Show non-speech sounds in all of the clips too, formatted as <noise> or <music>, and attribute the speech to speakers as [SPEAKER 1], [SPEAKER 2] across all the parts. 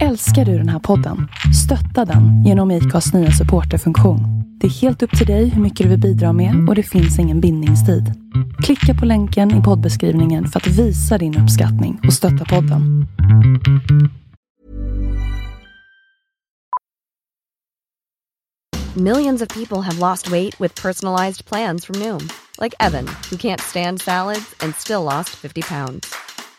[SPEAKER 1] Älskar du den här podden? Stötta den genom IKAs nya supporterfunktion. Det är helt upp till dig hur mycket du vill bidra med och det finns ingen bindningstid. Klicka på länken i poddbeskrivningen för att visa din uppskattning och stötta podden.
[SPEAKER 2] Millions of people have lost weight with personalized plans from Noom, like Evan, who can't stand salads and still lost 50 pounds.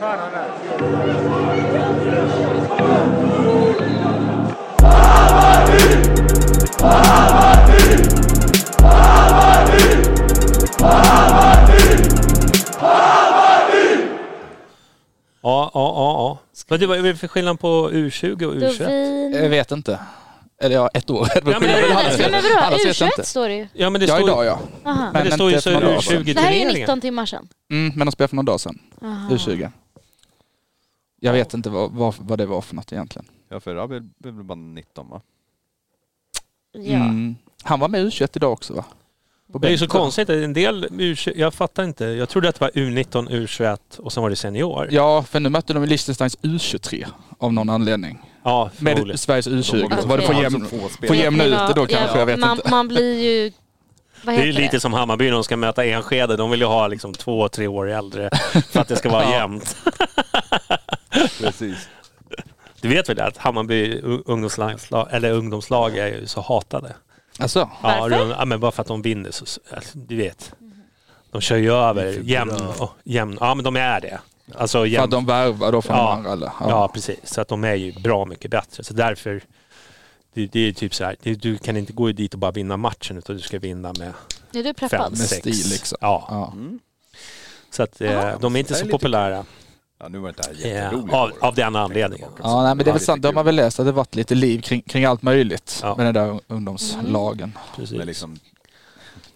[SPEAKER 3] Ja, ja, ja. ja. Men vad är det för skillnad på U20 och U21?
[SPEAKER 4] Dovin...
[SPEAKER 5] Jag vet inte. Eller ja, ett år.
[SPEAKER 3] Ja, men
[SPEAKER 5] Annars
[SPEAKER 4] men
[SPEAKER 5] vet-
[SPEAKER 4] vadå?
[SPEAKER 5] annars vet jag
[SPEAKER 4] U21
[SPEAKER 5] inte.
[SPEAKER 4] står det ju.
[SPEAKER 3] Ja men det
[SPEAKER 5] Ja,
[SPEAKER 3] står,
[SPEAKER 5] idag ja.
[SPEAKER 4] Aha.
[SPEAKER 3] men det står ju så
[SPEAKER 5] för några dagar sedan.
[SPEAKER 3] U20
[SPEAKER 4] Det här är ju
[SPEAKER 3] turneringen.
[SPEAKER 4] 19 timmar sedan.
[SPEAKER 5] Mm, men de spelade för några dagar sedan.
[SPEAKER 4] Aha.
[SPEAKER 5] U20. Jag vet inte vad, vad, vad det var för något egentligen.
[SPEAKER 6] Ja för Rabi blev bara 19 va?
[SPEAKER 4] Ja.
[SPEAKER 5] Mm. Han var med U21 idag också va? På
[SPEAKER 3] Det är ju så
[SPEAKER 5] bänken.
[SPEAKER 3] konstigt, en del U20, jag fattar inte. Jag trodde att det var U19, U21 och sen var det senior.
[SPEAKER 5] Ja, för nu mötte de i Liechtensteins U23 av någon anledning.
[SPEAKER 3] Ja,
[SPEAKER 5] Med. Sveriges U20. Så var det få
[SPEAKER 6] spelare.
[SPEAKER 5] jämna ut det då
[SPEAKER 4] Ja,
[SPEAKER 5] kanske, jag vet
[SPEAKER 4] man,
[SPEAKER 5] inte.
[SPEAKER 4] Man blir ju...
[SPEAKER 3] Det är lite som Hammarby, de ska möta Enskede. De vill ju ha liksom två, tre år äldre för att det ska vara <laughs>
[SPEAKER 5] Ja.
[SPEAKER 3] jämnt. <laughs>
[SPEAKER 6] Precis.
[SPEAKER 3] Du vet väl att Hammarby ungdomslag, eller ungdomslag är ju så hatade?
[SPEAKER 5] Alltså,
[SPEAKER 3] Ja,
[SPEAKER 4] Varför?
[SPEAKER 3] rund- ja, men bara för att de vinner så, alltså, du vet. De kör ju över jämn, och jämn, ja men de är det. Alltså
[SPEAKER 5] för
[SPEAKER 3] jämn,
[SPEAKER 5] att de värvar då från
[SPEAKER 3] Ja.
[SPEAKER 5] de andra eller?
[SPEAKER 3] Ja, precis. Så att de är ju bra mycket bättre. Så därför, det, det är typ så här, det, du kan inte gå dit och bara vinna matchen utan du ska vinna med
[SPEAKER 4] Är du
[SPEAKER 3] fem,
[SPEAKER 4] preppad?
[SPEAKER 5] Med
[SPEAKER 3] sex.
[SPEAKER 5] stil, liksom.
[SPEAKER 3] Ja,
[SPEAKER 5] Ja.
[SPEAKER 6] Mm.
[SPEAKER 3] så att eh, de är inte
[SPEAKER 6] är
[SPEAKER 3] så
[SPEAKER 6] lite
[SPEAKER 3] populära
[SPEAKER 6] Ja nu var det inte
[SPEAKER 3] eh,
[SPEAKER 6] jätteroligt.
[SPEAKER 3] av, av den anledningen.
[SPEAKER 5] Ja, nej, men det är väl sant. De har väl läst att det varit lite liv kring, kring allt möjligt
[SPEAKER 3] Ja.
[SPEAKER 5] med den där ungdomslagen.
[SPEAKER 3] Precis.
[SPEAKER 6] Men liksom,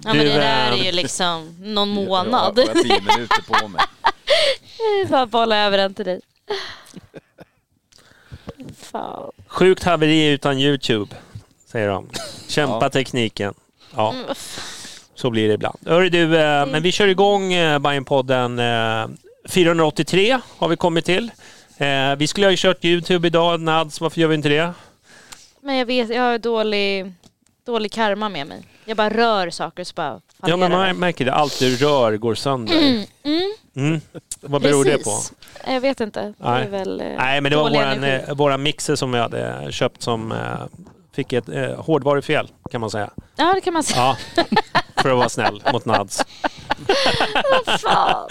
[SPEAKER 4] Ja men
[SPEAKER 3] Du,
[SPEAKER 4] det där är
[SPEAKER 3] eh,
[SPEAKER 4] ju liksom någon månad.
[SPEAKER 6] jag har tio minuter på mig. <laughs>
[SPEAKER 4] Bara bolla över den till dig. Fan.
[SPEAKER 3] Sjukt haveri utan Youtube, säger de. Kämpa
[SPEAKER 6] Ja.
[SPEAKER 3] tekniken. Ja,
[SPEAKER 4] Mm,
[SPEAKER 3] så blir det ibland. Hörru du, eh, men vi kör igång eh, Bajenpodden. Eh, 483 har vi kommit till. Eh, vi skulle ha ju kört Youtube idag, Nads, varför gör vi inte det?
[SPEAKER 4] Men jag vet, jag har dålig, dålig karma med mig. Jag bara rör saker så bara
[SPEAKER 3] Ja, men man märker det. Allt du rör går sönder.
[SPEAKER 4] det. Mm,
[SPEAKER 3] Mm. Vad beror det på?
[SPEAKER 4] precis. Jag vet inte.
[SPEAKER 3] Nej.
[SPEAKER 4] väl eh,
[SPEAKER 3] Nej, men det var våran,
[SPEAKER 4] energi.
[SPEAKER 3] eh, våra mixer som vi hade köpt som eh, fick ett eh, hårdvarufel, kan man säga.
[SPEAKER 4] Ja det kan man säga.
[SPEAKER 3] Ja, <laughs> för att vara snäll mot Nads.
[SPEAKER 4] Fan.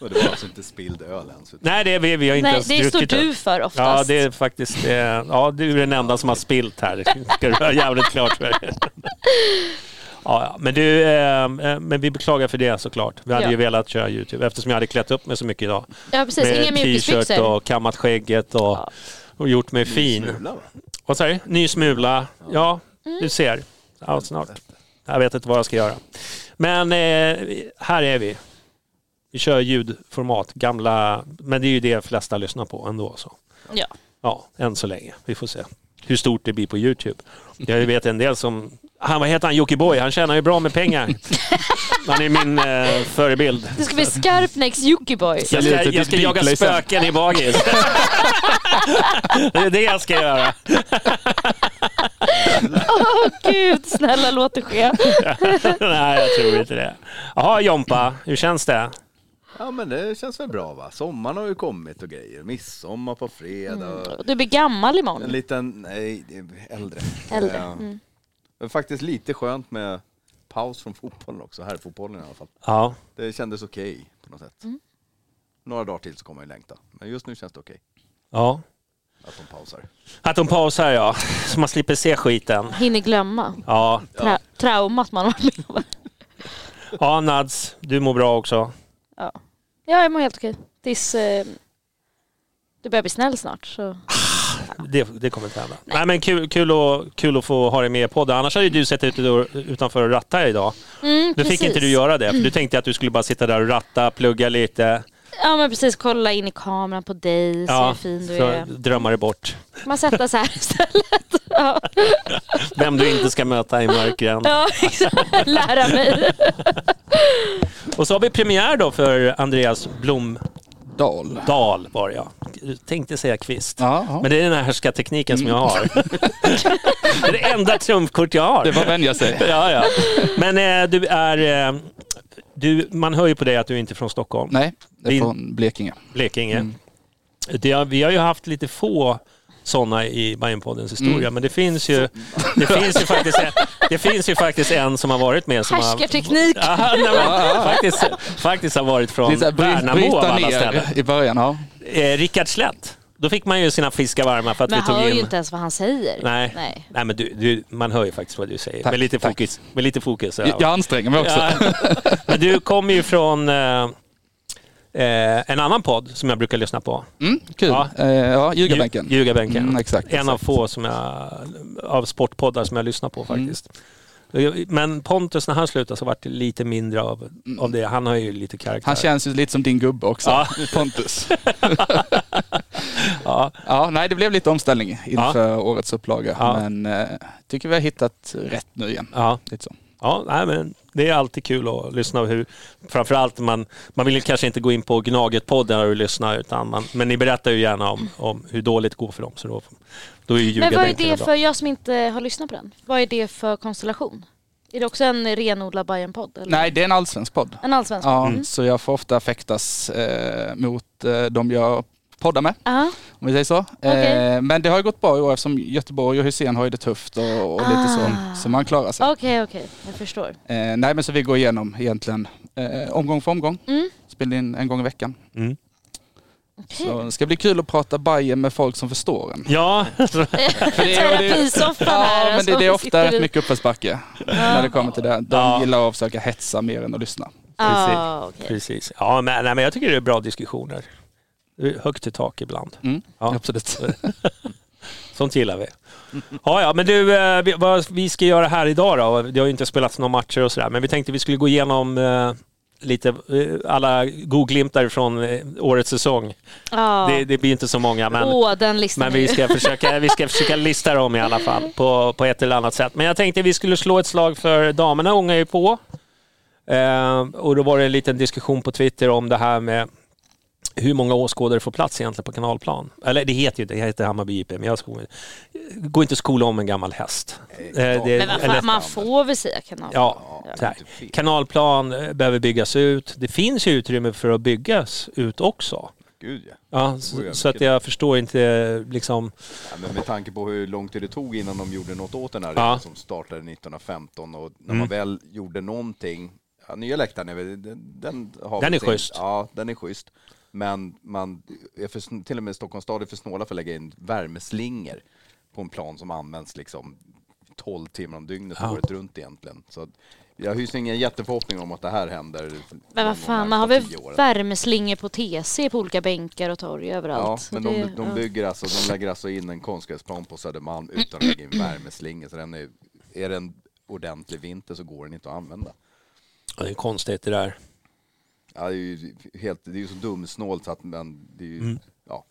[SPEAKER 6] Och det var alltså inte spilld öl ens.
[SPEAKER 3] Nej, det är vi, vi har inte
[SPEAKER 4] Nej
[SPEAKER 3] ens
[SPEAKER 4] det står
[SPEAKER 3] druckit det.
[SPEAKER 4] du för
[SPEAKER 3] Ja,
[SPEAKER 4] oftast.
[SPEAKER 3] det är faktiskt... Eh, ja, du är den enda som har spilt här. Det ska du ha jävligt klart för dig. Ja, ja, men du, eh, eh, men vi beklagar för det såklart. Vi hade
[SPEAKER 4] Ja.
[SPEAKER 3] ju velat köra Youtube eftersom jag hade klätt upp mig så mycket idag.
[SPEAKER 4] Ja precis, inga
[SPEAKER 3] Med t-shirt
[SPEAKER 4] mjukisbyxor.
[SPEAKER 3] och kammat skägget och,
[SPEAKER 4] Ja.
[SPEAKER 3] och gjort mig fin.
[SPEAKER 6] Smula, va?
[SPEAKER 3] Vad sa du? Ny smula. Ja,
[SPEAKER 4] Mm.
[SPEAKER 3] du ser. Ja, snart. Jag vet inte vad jag ska göra. Men eh, här är vi. Vi kör ljudformat, gamla, men det är ju det flesta lyssnar på ändå. Så.
[SPEAKER 4] Ja.
[SPEAKER 3] Ja, än så länge. Vi får se hur stort det blir på Youtube. Jag vet en del som, han, vad heter han, Jockiboi, han tjänar ju bra med pengar. <laughs> Han är min eh, förebild.
[SPEAKER 4] Det ska bli Skarpnäcks Jockiboi.
[SPEAKER 3] Jag ska, jag ska jaga spöken i bagis. <laughs> det är det jag ska göra. <laughs>
[SPEAKER 4] Åh gud, snälla låt det ske.
[SPEAKER 3] Nej, jag tror inte det. Jaha, Jompa, hur känns det?
[SPEAKER 6] Ja men det känns väl bra va? Sommaren har ju kommit och grejer. Midsommar på fredag.
[SPEAKER 4] Du blir gammal
[SPEAKER 6] En
[SPEAKER 4] imorgon.
[SPEAKER 6] liten, nej, äldre.
[SPEAKER 4] Äldre.
[SPEAKER 6] Ja.
[SPEAKER 4] Mm.
[SPEAKER 6] Det är faktiskt lite skönt med paus från fotbollen också, här fotbollen i alla fall.
[SPEAKER 3] Ja.
[SPEAKER 6] Det kändes okej på något sätt.
[SPEAKER 4] Mm.
[SPEAKER 6] Några dagar till så kommer jag längta. Men just nu känns det okej
[SPEAKER 3] ja.
[SPEAKER 6] att de pausar.
[SPEAKER 3] Att de pausar ja, så man slipper se skiten.
[SPEAKER 4] Hinner glömma.
[SPEAKER 3] Ja,
[SPEAKER 4] Tra- traumat man har varit med om.
[SPEAKER 3] ja Nads, du mår bra också.
[SPEAKER 4] Ja. ja, jag mår helt okej. Tills eh, du börjar bli snäll snart. Så.
[SPEAKER 3] Det, det kommer inte hända. Nej, men kul, kul, att, kul att få ha dig med i podden. Annars hade du sett ut utanför och ratta här idag.
[SPEAKER 4] Mm,
[SPEAKER 3] Nu fick inte du göra det, för du <clears throat> tänkte att du skulle bara sitta där och ratta, plugga lite.
[SPEAKER 4] Ja men precis, kolla in i kameran på dig, se hur fin du
[SPEAKER 3] så
[SPEAKER 4] är.
[SPEAKER 3] drömmar det bort.
[SPEAKER 4] Man sätter sig här istället. <laughs> Ja,
[SPEAKER 3] Vem du inte ska möta i mörkren.
[SPEAKER 4] ja exakt. Lära mig.
[SPEAKER 3] Och så har vi premiär då för Andreas Blomdahl
[SPEAKER 5] Dal.
[SPEAKER 3] var. Jag tänkte säga Kvist.
[SPEAKER 5] Ja.
[SPEAKER 3] Men det är den här härskartekniken som jag har. <laughs> det är det enda trumfkort jag har.
[SPEAKER 5] Det var vänja sig. <laughs>
[SPEAKER 3] Ja, ja. Men eh, du är... Eh, du, man hör ju på dig att du inte är från Stockholm.
[SPEAKER 5] Nej, det är
[SPEAKER 3] Din-
[SPEAKER 5] från Blekinge.
[SPEAKER 3] Blekinge.
[SPEAKER 5] Mm.
[SPEAKER 3] Det vi har ju haft lite få sådana i Bajenpoddens historia,
[SPEAKER 5] Mm.
[SPEAKER 3] men det finns ju, det finns ju faktiskt en, det finns ju faktiskt en som har varit med som har...
[SPEAKER 4] Härskarteknik.
[SPEAKER 3] Ja, nej, men, faktiskt, faktiskt har varit från Värnamo av alla ställen.
[SPEAKER 5] i början. Ja.
[SPEAKER 3] Eh, Rickard Slätt. Då fick man ju sina fiskar varma för att
[SPEAKER 4] Men
[SPEAKER 3] vi tog
[SPEAKER 4] hör
[SPEAKER 3] in...
[SPEAKER 4] ju inte ens vad han säger.
[SPEAKER 3] Nej.
[SPEAKER 4] Nej.
[SPEAKER 3] Nej, men du, du, man hör ju faktiskt vad du säger.
[SPEAKER 5] Tack,
[SPEAKER 3] med, lite
[SPEAKER 5] tack.
[SPEAKER 3] fokus, med lite fokus.
[SPEAKER 5] Jag, jag anstränger mig också.
[SPEAKER 3] Ja. Men du kommer ju från eh, eh, en annan podd som jag brukar lyssna på.
[SPEAKER 5] Mm, kul.
[SPEAKER 3] Ja.
[SPEAKER 5] Ja, eh, ja Ljugarbänken.
[SPEAKER 3] Lju- Ljugarbänken.
[SPEAKER 5] Mm, exakt,
[SPEAKER 3] En av
[SPEAKER 5] exakt.
[SPEAKER 3] få som jag, av sportpoddar som jag lyssnar på
[SPEAKER 5] Mm.
[SPEAKER 3] faktiskt. Men Pontus när han slutade så vart det lite mindre av, av det. Han har ju lite karaktär.
[SPEAKER 5] Han känns ju lite som din gubbe också,
[SPEAKER 3] Ja.
[SPEAKER 5] Pontus. <laughs>
[SPEAKER 3] ja,
[SPEAKER 5] Ja, nej, det blev lite omställning inför årets upplaga.
[SPEAKER 3] Ja.
[SPEAKER 5] Men eh, tycker vi har hittat rätt nu igen.
[SPEAKER 3] ja,
[SPEAKER 5] Lite så.
[SPEAKER 3] ja nej, men det är alltid kul att lyssna. Hur, framförallt man, man vill kanske inte gå in på Gnaget-podden och lyssna utan man, men ni berättar ju gärna om, om hur dåligt det går för dem. Så då, då är ju
[SPEAKER 4] Men vad är det för, jag som inte har lyssnat på den, vad är det för konstellation? Är det också en renodlad Bajen-podd? eller?
[SPEAKER 5] Nej, det är en allsvensk podd.
[SPEAKER 4] En allsvensk?
[SPEAKER 5] Ja,
[SPEAKER 4] Mm.
[SPEAKER 5] så jag får ofta fäktas eh, mot eh, de jag poddar med,
[SPEAKER 4] Aha.
[SPEAKER 5] om vi säger så.
[SPEAKER 4] Okej.
[SPEAKER 5] Eh, men det har ju gått bra i år eftersom Göteborg och Hussein har ju det tufft och, och lite så.
[SPEAKER 4] Ah.
[SPEAKER 5] Så man klarar sig.
[SPEAKER 4] Okej, okej. Jag förstår.
[SPEAKER 5] Eh, nej men så vi går igenom egentligen eh, omgång för omgång.
[SPEAKER 4] Mm.
[SPEAKER 5] Spelar in en gång i veckan.
[SPEAKER 3] Mm.
[SPEAKER 4] Okej.
[SPEAKER 5] Så det ska bli kul att prata Bajen med folk som förstår en.
[SPEAKER 3] Ja, <laughs>
[SPEAKER 5] För det är-
[SPEAKER 4] Terapisoffan
[SPEAKER 5] Ja,
[SPEAKER 4] här.
[SPEAKER 5] men det,
[SPEAKER 4] alltså,
[SPEAKER 5] det är ofta rätt mycket uppförsbacke när det kommer till det. De
[SPEAKER 3] Ja.
[SPEAKER 5] gillar att försöka hetsa mer än att lyssna.
[SPEAKER 4] Ah, okej.
[SPEAKER 3] precis. Ja, men, nej, men jag tycker det är bra diskussioner. Högt i tak ibland.
[SPEAKER 5] Mm,
[SPEAKER 3] Ja.
[SPEAKER 5] Absolut. <laughs>
[SPEAKER 3] Sånt gillar vi. Ja, ja, men du, eh, vi- vad vi ska göra här idag då? Det har ju inte spelats några matcher och sådär, men vi tänkte vi skulle gå igenom eh, lite eh, alla godglimtar från årets säsong.
[SPEAKER 4] Ja.
[SPEAKER 3] Det, det blir inte så många, men,
[SPEAKER 4] listan
[SPEAKER 3] men vi, ska försöka, vi ska försöka lista dem i alla fall på, på ett eller annat sätt. Men jag tänkte vi skulle slå ett slag för damerna ångar ju på. Eh, och då var det en liten diskussion på Twitter om det här med hur många åskådare får plats egentligen på kanalplan? Eller det heter ju det heter Hammarby IP, men jag sko- går inte att skola om en gammal häst. Eh, det-
[SPEAKER 4] Men fan, man får väl säga kanal?
[SPEAKER 3] Ja,
[SPEAKER 6] Ja,
[SPEAKER 3] så här.
[SPEAKER 6] inte fel.
[SPEAKER 3] kanalplan eh, behöver byggas ut. Det finns ju utrymme för att byggas ut också.
[SPEAKER 6] Gud ja.
[SPEAKER 3] Ja, så,
[SPEAKER 6] ja,
[SPEAKER 3] så att jag förstår inte liksom...
[SPEAKER 6] ja. Men med tanke på hur lång tid det tog innan de gjorde något åt den här
[SPEAKER 3] Ja.
[SPEAKER 6] som startade 1915 och när
[SPEAKER 3] Mm.
[SPEAKER 6] man väl gjorde någonting, ja, nya läktaren är väl, den, den har
[SPEAKER 3] Den är
[SPEAKER 6] sin-
[SPEAKER 3] schysst.
[SPEAKER 6] Ja, den är schysst. Men man är för, till och med Stockholms stad är för snåla för att lägga in värmeslingor på en plan som används liksom 12 timmar om dygnet
[SPEAKER 3] Ja.
[SPEAKER 6] året runt egentligen. Så jag hyser ingen jätteförhoppning om att det här händer.
[SPEAKER 4] Men vad fan, man har väl värmeslingor på TC på olika bänkar och torg överallt.
[SPEAKER 6] Ja, men
[SPEAKER 4] det-
[SPEAKER 6] de, de
[SPEAKER 4] ja.
[SPEAKER 6] bygger alltså, de lägger alltså in en konstgräsplan på Södermalm utan att lägga in värmeslingor. Så den är, är det en ordentlig vinter så går den inte att använda.
[SPEAKER 3] Ja, Det är konstigt det där.
[SPEAKER 6] Ja, det är ju helt, det är ju så dumsnålt så att men det är ju,
[SPEAKER 3] Mm.
[SPEAKER 6] ja.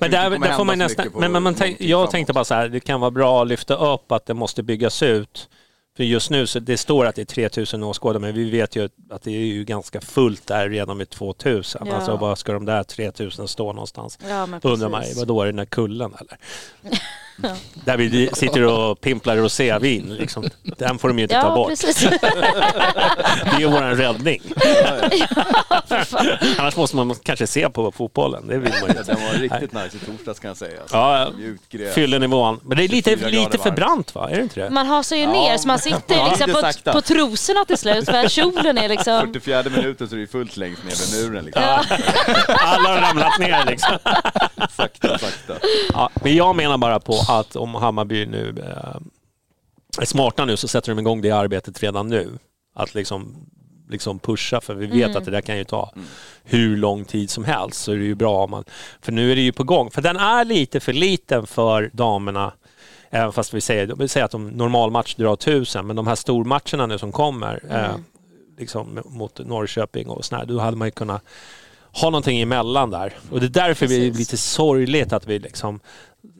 [SPEAKER 3] Men där, där får man nästan, men, men man tänk, jag
[SPEAKER 6] framåt.
[SPEAKER 3] tänkte bara så här, det kan vara bra att lyfta upp att det måste byggas ut. För just nu så det står att det är 3000 åskådare, men vi vet ju att det är ju ganska fullt där redan med 2000.
[SPEAKER 4] Ja.
[SPEAKER 3] Alltså var ska de där 3000 stå någonstans?
[SPEAKER 4] Ja, men
[SPEAKER 3] Undrar man vadå är det den där kullen eller? <laughs> <laughs> Där vi sitter och pimplar rosévin. Liksom. Den får de ju inte ta
[SPEAKER 4] Ja,
[SPEAKER 3] bort.
[SPEAKER 4] precis. <laughs>
[SPEAKER 3] Det är ju vår räddning. <laughs>
[SPEAKER 4] Fan.
[SPEAKER 3] Annars måste man kanske se på fotbollen. Det vill man ju
[SPEAKER 6] Ja, den var riktigt nice i torsdags kan jag säga.
[SPEAKER 3] Ja,
[SPEAKER 6] gräs.
[SPEAKER 3] Fyllenivån. Men det är lite,
[SPEAKER 6] 24 grader
[SPEAKER 3] lite för brant va? Är det inte det?
[SPEAKER 4] Man hasar ju
[SPEAKER 6] Ja,
[SPEAKER 4] ner så man sitter
[SPEAKER 6] ja,
[SPEAKER 4] liksom på, på trosorna till slut för att kjolen är liksom...
[SPEAKER 6] 44 minuten så är det fullt längst ner vid muren. Liksom.
[SPEAKER 3] Alla har ramlat ner liksom.
[SPEAKER 6] Sakta, sakta.
[SPEAKER 3] Ja, men jag menar bara på att om Hammarby nu eh, är smarta nu så sätter de igång det arbetet redan nu. Att liksom, liksom pusha, för vi vet att det där kan ju ta hur lång tid som helst. Så är det ju bra om man... För nu är det ju på gång. För den är lite för liten för damerna. Även fast vi säger, vi säger att de normalmatch drar tusen, men de här stormatcherna nu som kommer, eh, liksom mot Norrköping och sådär, då hade man ju kunnat ha någonting emellan där. Och det är därför det är
[SPEAKER 4] Precis.
[SPEAKER 3] lite sorgligt att vi liksom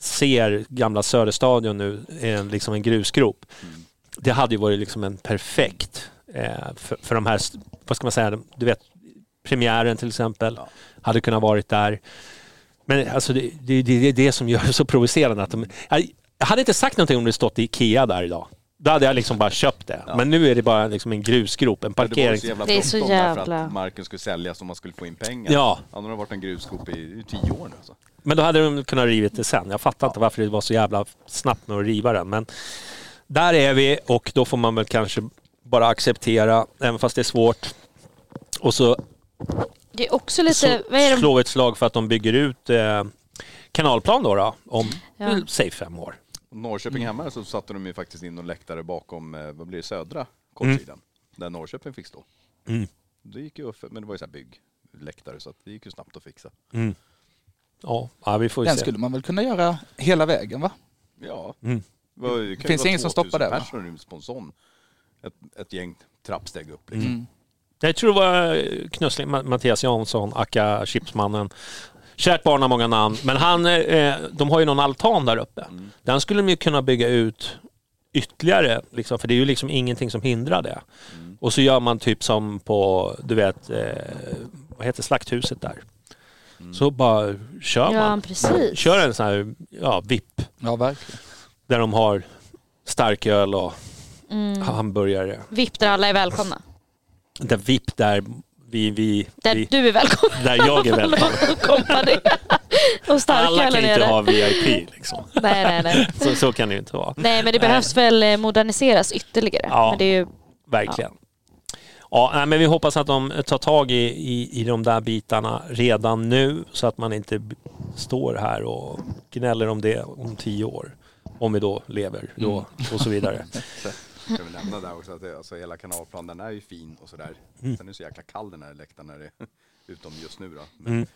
[SPEAKER 3] ser gamla Söderstadion nu en, liksom en grusgrop. Det hade ju varit liksom en perfekt eh, för, för de här, vad ska man säga, du vet premiären till exempel,
[SPEAKER 6] Ja.
[SPEAKER 3] hade kunnat varit där. Men alltså det, det, det, det är det som gör det så provocerande. Att de, jag, jag hade inte sagt någonting om det stått i Ikea där idag. Då hade jag liksom bara köpt det.
[SPEAKER 6] Ja.
[SPEAKER 3] Men nu är det bara liksom en grusgrop, en
[SPEAKER 6] Det
[SPEAKER 3] parkering.
[SPEAKER 6] jävla
[SPEAKER 4] Det är så jävla-
[SPEAKER 6] att marken skulle säljas och man skulle få in pengar.
[SPEAKER 3] Ja.
[SPEAKER 6] Ja, nu har det varit en grusskop i, i tio år nu. Alltså.
[SPEAKER 3] Men då hade de kunnat rivit det sen. Jag fattar inte varför det var så jävla snabbt med att riva den. Men där är vi och då får man väl kanske bara acceptera, även fast det är svårt. Och så,
[SPEAKER 4] Det är också lite...
[SPEAKER 3] så
[SPEAKER 4] vad är det?
[SPEAKER 3] slå ett slag för att de bygger ut eh, kanalplan då, då om,
[SPEAKER 4] Ja.
[SPEAKER 3] säg fem år.
[SPEAKER 6] Norrköping hemma så satte de ju faktiskt in någon läktare bakom, eh, vad blir det, södra kortsidan. Där Norrköping fick stå.
[SPEAKER 3] Mm.
[SPEAKER 6] Det gick ju, men det var ju så här byggläktare så att det gick ju snabbt att fixa.
[SPEAKER 3] Ja, ja, vi får ju
[SPEAKER 5] Den
[SPEAKER 3] se.
[SPEAKER 5] skulle man väl kunna göra hela vägen va?
[SPEAKER 6] Ja.
[SPEAKER 3] Mm.
[SPEAKER 6] Det var- det kan ju
[SPEAKER 5] Finns
[SPEAKER 6] vara
[SPEAKER 5] ingen som
[SPEAKER 6] 2000
[SPEAKER 5] stoppar det, va?
[SPEAKER 6] personer ryms på en sån. Ett, ett gäng trappsteg upp liksom.
[SPEAKER 5] Mm.
[SPEAKER 3] Jag tror det var eh, Knussling, Ma- Mattias Jansson, Akka Chipsmannen. Kärt barn har många namn, men han, eh, de har ju någon altan där uppe.
[SPEAKER 6] Mm.
[SPEAKER 3] Den skulle de ju kunna bygga ut ytterligare, liksom, för det är ju liksom ingenting som hindrar det.
[SPEAKER 6] Mm.
[SPEAKER 3] Och så gör man typ som på, du vet, eh, vad heter slakthuset där.
[SPEAKER 6] Mm.
[SPEAKER 3] Så bara kör
[SPEAKER 4] Ja,
[SPEAKER 3] man.
[SPEAKER 4] precis.
[SPEAKER 3] Kör en sån här, ja, VIP,
[SPEAKER 5] Ja, verkligen.
[SPEAKER 3] där de har starköl och
[SPEAKER 4] Mm.
[SPEAKER 3] hamburgare.
[SPEAKER 4] VIP där alla är välkomna.
[SPEAKER 3] Där VIP där vi, vi,
[SPEAKER 4] Där
[SPEAKER 3] vi
[SPEAKER 4] du är välkommen.
[SPEAKER 3] där jag är <laughs> välkommen. <laughs>
[SPEAKER 4] Och
[SPEAKER 3] Alla kan inte ha VIP liksom. <laughs>
[SPEAKER 4] Nej, nej, nej.
[SPEAKER 3] Så, så kan det ju inte vara.
[SPEAKER 4] Nej, men det behövs väl eh, moderniseras ytterligare.
[SPEAKER 3] Ja.
[SPEAKER 4] Men det är ju...
[SPEAKER 3] Verkligen. Ja, nej, men vi hoppas att de tar tag i, i, i de där bitarna redan nu så att man inte står här och gnäller om det om tio år. Om vi då lever då och så vidare. <laughs>
[SPEAKER 6] Ska vi nämna där också att det, alltså, hela kanalplan den är ju fin och sådär.
[SPEAKER 3] Mm.
[SPEAKER 6] Sen är det så jäkla kall den här läktaren när det <laughs> utom just nu då. Men
[SPEAKER 3] Mm.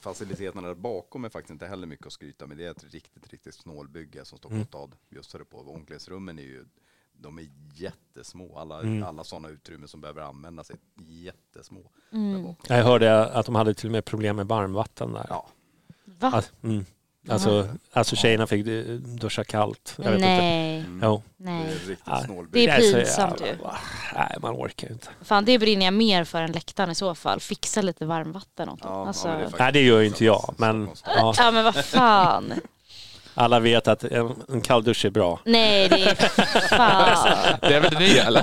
[SPEAKER 6] Faciliteterna där bakom är faktiskt inte heller mycket att skryta med. Det är ett riktigt, riktigt snålbygge som Stockholms stad bjussade på. Omklädningsrummen är ju, de är jättesmå. Alla,
[SPEAKER 3] Mm.
[SPEAKER 6] alla sådana utrymmen som behöver användas är jättesmå.
[SPEAKER 4] Mm.
[SPEAKER 3] Jag hörde att de hade till och med problem med varmvatten där.
[SPEAKER 6] Ja.
[SPEAKER 4] Va?
[SPEAKER 3] Alltså, mm. alltså, alltså tjejerna fick duscha kallt. Jag vet Inte.
[SPEAKER 4] Nej.
[SPEAKER 3] Jo.
[SPEAKER 6] Det är
[SPEAKER 4] Nej.
[SPEAKER 6] riktigt
[SPEAKER 3] Ja,
[SPEAKER 6] snålbygge.
[SPEAKER 4] Det är pinsamt
[SPEAKER 3] jävla- Nej, man orkar ju inte.
[SPEAKER 4] Fan, det brinner jag mer för än läktaren i så fall. Fixa lite varmvatten åt dem.
[SPEAKER 6] Ja,
[SPEAKER 4] alltså...
[SPEAKER 6] ja, det
[SPEAKER 3] Nej, det gör ju inte jag. Men ja,
[SPEAKER 4] Ja men vad fan.
[SPEAKER 3] Alla vet att en, en kalldusch är bra.
[SPEAKER 4] Nej det är fan <laughs>
[SPEAKER 5] Det är väl det nya eller?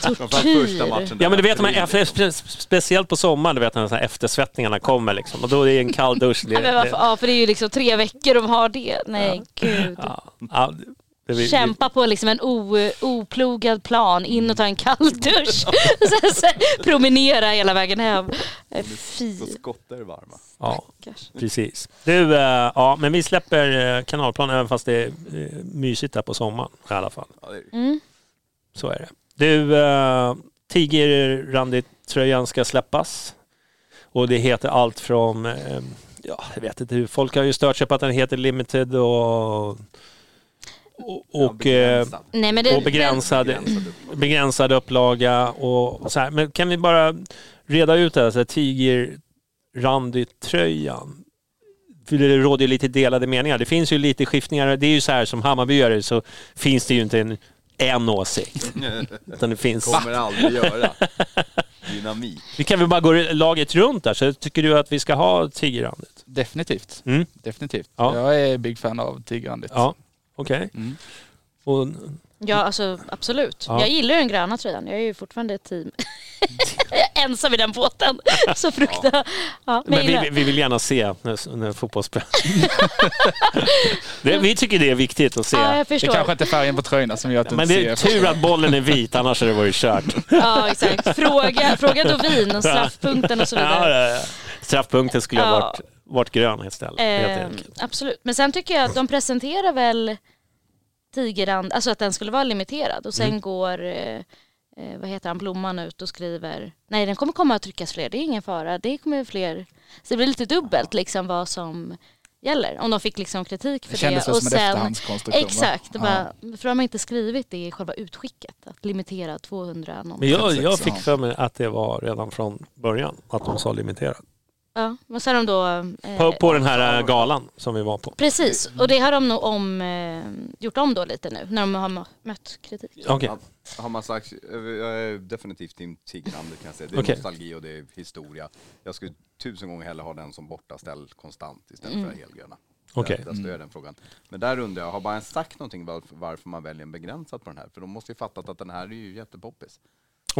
[SPEAKER 6] Framförallt första matchen
[SPEAKER 4] tortyr.
[SPEAKER 3] Ja men du vet, spe- speciellt på sommaren, du vet när de här eftersvettningarna kommer liksom. Och då är det en kall dusch. Det,
[SPEAKER 4] Ja, men varför? ja för det är ju liksom tre veckor de har det. Nej gud.
[SPEAKER 3] ja, det,
[SPEAKER 4] Kämpa på liksom en o, oplogad plan, in och ta en kall dusch. <laughs> sen, sen promenera hela vägen hem. Eh, Fy.
[SPEAKER 6] Så skottar är varma.
[SPEAKER 3] Ja,
[SPEAKER 4] Stackars.
[SPEAKER 3] precis. Du, eh, ja men vi släpper eh, kanalplan även fast det är eh, mysigt där på sommaren i alla fall.
[SPEAKER 6] Ja, det är.
[SPEAKER 4] Mm.
[SPEAKER 3] Så är det. Du, Tiger-Randy-tröjan ska släppas. Och det heter allt från, ja jag vet inte hur, folk har ju stört sig på att den heter Limited och, och, och,
[SPEAKER 6] Ja,
[SPEAKER 3] eh,
[SPEAKER 6] begränsad.
[SPEAKER 4] Nej men det,
[SPEAKER 3] och begränsad,
[SPEAKER 6] Begränsad upplaga.
[SPEAKER 3] begränsad upplaga och så här. Men kan vi bara reda ut det här, så här Tiger Randy-tröjan. För det råder ju lite delade meningar. Det finns ju lite skiftningar. Det är ju så här som Hammarbyare så finns det ju inte en, en åsikt. <laughs> Utan det finns...
[SPEAKER 6] Kommer aldrig göra. Dynamit.
[SPEAKER 3] Vi kan väl bara gå laget runt där. Så tycker du att vi ska ha Tigerrandet?
[SPEAKER 5] Definitivt.
[SPEAKER 3] Mm.
[SPEAKER 5] Definitivt.
[SPEAKER 3] Ja.
[SPEAKER 5] Jag är big fan av Tigerrandigt.
[SPEAKER 3] Ja. Okej.
[SPEAKER 5] Mm.
[SPEAKER 3] Och
[SPEAKER 4] Ja, alltså absolut.
[SPEAKER 3] Ja.
[SPEAKER 4] Jag gillar ju den gröna tröjan. Jag är ju fortfarande ett team. jag <laughs> är ensam i den båten. <laughs> Så frukta. Ja. men
[SPEAKER 3] Men vi, vi vill gärna se när, när fotbollsspelare... <laughs> det, vi tycker det är viktigt att se.
[SPEAKER 4] Ja, jag
[SPEAKER 5] Det
[SPEAKER 4] förstår.
[SPEAKER 5] kanske inte är färgen på tröjorna som gör att du
[SPEAKER 3] Men det är
[SPEAKER 5] ser.
[SPEAKER 3] tur att bollen är vit, annars hade det varit kört.
[SPEAKER 4] Ja, exakt. Fråga, fråga Dovin och straffpunkten och så
[SPEAKER 3] Ja,
[SPEAKER 4] vidare.
[SPEAKER 3] ja, ja. Straffpunkten skulle ha
[SPEAKER 4] Ja.
[SPEAKER 3] varit, varit grön istället.
[SPEAKER 4] Eh, absolut. Men sen tycker jag att de presenterar väl Tigerand, alltså att den skulle vara limiterad och sen
[SPEAKER 3] Mm.
[SPEAKER 4] går eh, eh, vad heter han, Blomman ut och skriver nej den kommer komma att tryckas fler, det är ingen fara, det kommer fler. Så det blir lite dubbelt liksom vad som gäller. Om de fick liksom kritik för
[SPEAKER 5] Det
[SPEAKER 4] det.
[SPEAKER 5] kändes väl
[SPEAKER 4] och
[SPEAKER 5] som en
[SPEAKER 4] sen,
[SPEAKER 5] efterhandskonstruktion. va?
[SPEAKER 4] Exakt, det
[SPEAKER 5] Ja.
[SPEAKER 4] bara, för de har inte skrivit det i själva utskicket, att limitera 200 någonting.
[SPEAKER 3] Men jag,
[SPEAKER 5] 36,
[SPEAKER 3] jag fick för mig att det var redan från början, att de sa limiterad.
[SPEAKER 4] Ja, men sen har de då... eh,
[SPEAKER 3] På, på den här eh, galan som vi var på.
[SPEAKER 4] Precis, och det har de nog om, eh, gjort om då lite nu när de har mö- mött kritik.
[SPEAKER 3] Okej.
[SPEAKER 6] Ja, Har man sagt, jag är definitivt Team Tigerlandet kan jag säga. Det är
[SPEAKER 3] Okej.
[SPEAKER 6] nostalgi och det är historia. Jag skulle tusen gånger hellre ha den som bortaställ konstant istället
[SPEAKER 4] Mm.
[SPEAKER 6] för helgröna.
[SPEAKER 3] Okej.
[SPEAKER 6] Där, där står jag den frågan. Men där undrar jag, har man sagt någonting varför, varför man väljer en begränsad på den här? För de måste ju fattat att den här är ju jättepoppis.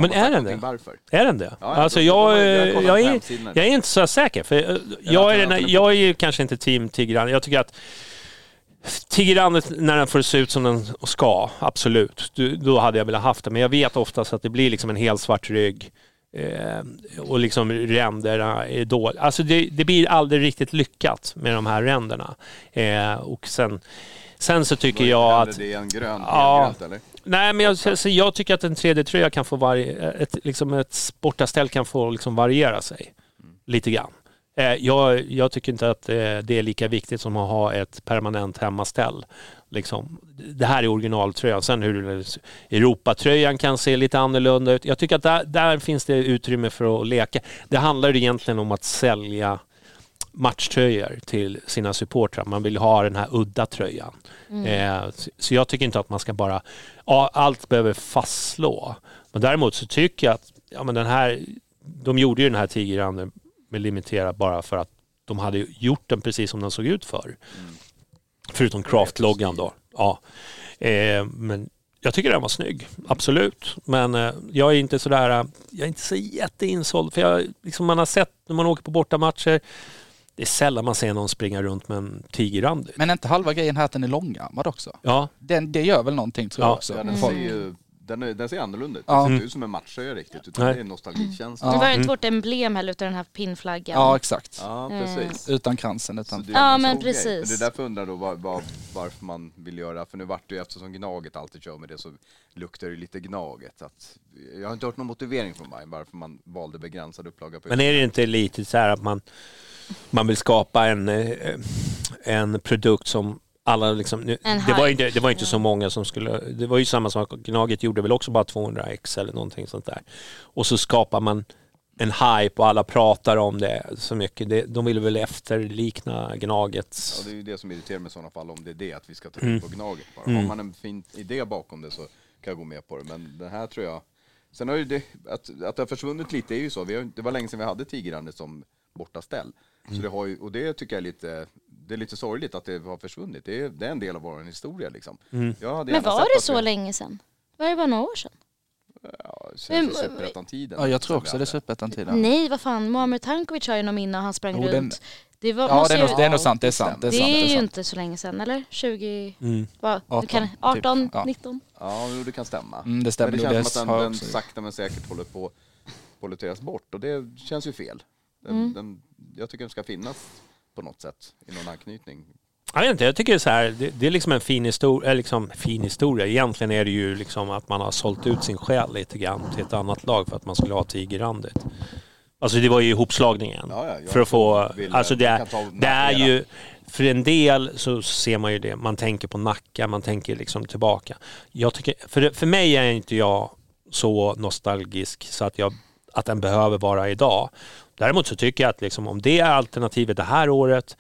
[SPEAKER 3] Men
[SPEAKER 6] man sagt
[SPEAKER 3] är den det?
[SPEAKER 6] Varför?
[SPEAKER 3] Är den det?
[SPEAKER 6] Ja,
[SPEAKER 3] alltså jag,
[SPEAKER 6] jag
[SPEAKER 3] jag, är, jag är inte så säker. För eh, jag,
[SPEAKER 6] att
[SPEAKER 3] är,
[SPEAKER 6] den-
[SPEAKER 3] jag är ju kanske inte team Tigran. Jag tycker att Tigrandet, när den får se ut som den ska, absolut. Du, då hade jag velat haft det. Men jag vet oftast att det blir liksom en helt svart rygg. Eh, och liksom ränderna är dåliga. Alltså det, det blir aldrig riktigt lyckat med de här ränderna. Eh, och sen, sen så tycker jag att...
[SPEAKER 6] Det är en grön,
[SPEAKER 3] Ja.
[SPEAKER 6] helgrönt eller?
[SPEAKER 3] Nej, men jag, så- så jag tycker att en 3D-tröja kan få varje, ett, liksom ett sportaställ kan få liksom variera sig lite grann. Eh, jag, jag tycker inte att eh, det är lika viktigt som att ha ett permanent hemmaställ. Liksom, det här är originaltröjan. Sen hur Europatröjan kan se lite annorlunda ut. Jag tycker att där, där finns det utrymme för att leka. Det handlar egentligen om att sälja matchtröjor till sina supportrar. Man vill ha den här udda tröjan. Eh, så- jag tycker inte att man ska bara, ja, allt behöver fastslå. Men däremot så tycker jag att ja, men den här, de gjorde ju den här tigeranden med limiterad bara för att de hade gjort den precis som den såg ut förr. Förutom Craft-loggan då. Ja. Eh, men jag tycker den var snygg, absolut. Men eh, jag är inte sådär, eh, jag är inte så jätteinsåld. För jag, liksom man har sett när man åker på bortamatcher, det är sällan man ser någon springa runt med en tigerrand.
[SPEAKER 5] Men är inte halva grejen här att den är långärmad också?
[SPEAKER 3] Ja,
[SPEAKER 5] Den, det gör väl någonting tror
[SPEAKER 3] Ja.
[SPEAKER 5] jag också.
[SPEAKER 6] Ja, den, ser ju, den, är, den ser annorlunda ut.
[SPEAKER 5] Ja.
[SPEAKER 6] Den ser
[SPEAKER 3] Mm.
[SPEAKER 6] inte ut som en matchtröja riktigt, utan
[SPEAKER 3] Nej.
[SPEAKER 6] det är nostalgikänsla.
[SPEAKER 5] Ja.
[SPEAKER 4] Det var ju
[SPEAKER 3] Mm.
[SPEAKER 4] inte vårt emblem heller utan den här pinnflaggan.
[SPEAKER 5] Ja, exakt.
[SPEAKER 6] Ja, precis.
[SPEAKER 5] Utan kransen.
[SPEAKER 6] Så
[SPEAKER 5] Utan...
[SPEAKER 6] det är
[SPEAKER 4] Ja,
[SPEAKER 6] en
[SPEAKER 4] men
[SPEAKER 6] grej.
[SPEAKER 4] precis.
[SPEAKER 6] Men det är därför jag undrar då var, var, varför man vill göra, för nu vart det ju eftersom Gnaget alltid kör med det så luktar det lite Gnaget. Att, jag har inte hört någon motivering från mig varför man valde begränsad upplaga. På
[SPEAKER 3] men är det inte lite så här att man, man vill skapa en, eh, en produkt som alla liksom, nu, det, var inte, det var inte så många som skulle, det var ju samma sak, Gnaget gjorde väl också bara 200x eller någonting sånt där. Och så skapar man en hype och alla pratar om det så mycket. Det, de vill väl efterlikna Gnagets...
[SPEAKER 6] Ja, det är ju det som irriterar mig i sådana fall, om det är det, att vi ska ta
[SPEAKER 3] Mm.
[SPEAKER 6] ut på Gnaget bara.
[SPEAKER 3] Mm.
[SPEAKER 6] Har man en fin idé bakom det så kan jag gå med på det, men den här tror jag... Sen har ju det, att, att det har försvunnit lite är ju så, vi har, det var länge sedan vi hade Tigerrandet som bortaställ.
[SPEAKER 3] Mm.
[SPEAKER 6] Så det har ju, och det tycker jag är lite, det är lite sorgligt att det har försvunnit. Det är, det är en del av vår historia liksom.
[SPEAKER 3] Mm.
[SPEAKER 6] Jag hade
[SPEAKER 4] Men var det så
[SPEAKER 6] vi-
[SPEAKER 4] länge sedan? Var det bara några år sedan?
[SPEAKER 6] Ja, sen Superettan-tiden.
[SPEAKER 5] Ja, jag tror också det är superettan-tiden.
[SPEAKER 4] Nej, vad fan. Muamer Tankovic har ju någon minne och han sprang
[SPEAKER 5] Jo,
[SPEAKER 4] runt. Det, var,
[SPEAKER 5] Ja, det är,
[SPEAKER 4] ju,
[SPEAKER 5] nog, det är nog sant. Det är sant. Det är,
[SPEAKER 4] det
[SPEAKER 5] sant,
[SPEAKER 4] är
[SPEAKER 5] det är
[SPEAKER 4] ju
[SPEAKER 5] sant.
[SPEAKER 4] inte så länge sedan, eller? 20...
[SPEAKER 3] Mm.
[SPEAKER 4] Vad?
[SPEAKER 5] 18,
[SPEAKER 4] kan,
[SPEAKER 5] typ.
[SPEAKER 4] 18,
[SPEAKER 5] Ja.
[SPEAKER 4] 19?
[SPEAKER 6] Ja, jo, det kan stämma.
[SPEAKER 5] Mm, det stämmer
[SPEAKER 6] Men det känns som att
[SPEAKER 5] jag
[SPEAKER 6] den, den sakta men säkert håller på att polletteras bort och det känns ju fel. Den,
[SPEAKER 4] Mm.
[SPEAKER 6] den, jag tycker den ska finnas på något sätt i någon anknytning.
[SPEAKER 3] Jag vet inte, jag tycker så här, det, det är liksom en fin historia, liksom fin historia. Egentligen är det ju liksom att man har sålt ut sin själ lite grann till ett annat lag för att man skulle ha Tigerrandet. Alltså det var ju ihopslagningen.
[SPEAKER 6] Ja, ja,
[SPEAKER 3] för att få,
[SPEAKER 6] vill-
[SPEAKER 3] alltså det, är- det är ju, för en del så ser man ju det, man tänker på Nacka, man tänker liksom tillbaka. Jag tycker, för, för mig är inte jag så nostalgisk så att, jag, att den behöver vara idag. Däremot så tycker jag att liksom, om det är alternativet det här året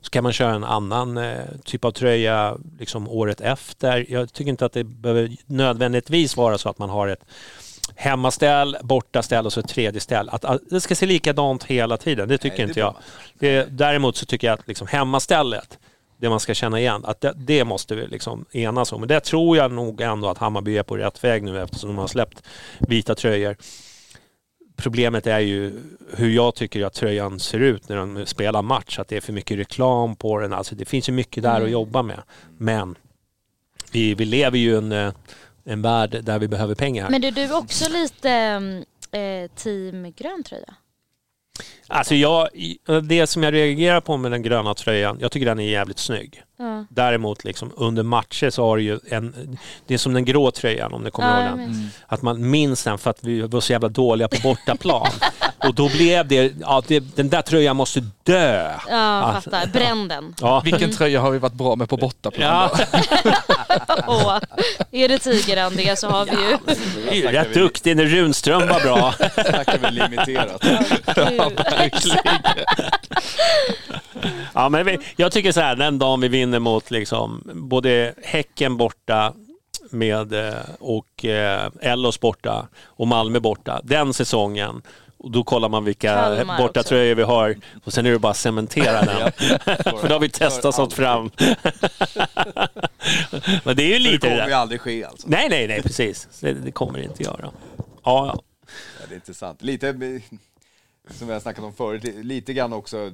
[SPEAKER 3] så kan man köra en annan eh, typ av tröja liksom året efter. Jag tycker inte att det behöver nödvändigtvis vara så att man har ett hemmaställ, bortaställ och så ett tredje ställ. Att, att det ska se likadant hela tiden, det tycker
[SPEAKER 6] Nej, det
[SPEAKER 3] inte jag. Det, däremot så tycker jag att liksom hemmastället, det man ska känna igen. Att det, det måste vi liksom enas om. Men det tror jag nog ändå att Hammarby är på rätt väg nu eftersom de har släppt vita tröjor. Problemet är ju hur jag tycker att tröjan ser ut när de spelar match. Att det är för mycket reklam på den. Alltså det finns ju mycket där
[SPEAKER 4] Mm.
[SPEAKER 3] att jobba med. Men vi, vi lever ju i en, eh, en värld där vi behöver pengar.
[SPEAKER 4] Men är du också lite eh, team grön tröja?
[SPEAKER 3] Alltså jag, det som jag reagerar på med den gröna tröjan, jag tycker den är jävligt snygg.
[SPEAKER 4] Ja.
[SPEAKER 3] Däremot liksom under matcher så har du ju en, det är som den grå tröjan om ni kommer
[SPEAKER 4] Ja,
[SPEAKER 3] ihåg den. Att man minns den för att vi var så jävla dåliga på bortaplan. <laughs> och då blev det, ja det, den där tröjan måste dö.
[SPEAKER 4] Ja, fattar. Bränn den.
[SPEAKER 3] Ja.
[SPEAKER 5] Vilken tröja har vi varit bra med på bortaplan?
[SPEAKER 3] Ja, <laughs>
[SPEAKER 4] Åh, är det tigerrandiga så har vi ju...
[SPEAKER 3] är rätt duktig när Runström var bra. <laughs>
[SPEAKER 6] Snackar väl limiterat.
[SPEAKER 3] Ja, men vi, jag tycker så här, den dagen vi vinner mot liksom, både Häcken borta med, eh, och eh, Ellos borta och Malmö borta, den säsongen. Och då kollar man vilka
[SPEAKER 4] Kalmar
[SPEAKER 3] borta
[SPEAKER 4] också.
[SPEAKER 3] tröjor vi har och sen är det bara att cementera <laughs> den. <laughs> För då har vi testat oss fram. <laughs> Men det är ju lite det
[SPEAKER 6] kommer ju aldrig ske alltså.
[SPEAKER 3] Nej, nej, nej, precis. Det, det kommer det inte göra. Ja, ja.
[SPEAKER 6] Ja, det är intressant. Lite, som vi har snackat om förut, lite grann också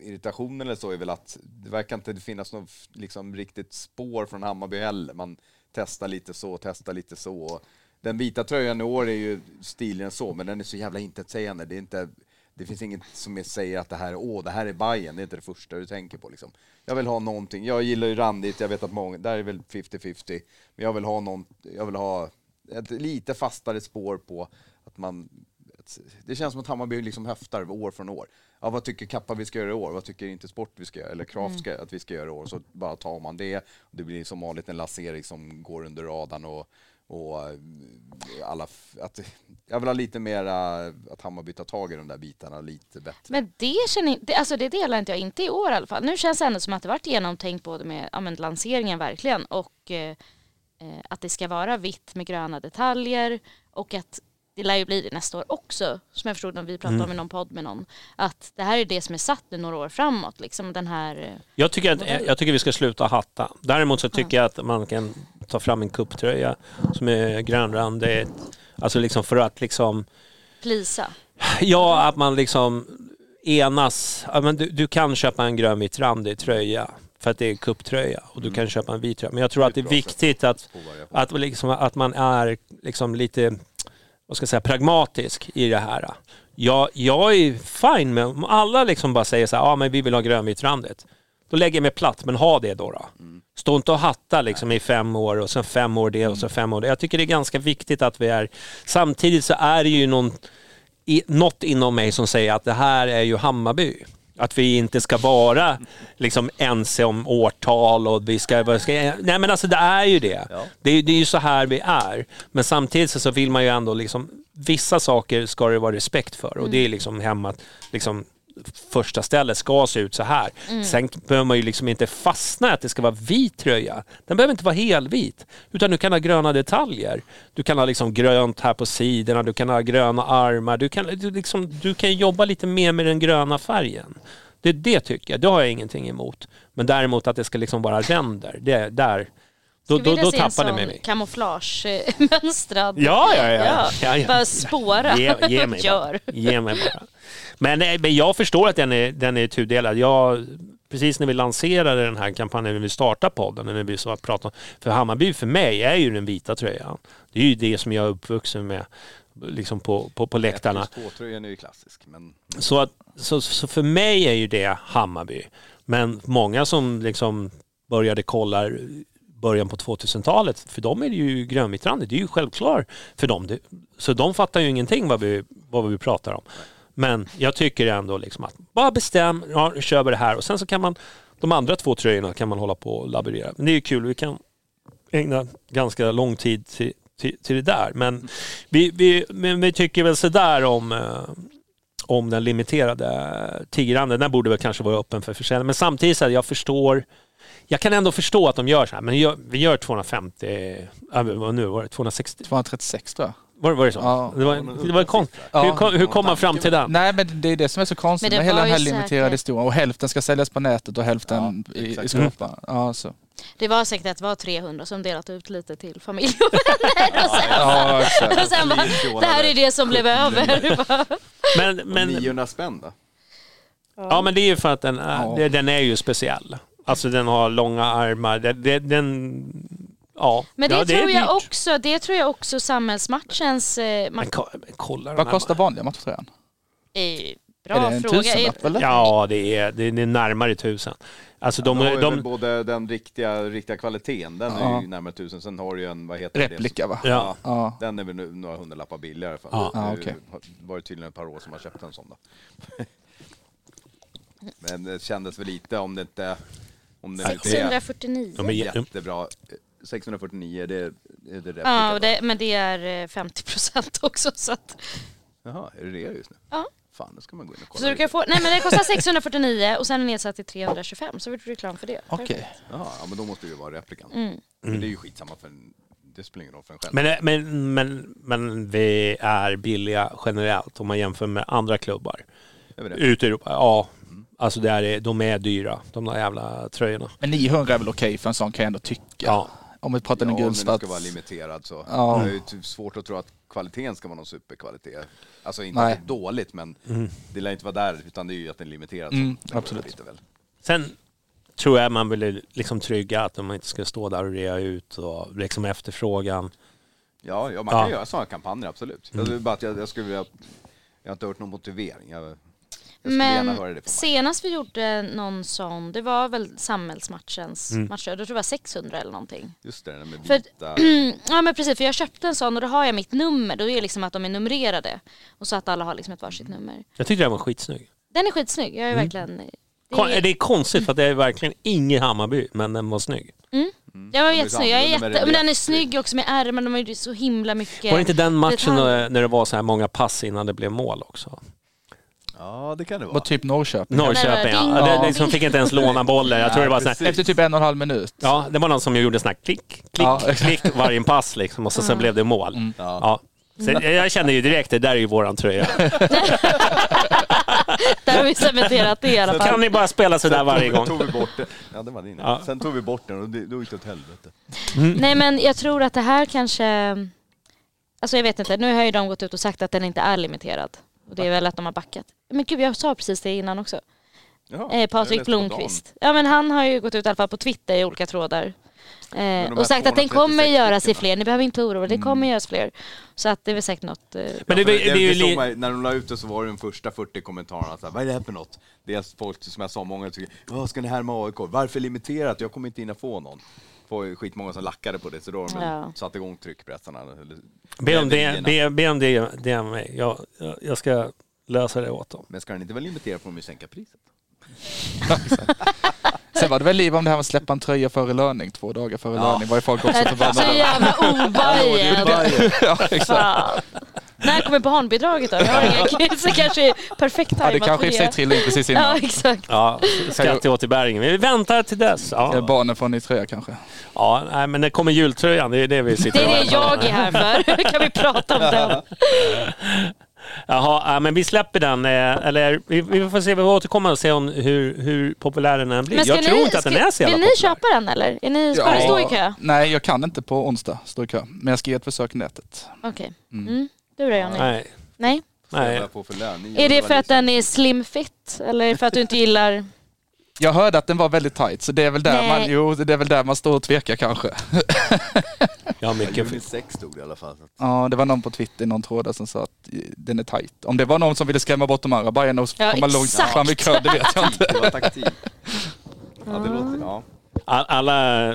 [SPEAKER 6] irritationen eller så är väl att det verkar inte finnas något liksom, riktigt spår från Hammarby heller. Man testar lite så, testar lite så. Den vita tröjan i år är ju stiligare än så, men den är så jävla intetsägande. Det är inte det finns inget som säger att det här är, åh, det här är Bayern. det är inte det första du tänker på liksom. Jag vill ha någonting, jag gillar ju randigt, jag vet att många, där är väl 50-50, men jag vill ha någon, jag vill ha ett lite fastare spår på att man det känns som att Hammarby liksom höftar år från år. Ja, vad tycker Kappa vi ska göra i år? Vad tycker inte Sport vi ska göra? Eller Kraft ska, att vi ska göra i år? Så bara tar man det. Det blir som vanligt en lansering som går under radarn och, och eh, alla... Att, jag vill ha lite mera att Hammarby tar tag i de där bitarna lite bättre.
[SPEAKER 4] Men det, känner, det, alltså det delar inte jag, inte i år i alla fall. Nu känns det ändå som att det varit genomtänkt både med ja, men lanseringen verkligen och eh, eh att det ska vara vitt med gröna detaljer och att det lär ju bli det nästa år också, som jag förstod när vi pratade om i någon podd med någon, att det här är det som är satt nu några år framåt, liksom den här... eh,
[SPEAKER 3] Jag tycker, att, jag tycker vi ska sluta hatta. Däremot så tycker jag att man kan ta fram en kupptröja som är grönrandig. Alltså liksom för att liksom
[SPEAKER 4] Plisa.
[SPEAKER 3] Ja, att man liksom enas. Men du, du kan köpa en grönvit randig tröja för att det är kupptröja och du kan köpa en vit tröja. Men jag tror att det är viktigt att, att, liksom, att man är liksom lite vad ska jag säga, pragmatisk i det här. Jag, jag är fine med om alla liksom bara säger så här, ja men vi vill ha grönvit randigt. Då lägger jag mig platt, men ha det då. då. Stå inte och hatta liksom i fem år och sen fem år det och så fem år det. Jag tycker det är ganska viktigt att vi är... Samtidigt så är det ju någon, i, något inom mig som säger att det här är ju Hammarby. Att vi inte ska vara liksom ense om årtal och vi ska... ska nej men alltså det är ju det. Det, är, det är ju så här vi är. Men samtidigt så, vill man ju ändå liksom... Vissa saker ska det vara respekt för och det är liksom hemma... Liksom, första stället ska se ut så här. Sen behöver man ju liksom inte fastna att det ska vara vit tröja. Den behöver inte vara helvit. Utan du kan ha gröna detaljer. Du kan ha liksom grönt här på sidorna, du kan ha gröna armar. Du kan, du liksom, du kan jobba lite mer med den gröna färgen. Det, det tycker jag, det har jag ingenting emot. Men däremot att det ska liksom vara ränder, det, där, då, då, då tappar det
[SPEAKER 4] sån
[SPEAKER 3] med mig.
[SPEAKER 4] kamouflage-mönstrad.
[SPEAKER 3] Ja, ja, ja. ja, ja.
[SPEAKER 4] Bara spåra.
[SPEAKER 3] Ge, ge mig <laughs> bara.
[SPEAKER 4] Gör.
[SPEAKER 3] Ge mig bara. Men, eh, men jag förstår att den är, den är tudelad. Jag, precis när vi lanserade den här kampanjen, när vi startade podden, när vi så att prata om, för Hammarby för mig är ju den vita tröjan. Det är ju det som jag är uppvuxen med liksom på, på, på läktarna.
[SPEAKER 6] 1 plus 2-tröjan är ju klassisk, men
[SPEAKER 3] Så, att, så, så för mig är ju det Hammarby. Men många som liksom började kolla början på 2000-talet, för dem är det ju grönvitrandigt. Det är ju självklart för dem. Så de fattar ju ingenting vad vi, vad vi pratar om. Men jag tycker ändå liksom att bara bestäm, ja, nu kör vi det här och sen så kan man de andra två tröjorna kan man hålla på och laborera. Men det är ju kul, vi kan ägna ganska lång tid till, till, till det där. Men vi, vi, men vi tycker väl sådär om eh, om den limiterade tigranden. Den borde väl kanske vara öppen för försäljning. Men samtidigt så här, jag förstår jag kan ändå förstå att de gör så här, men vi gör 250, vad nu var det, 260,
[SPEAKER 5] 236 tror jag.
[SPEAKER 3] Var, var det så?
[SPEAKER 5] Ja.
[SPEAKER 3] Det var, det var kon-
[SPEAKER 5] Ja.
[SPEAKER 3] hur, kom, hur kom man fram till den?
[SPEAKER 5] Nej men det är det som är så konstigt med hela den här limiterade historien. Och hälften ska säljas på nätet och hälften
[SPEAKER 6] Ja,
[SPEAKER 5] i, i skåpa. Ja, så.
[SPEAKER 4] Det var säkert att det var 300 som delat ut lite till familj och vänner. Och sen,
[SPEAKER 5] Ja, exakt.
[SPEAKER 4] och sen bara, det här är det som blev över. <laughs>
[SPEAKER 3] Men,
[SPEAKER 6] Men,
[SPEAKER 3] men,
[SPEAKER 6] 900 spänn då?
[SPEAKER 3] ja, men det är ju för att den är,
[SPEAKER 5] Ja.
[SPEAKER 3] det- den är ju speciell. Alltså den har långa armar. Det, den, ja.
[SPEAKER 4] Men det,
[SPEAKER 3] ja,
[SPEAKER 4] tror
[SPEAKER 3] är
[SPEAKER 4] jag
[SPEAKER 3] dyrt.
[SPEAKER 4] också, det tror jag också samhällsmatchens... Eh,
[SPEAKER 3] Men,
[SPEAKER 4] ma-
[SPEAKER 3] ko- men kolla
[SPEAKER 5] Vad kostar vanliga matchtröjan?
[SPEAKER 4] eh, bra
[SPEAKER 5] Är det en
[SPEAKER 4] fråga.
[SPEAKER 5] tusenlapp eller?
[SPEAKER 3] Ja, det är, det är närmare tusen. Alltså de,
[SPEAKER 6] De, har ju
[SPEAKER 3] de,
[SPEAKER 6] väl både den riktiga, riktiga kvaliteten, den är
[SPEAKER 5] Ja.
[SPEAKER 6] ju närmare tusen. Sen har du ju en, vad heter det?
[SPEAKER 5] Replika va?
[SPEAKER 3] Ja.
[SPEAKER 5] Ja.
[SPEAKER 6] Den är väl nu några hundralappar billigare. För.
[SPEAKER 3] Ja.
[SPEAKER 5] Ja,
[SPEAKER 6] Det
[SPEAKER 5] okej.
[SPEAKER 6] var det tydligen ett par år som har köpt en sån då. <laughs> Men det kändes väl lite om det inte... Om det inte är
[SPEAKER 4] 649.
[SPEAKER 3] de är jä-
[SPEAKER 6] jättebra. 649, det är det är det replika
[SPEAKER 4] Ja,
[SPEAKER 6] då?
[SPEAKER 4] och det, men det är eh, 50 procent också. Så, att,
[SPEAKER 6] Jaha, är det det just nu?
[SPEAKER 4] Ja.
[SPEAKER 6] Fan, nu ska man gå in och kolla.
[SPEAKER 4] så du kan få, nej men det kostar 649 och sen är det nedsatt till 325 så vill du reklam för det.
[SPEAKER 5] Okej.
[SPEAKER 6] Jaha, ja, men då måste det ju vara replikan.
[SPEAKER 4] Mm.
[SPEAKER 6] Men det är ju skitsamma för en, det spelar ingen roll för en själv.
[SPEAKER 3] Men, men, men, men vi är billiga generellt om man jämför med andra klubbar.
[SPEAKER 6] Vi?
[SPEAKER 3] Ute i Europa, ja. Alltså det är, de är dyra, de där jävla tröjorna.
[SPEAKER 5] Men 900 är väl okej för en sån kan jag ändå tycka.
[SPEAKER 3] Ja.
[SPEAKER 5] Om vi pratar
[SPEAKER 6] Ja,
[SPEAKER 5] en
[SPEAKER 6] men den
[SPEAKER 5] gulsvart.
[SPEAKER 6] ska vara limiterad så.
[SPEAKER 5] Ja.
[SPEAKER 6] Det är ju typ svårt att tro att kvaliteten ska vara någon superkvalitet. Alltså inte
[SPEAKER 5] Nej.
[SPEAKER 6] dåligt, men det lär inte vara där, utan det är ju att den är limiterad. så.
[SPEAKER 5] Mm, absolut.
[SPEAKER 6] Lite väl.
[SPEAKER 3] Sen tror jag man vill liksom trygga att de inte ska stå där och rea ut och liksom efterfrågan.
[SPEAKER 6] Ja, ja, man
[SPEAKER 3] Ja.
[SPEAKER 6] kan göra sådana kampanjer, absolut. Jag, vill bara att jag, jag skulle vilja, jag har inte hört någon motivering. Jag, jag skulle gärna höra
[SPEAKER 4] Men senast vi gjorde någon sån, det var väl samhällsmatchens
[SPEAKER 3] Mm.
[SPEAKER 4] matcher, då tror jag det var 600 eller någonting.
[SPEAKER 6] Just det, den med
[SPEAKER 4] För-
[SPEAKER 6] vita. <clears throat>
[SPEAKER 4] Ja men precis, för jag köpte en sån och då har jag mitt nummer, då är det liksom att de är numrerade. Och så att alla har liksom ett varsitt nummer.
[SPEAKER 3] Jag tyckte den var skitsnygg.
[SPEAKER 4] Den är skitsnygg, jag är verkligen... Det är,
[SPEAKER 3] Det är konstigt för att det är verkligen ingen Hammarby, men den var snygg.
[SPEAKER 4] jag var
[SPEAKER 6] är så
[SPEAKER 4] jättesnygg, jag är jätte, men den är snygg också med ärmarna, de är ju så himla mycket...
[SPEAKER 3] Var det inte den matchen när det var så här många pass innan det blev mål också?
[SPEAKER 6] Ja, det kan det vara.
[SPEAKER 5] Var typ Norrköping.
[SPEAKER 3] Norrköping,
[SPEAKER 4] ding,
[SPEAKER 3] ja. Det,
[SPEAKER 4] ding.
[SPEAKER 3] det, som fick inte ens låna bollen. Jag tror det var så här.
[SPEAKER 5] Efter typ en och en halv minut.
[SPEAKER 3] Ja, det var någon som gjorde sån här klick, klick,
[SPEAKER 5] Ja,
[SPEAKER 3] klick varje pass liksom och så, sen blev det mål.
[SPEAKER 5] Mm.
[SPEAKER 6] Ja.
[SPEAKER 3] Ja. Så jag kände ju direkt, det där är ju våran tröja. <laughs> <laughs>
[SPEAKER 4] Där har vi cementerat det i alla fall.
[SPEAKER 3] Kan ni bara spela så där varje gång?
[SPEAKER 6] tog vi bort den. Ja, det var din.
[SPEAKER 3] Ja.
[SPEAKER 6] Sen tog vi bort den och det, då gick det åt helvete.
[SPEAKER 4] Nej men jag tror att det här kanske... Alltså jag vet inte, nu har ju de gått ut och sagt att den inte är limiterad. Och det är väl att de har backat. Men gud, jag sa precis det innan också.
[SPEAKER 6] Jaha,
[SPEAKER 4] Eh, Patrik. Blomqvist. Ja men han har ju gått ut i alla fall på Twitter i olika trådar. Eh, och
[SPEAKER 6] här
[SPEAKER 4] sagt att den
[SPEAKER 6] 236
[SPEAKER 4] kommer göras i fler, ni behöver inte oroa er, det kommer göras fler. Så att det är väl säkert något... Eh,
[SPEAKER 3] Men det, det, det
[SPEAKER 6] såg
[SPEAKER 3] li-
[SPEAKER 6] man, när de la ut det så var det de första 40 kommentarerna så här, vad är det här för något? Dels folk som jag sa, många tycker, vad ska ni härma AIK? Varför limiterat? Jag kommer inte hinna få någon. Ju skitmånga som lackade på det, så då har de
[SPEAKER 4] Ja.
[SPEAKER 6] satt igång tryckpressarna.
[SPEAKER 3] be om det, be, be om det, det är mig. Jag, jag, jag ska lösa det åt dem.
[SPEAKER 6] Men ska den inte vara limiterad får de ju sänka priset. <laughs>
[SPEAKER 5] Sen var det väl liv om det här med att släppa en tröja före löning, två dagar före
[SPEAKER 6] Ja.
[SPEAKER 5] löning. var ju folk också <laughs>
[SPEAKER 4] så
[SPEAKER 5] förbannade.
[SPEAKER 4] jävla <laughs> obajen.
[SPEAKER 5] ja, exakt.
[SPEAKER 4] När kommer barnbidraget då? Jag har inga kids, så kanske är perfekt
[SPEAKER 5] Ja, det
[SPEAKER 4] tajmat
[SPEAKER 5] kanske i och sig trillade in precis
[SPEAKER 4] Ja
[SPEAKER 5] innan.
[SPEAKER 4] exakt.
[SPEAKER 3] Ja, skatteåterbäringen. Vi väntar till dess. Ja,
[SPEAKER 5] barnen får en ny tröja kanske.
[SPEAKER 3] ja nej, men det kommer jultröjan. Det är det vi sitter
[SPEAKER 4] Det är
[SPEAKER 3] och
[SPEAKER 4] det jag är här för. kan vi prata om den?
[SPEAKER 3] Jaha, ja, men vi släpper den. eh, Eller vi, vi får se, vi får återkomma och se om hur, hur populär den blir. Jag tror
[SPEAKER 4] ni,
[SPEAKER 3] inte att den är så jävla
[SPEAKER 4] Vill ni
[SPEAKER 3] populär.
[SPEAKER 4] köpa den eller? Är ni, ni stå i kö?
[SPEAKER 5] Nej, jag kan inte på onsdag stå i kö. Men jag ska ge ett försök i nätet.
[SPEAKER 4] Okej. Mm. Du då Johnny?
[SPEAKER 3] Nej.
[SPEAKER 4] Nej?
[SPEAKER 3] Nej.
[SPEAKER 4] Är det för att den är slim fit? Eller för att du inte gillar...
[SPEAKER 5] Jag hörde att den var väldigt tight, så det är väl där,
[SPEAKER 4] Nej.
[SPEAKER 5] man, jo, det är väl där man står och tvekar kanske. <laughs>
[SPEAKER 3] Har mycket...
[SPEAKER 6] Juni 6 stod det i alla fall.
[SPEAKER 5] Ja, det var någon på Twitter, någon tråd där som sa att eh, den är tight. Om det var någon som ville skrämma bort de andra Bajarna och
[SPEAKER 4] Ja,
[SPEAKER 5] komma långt fram i kö, det vet jag inte.
[SPEAKER 6] Det var taktik. Ja, det låter, ja.
[SPEAKER 3] All- Alla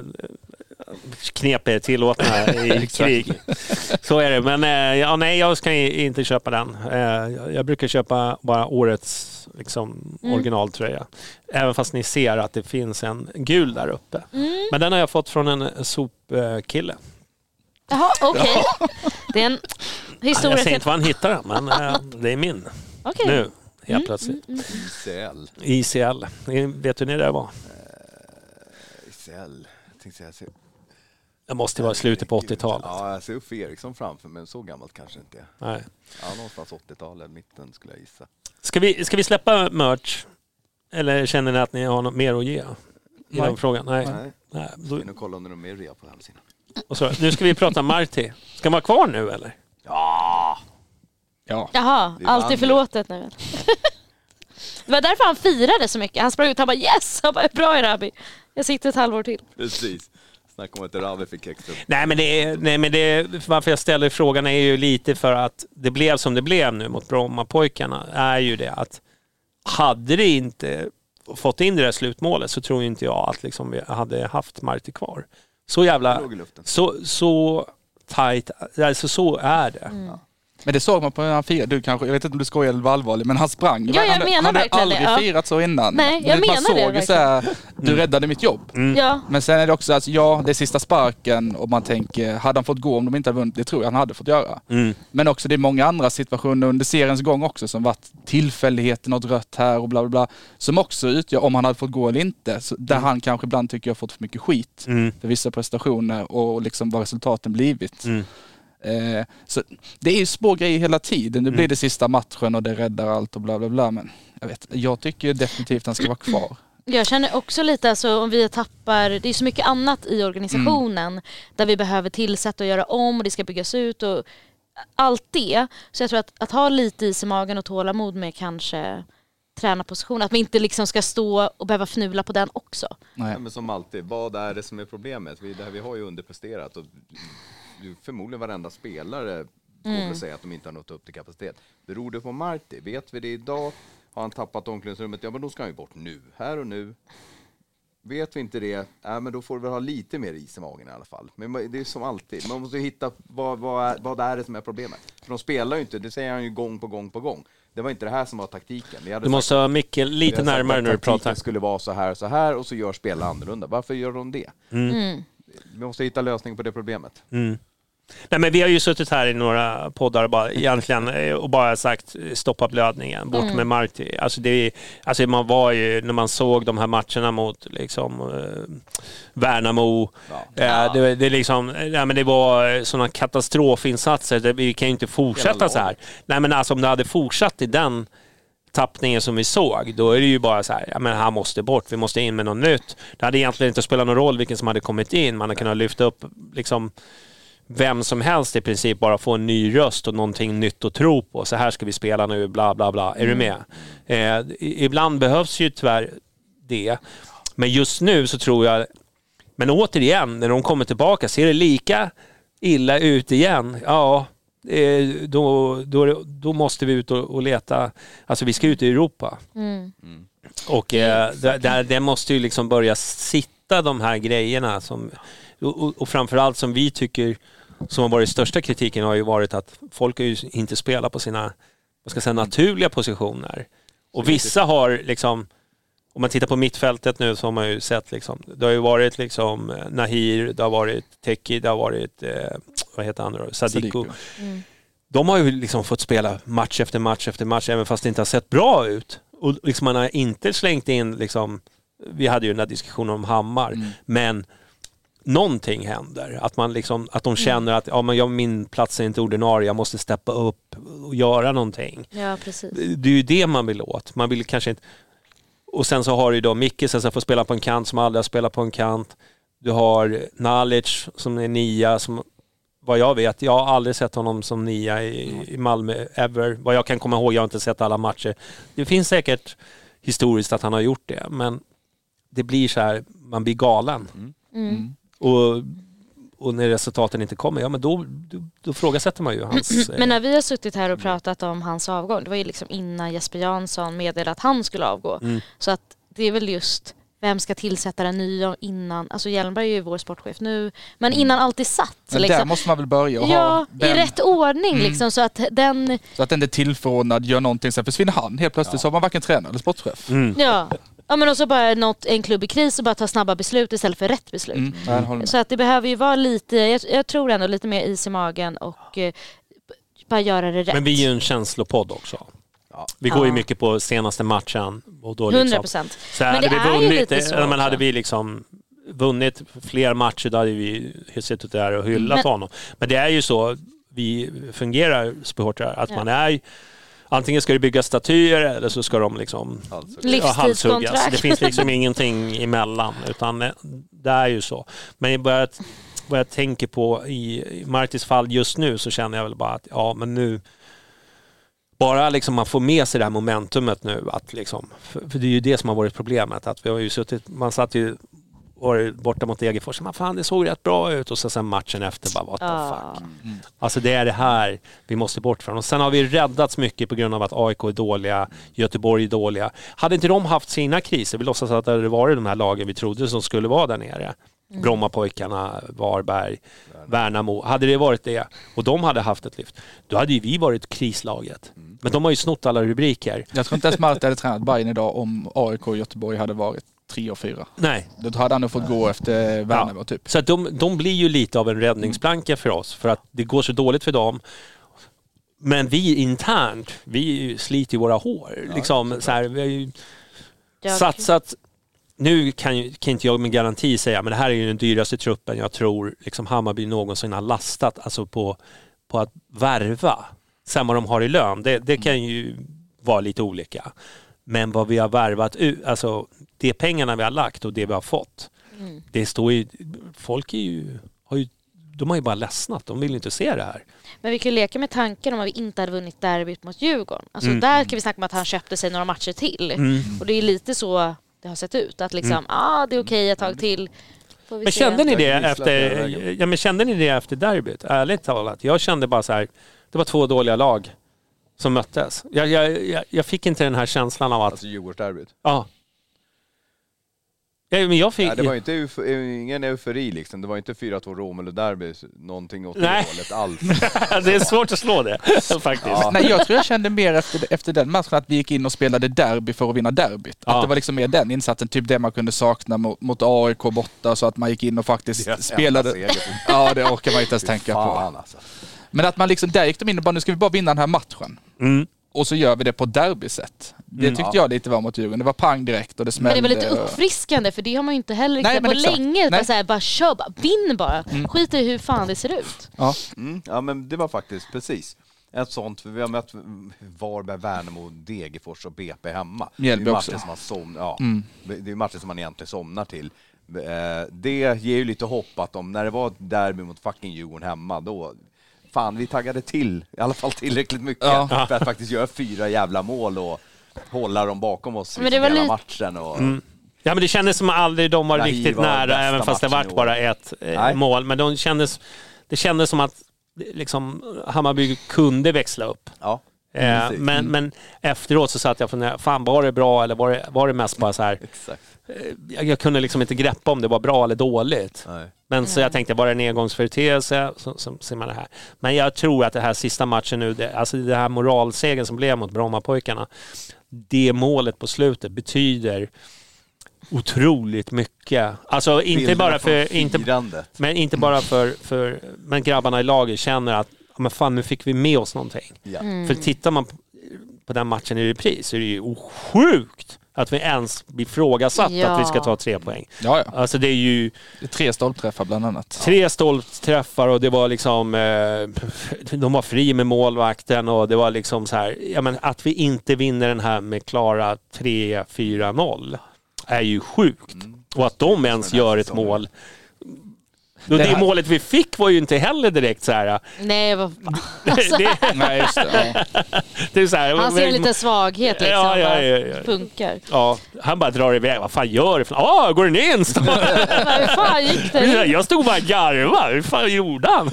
[SPEAKER 3] knep är tillåtna <laughs> i krig. Så är det. Men eh, ja, nej, jag ska inte köpa den. Eh, jag- Jag brukar köpa bara årets liksom,
[SPEAKER 4] Mm.
[SPEAKER 3] originaltröja. Även fast ni ser att det finns en gul där uppe.
[SPEAKER 4] Mm.
[SPEAKER 3] Men den har jag fått från en sopkille.
[SPEAKER 4] Jaha, <laughs> okej. Det är en
[SPEAKER 3] Jag
[SPEAKER 4] historia
[SPEAKER 3] säger
[SPEAKER 4] till...
[SPEAKER 3] inte var han hittar den, men eh, det är min
[SPEAKER 4] Okej.
[SPEAKER 3] nu. Helt plötsligt.
[SPEAKER 6] ICL.
[SPEAKER 3] ICL. Ni Vet du när det var?
[SPEAKER 6] ICL. Jag tänkte säga, se-
[SPEAKER 3] Det måste vara slutet på 80-talet.
[SPEAKER 6] Ja, jag ser Uffe Eriksson framför men så gammalt kanske inte är.
[SPEAKER 3] Nej.
[SPEAKER 6] Ja, någonstans 80-talet, mitten skulle jag gissa.
[SPEAKER 3] Ska vi, ska vi släppa merch? Eller känner ni att ni har något mer att ge? I
[SPEAKER 5] Nej.
[SPEAKER 3] den frågan? Nej.
[SPEAKER 6] Nej.
[SPEAKER 3] Nej.
[SPEAKER 6] Ska
[SPEAKER 3] Då,
[SPEAKER 6] in och kolla om det är mer rea på hemsidan.
[SPEAKER 3] och så, nu ska vi prata Marti. Ska han vara kvar nu eller?
[SPEAKER 6] Ja!
[SPEAKER 5] Ja.
[SPEAKER 4] Jaha,
[SPEAKER 6] är
[SPEAKER 4] allt är förlåtet nu. <laughs> det var därför han firade så mycket. Han sprang ut och han bara yes! Han bara bra Erabi. Jag sitter ett halvår till.
[SPEAKER 6] Precis. Snacka om att Ravi fick extra.
[SPEAKER 3] Nej men, det är, nej, men det är, varför jag ställer frågan är ju lite för att det blev som det blev nu mot Brommapojkarna. Är ju det att hade det inte fått in det där slutmålet så tror inte jag att liksom vi hade haft Marti kvar. Så jävla... Så, så tight, alltså så är det.
[SPEAKER 4] Mm.
[SPEAKER 5] Men det såg man på när han firade. Du kanske, jag vet inte om du skojade eller var allvarlig, men han sprang.
[SPEAKER 4] Ja, jag
[SPEAKER 5] han,
[SPEAKER 4] menar
[SPEAKER 5] han hade
[SPEAKER 4] verkligen
[SPEAKER 5] aldrig
[SPEAKER 4] det, ja.
[SPEAKER 5] firat så innan.
[SPEAKER 4] Nej,
[SPEAKER 5] Men
[SPEAKER 4] jag
[SPEAKER 5] man
[SPEAKER 4] menar
[SPEAKER 5] såg
[SPEAKER 4] det verkligen.
[SPEAKER 5] så här, du räddade mitt jobb.
[SPEAKER 4] Ja,
[SPEAKER 5] Men sen är det också, alltså, ja det är sista sparken och man tänker, hade han fått gå om de inte hade vunnit? Det tror jag han hade fått göra.
[SPEAKER 3] Mm.
[SPEAKER 5] Men också det är många andra situationer under seriens gång också som varit tillfälligheter, något rött här och bla bla bla. Som också utgör om han hade fått gå eller inte. Så där han kanske ibland tycker jag har fått för mycket skit
[SPEAKER 3] Mm.
[SPEAKER 5] för vissa prestationer och liksom vad resultaten blivit.
[SPEAKER 3] Mm.
[SPEAKER 5] Eh, så det är ju små grejer hela tiden. Nu blir
[SPEAKER 3] Mm.
[SPEAKER 5] det sista matchen och det räddar allt och bla bla bla. Men jag, vet, jag tycker definitivt han ska vara kvar.
[SPEAKER 4] jag känner också lite alltså om vi tappar, det är så mycket annat i organisationen där vi behöver tillsätta och göra om och det ska byggas ut och allt det. Så jag tror att, att ha lite is i magen och tålamod med kanske tränarposition, att man inte liksom ska stå och behöva fnula på den också.
[SPEAKER 5] Nej.
[SPEAKER 6] Ja, men som alltid, vad är det som är problemet? Vi, det här, vi har ju underpresterat och ju- förmodligen varenda spelare kommer att säga att de inte har nått upp till kapacitet. Beror det på Marti? Vet vi det idag? Har han tappat omklädningsrummet? Ja, men då ska han ju bort nu, här och nu. Vet vi inte det, ja, men då får vi ha lite mer is i magen i alla fall. Men det är som alltid, man måste hitta vad, vad, är, vad är det som är problemet. För de spelar ju inte, det säger han ju gång på gång på gång. Det var inte det här som var taktiken.
[SPEAKER 3] Du
[SPEAKER 6] sagt-
[SPEAKER 3] måste ha Micke
[SPEAKER 6] vi
[SPEAKER 3] lite närmare
[SPEAKER 6] att
[SPEAKER 3] när du
[SPEAKER 6] taktiken
[SPEAKER 3] pratar.
[SPEAKER 6] skulle vara så här och så här och så gör spelarna annorlunda. Varför gör de det?
[SPEAKER 4] Mm.
[SPEAKER 6] Vi måste hitta lösning på det problemet.
[SPEAKER 3] Mm. Nej, men vi har ju suttit här i några poddar och bara, egentligen, eh, och bara sagt eh, stoppa blödningen, bort med Marti. Alltså, det, är- alltså man var ju, när man såg de här matcherna mot liksom, eh, Värnamo,
[SPEAKER 6] Ja.
[SPEAKER 3] eh, det, det, är liksom, ja, men det var sådana katastrofinsatser. Det, vi kan ju inte fortsätta så här. Nej, men alltså, om det hade fortsatt i den tappningen som vi såg, då är det ju bara så här, ja men han måste bort, vi måste in med något nytt. Det hade egentligen inte spelat någon roll vilken som hade kommit in, man hade kunnat lyfta upp liksom vem som helst i princip bara få en ny röst och någonting nytt att tro på. Så här ska vi spela nu, bla bla bla. Är du med? Eh, ibland behövs ju tyvärr det. Men just nu så tror jag, men återigen, när de kommer tillbaka, ser det lika illa ut igen, ja, eh, då, då, då måste vi ut och, och leta. Alltså vi ska ut i Europa.
[SPEAKER 4] Mm.
[SPEAKER 3] Och eh, där, där, det måste ju liksom börja sitta de här grejerna som, och, och- och framförallt som vi tycker som har varit största kritiken har ju varit att folk har ju inte spelat på sina vad ska säga, naturliga positioner. Och vissa har liksom, om man tittar på mittfältet nu så har man ju sett liksom, det har ju varit liksom eh, Nahir, det har varit Teki, det har varit, eh, vad heter han nu då, Sadiko.
[SPEAKER 5] Sadiku.
[SPEAKER 3] De har ju liksom fått spela match efter match efter match även fast det inte har sett bra ut. Och liksom man har inte slängt in liksom, vi hade ju den där diskussionen om Hammar,
[SPEAKER 5] Mm.
[SPEAKER 3] men någonting händer. Att, man liksom, att de känner att ja, men jag, min plats är inte ordinarie, jag måste steppa upp och göra någonting.
[SPEAKER 4] Ja, precis.
[SPEAKER 3] Det är ju det man vill åt. Man vill kanske inte... Och sen så har du då Micke som får spela på en kant som aldrig har spelat på en kant. Du har Nalic som är nia som vad jag vet, jag har aldrig sett honom som nia i, i Malmö ever. Vad jag kan komma ihåg, jag har inte sett alla matcher. Det finns säkert historiskt att han har gjort det, men det blir så här, man blir galen.
[SPEAKER 4] Mm.
[SPEAKER 3] Och, och när resultaten inte kommer, ja men då, då, då frågasätter man ju hans... <clears throat>
[SPEAKER 4] Men när vi har suttit här och pratat om hans avgång, det var ju liksom innan Jesper Jansson meddelade att han skulle avgå.
[SPEAKER 3] Mm.
[SPEAKER 4] Så att det är väl just vem ska tillsätta den nya innan, alltså Hjelmberg är ju vår sportchef nu, men innan allt är satt.
[SPEAKER 5] Men
[SPEAKER 4] liksom.
[SPEAKER 5] där måste man väl börja och ha
[SPEAKER 4] Ja, i
[SPEAKER 5] den,
[SPEAKER 4] rätt ordning
[SPEAKER 5] Mm.
[SPEAKER 4] liksom så att den,
[SPEAKER 5] så att den är tillförordnad, gör någonting, sen försvinner han. Helt plötsligt så har man varken tränare eller sportchef.
[SPEAKER 3] mm.
[SPEAKER 4] ja. Ja men också bara något, en klubb i kris och bara ta snabba beslut istället för rätt beslut.
[SPEAKER 5] Mm.
[SPEAKER 4] Så att det behöver ju vara lite, jag, jag tror ändå lite mer is i magen och eh, bara göra det rätt.
[SPEAKER 3] Men vi är ju en känslopodd också.
[SPEAKER 6] Ja.
[SPEAKER 3] Vi går ju
[SPEAKER 4] Ja.
[SPEAKER 3] mycket på senaste matchen. Och då
[SPEAKER 4] 100
[SPEAKER 3] liksom,
[SPEAKER 4] procent.
[SPEAKER 3] så
[SPEAKER 4] Men
[SPEAKER 3] hade
[SPEAKER 4] det
[SPEAKER 3] vi
[SPEAKER 4] är ju
[SPEAKER 3] vunnit,
[SPEAKER 4] lite så
[SPEAKER 3] men hade vi liksom vunnit fler matcher, då hade vi suttit där och hyllat
[SPEAKER 4] Men-
[SPEAKER 3] honom. Men det är ju så vi fungerar supportrar, att
[SPEAKER 4] Ja.
[SPEAKER 3] man är Antingen ska det byggas statyer eller så ska de liksom ja, halshuggas. Det finns liksom ingenting emellan, utan eh, det är ju så. Men jag, vad jag tänker på i, Martis fall just nu så känner jag väl bara att ja, men nu bara liksom man får med sig det här momentumet nu att liksom, för, för det är ju det som har varit problemet att vi har ju suttit, man satt ju varit borta mot Degerfors, men fan det såg rätt bra ut och så sen matchen efter bara what the fuck. Alltså det är det här vi måste bort från. Och sen har vi räddats mycket på grund av att AIK är dåliga, Göteborg är dåliga. Hade inte de haft sina kriser, vi låtsas att det hade varit de här lagen vi trodde som skulle vara där nere. Brommapojkarna, Varberg, Värnamo. Hade det varit det och de hade haft ett lyft, då hade ju vi varit krislaget. Men de har ju snott alla rubriker.
[SPEAKER 5] Jag tror inte ens Malte hade tränat Bayern idag om AIK och Göteborg hade varit tre och fyra.
[SPEAKER 3] Nej,
[SPEAKER 5] Då hade han nog fått gå efter Värnamo typ.
[SPEAKER 3] Så att de, de blir ju lite av en räddningsplanka för oss för att det går så dåligt för dem. Men vi internt, vi sliter ju våra hår. liksom, så här, vi har ju
[SPEAKER 4] Jag-
[SPEAKER 3] satsat, nu kan, ju, kan inte jag med garanti säga, men det här är ju den dyraste truppen jag tror liksom Hammarby någonsin har lastat alltså på, på att värva. Sen vad de har i lön, det, det kan ju vara lite olika. Men vad vi har värvat ut, alltså de pengarna vi har lagt och det vi har fått.
[SPEAKER 4] Mm.
[SPEAKER 3] Det står ju, folk är ju, har ju, de har ju bara ledsnat, de vill ju inte se det här.
[SPEAKER 4] Men vi kan ju leka med tanken om att vi inte hade vunnit derbyt mot Djurgården. Alltså
[SPEAKER 3] Mm.
[SPEAKER 4] där kan vi snacka om att han köpte sig några matcher till. Och det är lite så det har sett ut. Att liksom, ah, det är okej ett tag till.
[SPEAKER 3] Men kände ni det efter, ja, men kände ni det efter derbyt? Ärligt talat. Jag kände bara så här, det var två dåliga lag som möttes. Jag, jag, jag, jag fick inte den här känslan av att,
[SPEAKER 6] alltså Djurgårdsderbyt.
[SPEAKER 3] ja. Ja men jag fick,
[SPEAKER 6] Nej, det var ju inte euf- ingen eufori liksom. Det var inte 4-2 Romelu-derby, någonting åt det
[SPEAKER 3] Nej.
[SPEAKER 6] hållet alls. <laughs>
[SPEAKER 3] det är svårt att slå det <laughs> faktiskt.
[SPEAKER 6] Ja.
[SPEAKER 5] Nej, jag tror jag kände mer efter, efter den matchen att vi gick in och spelade derby för att vinna derbyt.
[SPEAKER 3] Ja.
[SPEAKER 5] Att det var liksom mer den insatsen, typ det man kunde sakna mot, mot AIK borta, så att man gick in och faktiskt
[SPEAKER 6] Deras
[SPEAKER 5] spelade. <laughs> Ja, det orkar man inte ens tänka på.
[SPEAKER 6] Alltså.
[SPEAKER 5] Men att man liksom, där gick de in och bara, nu ska vi bara vinna den här matchen.
[SPEAKER 3] Mm.
[SPEAKER 5] Och så gör vi det på derbysätt. Det
[SPEAKER 3] Mm.
[SPEAKER 5] tyckte jag lite var mot Djurgården. Det var pang direkt och det
[SPEAKER 4] Men
[SPEAKER 5] smällde.
[SPEAKER 4] det var lite uppfriskande för det har man ju inte heller riktigt
[SPEAKER 5] men
[SPEAKER 4] på
[SPEAKER 5] exakt.
[SPEAKER 4] länge. Utan så här, bara kör, bara, vinn bara. Skit i hur fan det ser ut.
[SPEAKER 5] Ja.
[SPEAKER 6] Mm, ja men det var faktiskt precis ett sånt, för vi har mött Varberg, Värnamo, Degerfors och BP hemma.
[SPEAKER 5] Mjällby
[SPEAKER 6] det är
[SPEAKER 5] också.
[SPEAKER 6] som man som, ja,
[SPEAKER 5] Mm.
[SPEAKER 6] Det är matcher som man egentligen somnar till. Eh, Det ger ju lite hopp att om, när det var ett derby mot fucking Djurgården hemma, då Fan, vi taggade till, i alla fall tillräckligt mycket
[SPEAKER 5] Ja.
[SPEAKER 6] för att faktiskt göra fyra jävla mål och hålla dem bakom oss
[SPEAKER 4] Men
[SPEAKER 6] liksom
[SPEAKER 4] det var
[SPEAKER 6] hela
[SPEAKER 4] lite-
[SPEAKER 6] matchen. Och,
[SPEAKER 3] Mm. Ja men det kändes som att aldrig de var
[SPEAKER 6] Naiva
[SPEAKER 3] riktigt nära även fast det vart bara ett eh,
[SPEAKER 6] Nej.
[SPEAKER 3] mål. Men de kändes, det kändes som att liksom, Hammarby kunde växla upp.
[SPEAKER 6] Ja,
[SPEAKER 3] Eh, men, men efteråt så satt jag och funderade, fan var det bra eller var det, var det mest bara så här,
[SPEAKER 6] exakt.
[SPEAKER 3] eh, jag, jag kunde liksom inte greppa om det var bra eller dåligt.
[SPEAKER 6] Nej.
[SPEAKER 3] Men så jag tänkte, var det en engångsföreteelse så, så ser man det här. Men jag tror att det här sista matchen nu, det, alltså det här moralsegen som blev mot Brommapojkarna, det målet på slutet betyder otroligt mycket. Alltså inte
[SPEAKER 6] Bilderna
[SPEAKER 3] bara för, inte, men inte bara för, för, men grabbarna i laget känner att, men fan nu fick vi med oss någonting.
[SPEAKER 6] Ja.
[SPEAKER 3] För tittar man på, på den matchen i repris så är det ju sjukt att vi ens blir frågasatt
[SPEAKER 4] Ja.
[SPEAKER 3] att vi ska ta tre poäng.
[SPEAKER 5] Ja, ja.
[SPEAKER 3] Alltså det är ju
[SPEAKER 5] Det är Tre stolpträffar bland annat.
[SPEAKER 3] tre stolpträffar och det var liksom, eh, <laughs> de var fri med målvakten och det var liksom så här, ja men att vi inte vinner den här med klara 3-4-0 är ju sjukt. Och att de ens gör ett mål.
[SPEAKER 5] Det
[SPEAKER 3] det
[SPEAKER 5] här-
[SPEAKER 3] målet vi fick var ju inte heller direkt så här.
[SPEAKER 4] Nej, vad fan. <laughs>
[SPEAKER 3] det,
[SPEAKER 5] Nej, just det. Ja. <laughs>
[SPEAKER 3] det är så här
[SPEAKER 4] Han ser en liten svaghet liksom.
[SPEAKER 3] Ja, ja, ja, ja.
[SPEAKER 4] Funkar.
[SPEAKER 3] Ja, han bara drar iväg. Vad fan gör du? för- Ah, går den in? <laughs>
[SPEAKER 4] Hur fan gick det?
[SPEAKER 3] Jag stod bara och garvade. Hur fan gjorde han?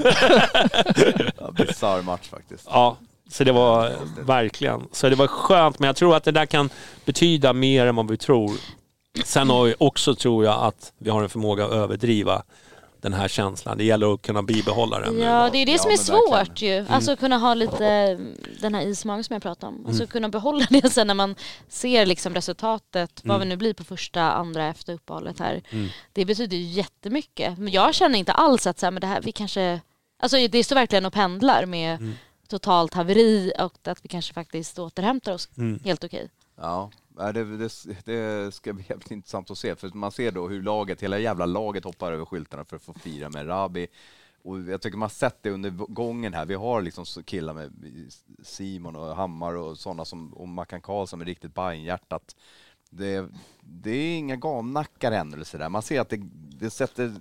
[SPEAKER 6] Ja, Bisarr match faktiskt.
[SPEAKER 3] Ja, så det var verkligen. Så det var skönt, men jag tror att det där kan betyda mer än vad vi tror. Sen har vi också, tror jag, att vi har en förmåga att överdriva den här känslan. Det gäller att kunna bibehålla den.
[SPEAKER 4] Ja, det är det
[SPEAKER 6] Ja,
[SPEAKER 4] som är
[SPEAKER 6] verkligen.
[SPEAKER 4] svårt ju. Alltså kunna ha lite mm, den här ismagen som jag pratade om. Alltså kunna behålla det sen när man ser liksom resultatet, vad vi nu blir på första, andra efter uppehållet här. Det betyder ju jättemycket. Men jag känner inte alls att så här, men det här, vi kanske... Alltså det står verkligen och pendlar med totalt haveri och att vi kanske faktiskt återhämtar oss helt okej.
[SPEAKER 6] Ja, Ja, det, det, det ska bli <laughs> jävligt intressant att se, för man ser då hur laget, hela jävla laget hoppar över skyltarna för att få fira med Rabi. Och jag tycker man har sett det under gången här. Vi har liksom killar med Simon och Hammar och sådana som, och Mackan Karlsson med riktigt Bajenhjärtat. Det, det är inga gamnackar än eller sådär. Man ser att det, det sätter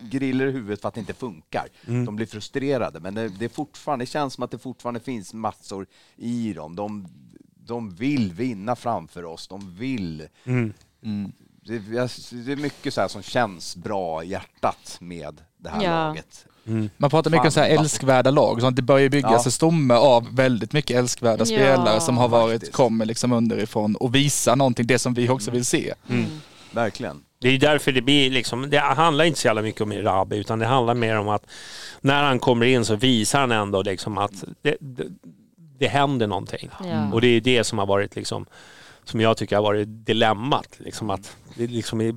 [SPEAKER 6] griller i huvudet för att det inte funkar. De blir frustrerade, men det, det, är fortfarande, det känns som att det fortfarande finns massor i dem. De, de vill vinna framför oss. De vill... Det, det är mycket så här som känns bra i hjärtat med det här
[SPEAKER 4] Ja.
[SPEAKER 6] laget.
[SPEAKER 5] Man pratar mycket om så här
[SPEAKER 6] Fan,
[SPEAKER 5] älskvärda lag, så att det börjar byggas
[SPEAKER 6] Ja.
[SPEAKER 5] en stomme av väldigt mycket älskvärda
[SPEAKER 4] Ja,
[SPEAKER 5] spelare som har varit,
[SPEAKER 6] faktiskt.
[SPEAKER 5] kommer liksom underifrån och visar någonting, det som vi också vill se.
[SPEAKER 6] Verkligen.
[SPEAKER 3] Det är därför det blir liksom, det handlar inte så jävla mycket om Rabi utan det handlar mer om att när han kommer in så visar han ändå liksom att det, det, det händer någonting.
[SPEAKER 4] Ja.
[SPEAKER 3] Och det är det som har varit liksom, som jag tycker har varit dilemmat. Liksom att det, liksom är,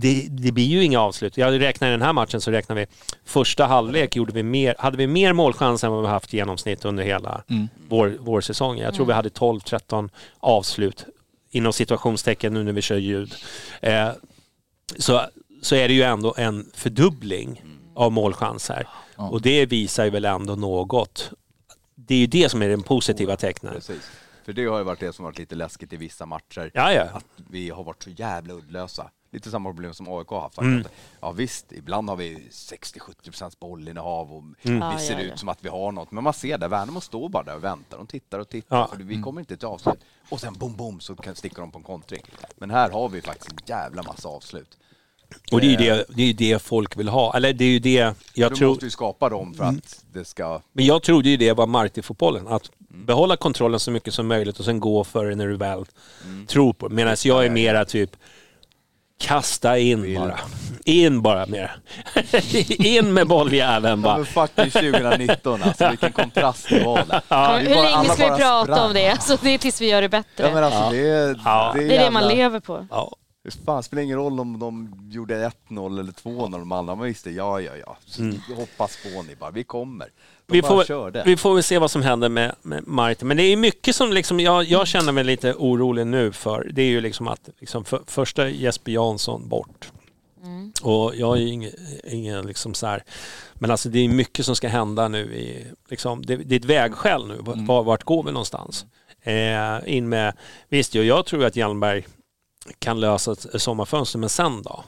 [SPEAKER 3] det, det blir ju inga avslut. Jag räknar i den här matchen så räknar vi första halvlek gjorde vi mer, hade vi mer målchanser än vad vi haft i genomsnitt under hela vår, vår säsong. Jag tror vi hade 12-13 avslut inom situationstecken nu när vi kör ljud. Eh, så, så är det ju ändå en fördubbling av målchanser. Och det visar ju väl ändå något. Det är ju det som är den positiva tecknen.
[SPEAKER 6] Precis. För det har ju varit det som varit lite läskigt i vissa matcher.
[SPEAKER 3] Ja, ja.
[SPEAKER 6] Att vi har varit så jävla uddlösa. Lite samma problem som AIK har haft.
[SPEAKER 3] Mm.
[SPEAKER 6] Ja visst, ibland har vi 60-70% bollinnehav och
[SPEAKER 3] Mm.
[SPEAKER 6] vi ser
[SPEAKER 4] ja,
[SPEAKER 6] ut som att vi har något. Men man ser där, Värnamo står bara där och väntar. De tittar och tittar.
[SPEAKER 3] Ja.
[SPEAKER 6] För vi kommer inte till avslut. Och sen bom, bom så kan sticker de på en kontring. Men här har vi faktiskt en jävla massa avslut.
[SPEAKER 3] Och det är ju det, det, är ju det folk vill ha. Eller det är ju det jag
[SPEAKER 6] Då
[SPEAKER 3] tror.
[SPEAKER 6] måste vi skapa dem för att det ska...
[SPEAKER 3] Men jag trodde ju det var Marti-fotbollen. Att behålla kontrollen så mycket som möjligt och sen gå för det när du väl tror på det. Medan jag är mera typ kasta in
[SPEAKER 6] Vill.
[SPEAKER 3] bara. In bara mer. <laughs> in med bolljäveln
[SPEAKER 6] Ja,
[SPEAKER 3] bara.
[SPEAKER 6] men fucking 2019 alltså, vilken kontrast det var där.
[SPEAKER 4] Ja,
[SPEAKER 6] Vi
[SPEAKER 4] Hur länge ska vi prata
[SPEAKER 6] sprang.
[SPEAKER 4] om det? Alltså, det är tills vi gör det bättre.
[SPEAKER 6] Ja men alltså det är...
[SPEAKER 3] Ja.
[SPEAKER 4] det är det man
[SPEAKER 6] jävla-
[SPEAKER 4] lever på.
[SPEAKER 3] Ja.
[SPEAKER 6] Det fan, spelar ingen roll om de gjorde 1-0 eller 2-0 de andra. Man visste, ja ja ja. Så Hoppas på ni bara, vi kommer. De
[SPEAKER 3] Vi
[SPEAKER 6] bara
[SPEAKER 3] får,
[SPEAKER 6] körde.
[SPEAKER 3] vi får väl se vad som händer med, med Marti. Men det är mycket som liksom jag, jag känner mig lite orolig nu för. Det är ju liksom att liksom för, första Jesper Jansson bort. Och jag är ju ingen, ingen liksom så här, men alltså det är mycket som ska hända nu i, liksom, det, det är ett vägskäl nu. Var, vart går vi någonstans? Eh, in med, visst, jag, jag tror att Hjalmberg kan lösa ett, sommarfönster, men sen då?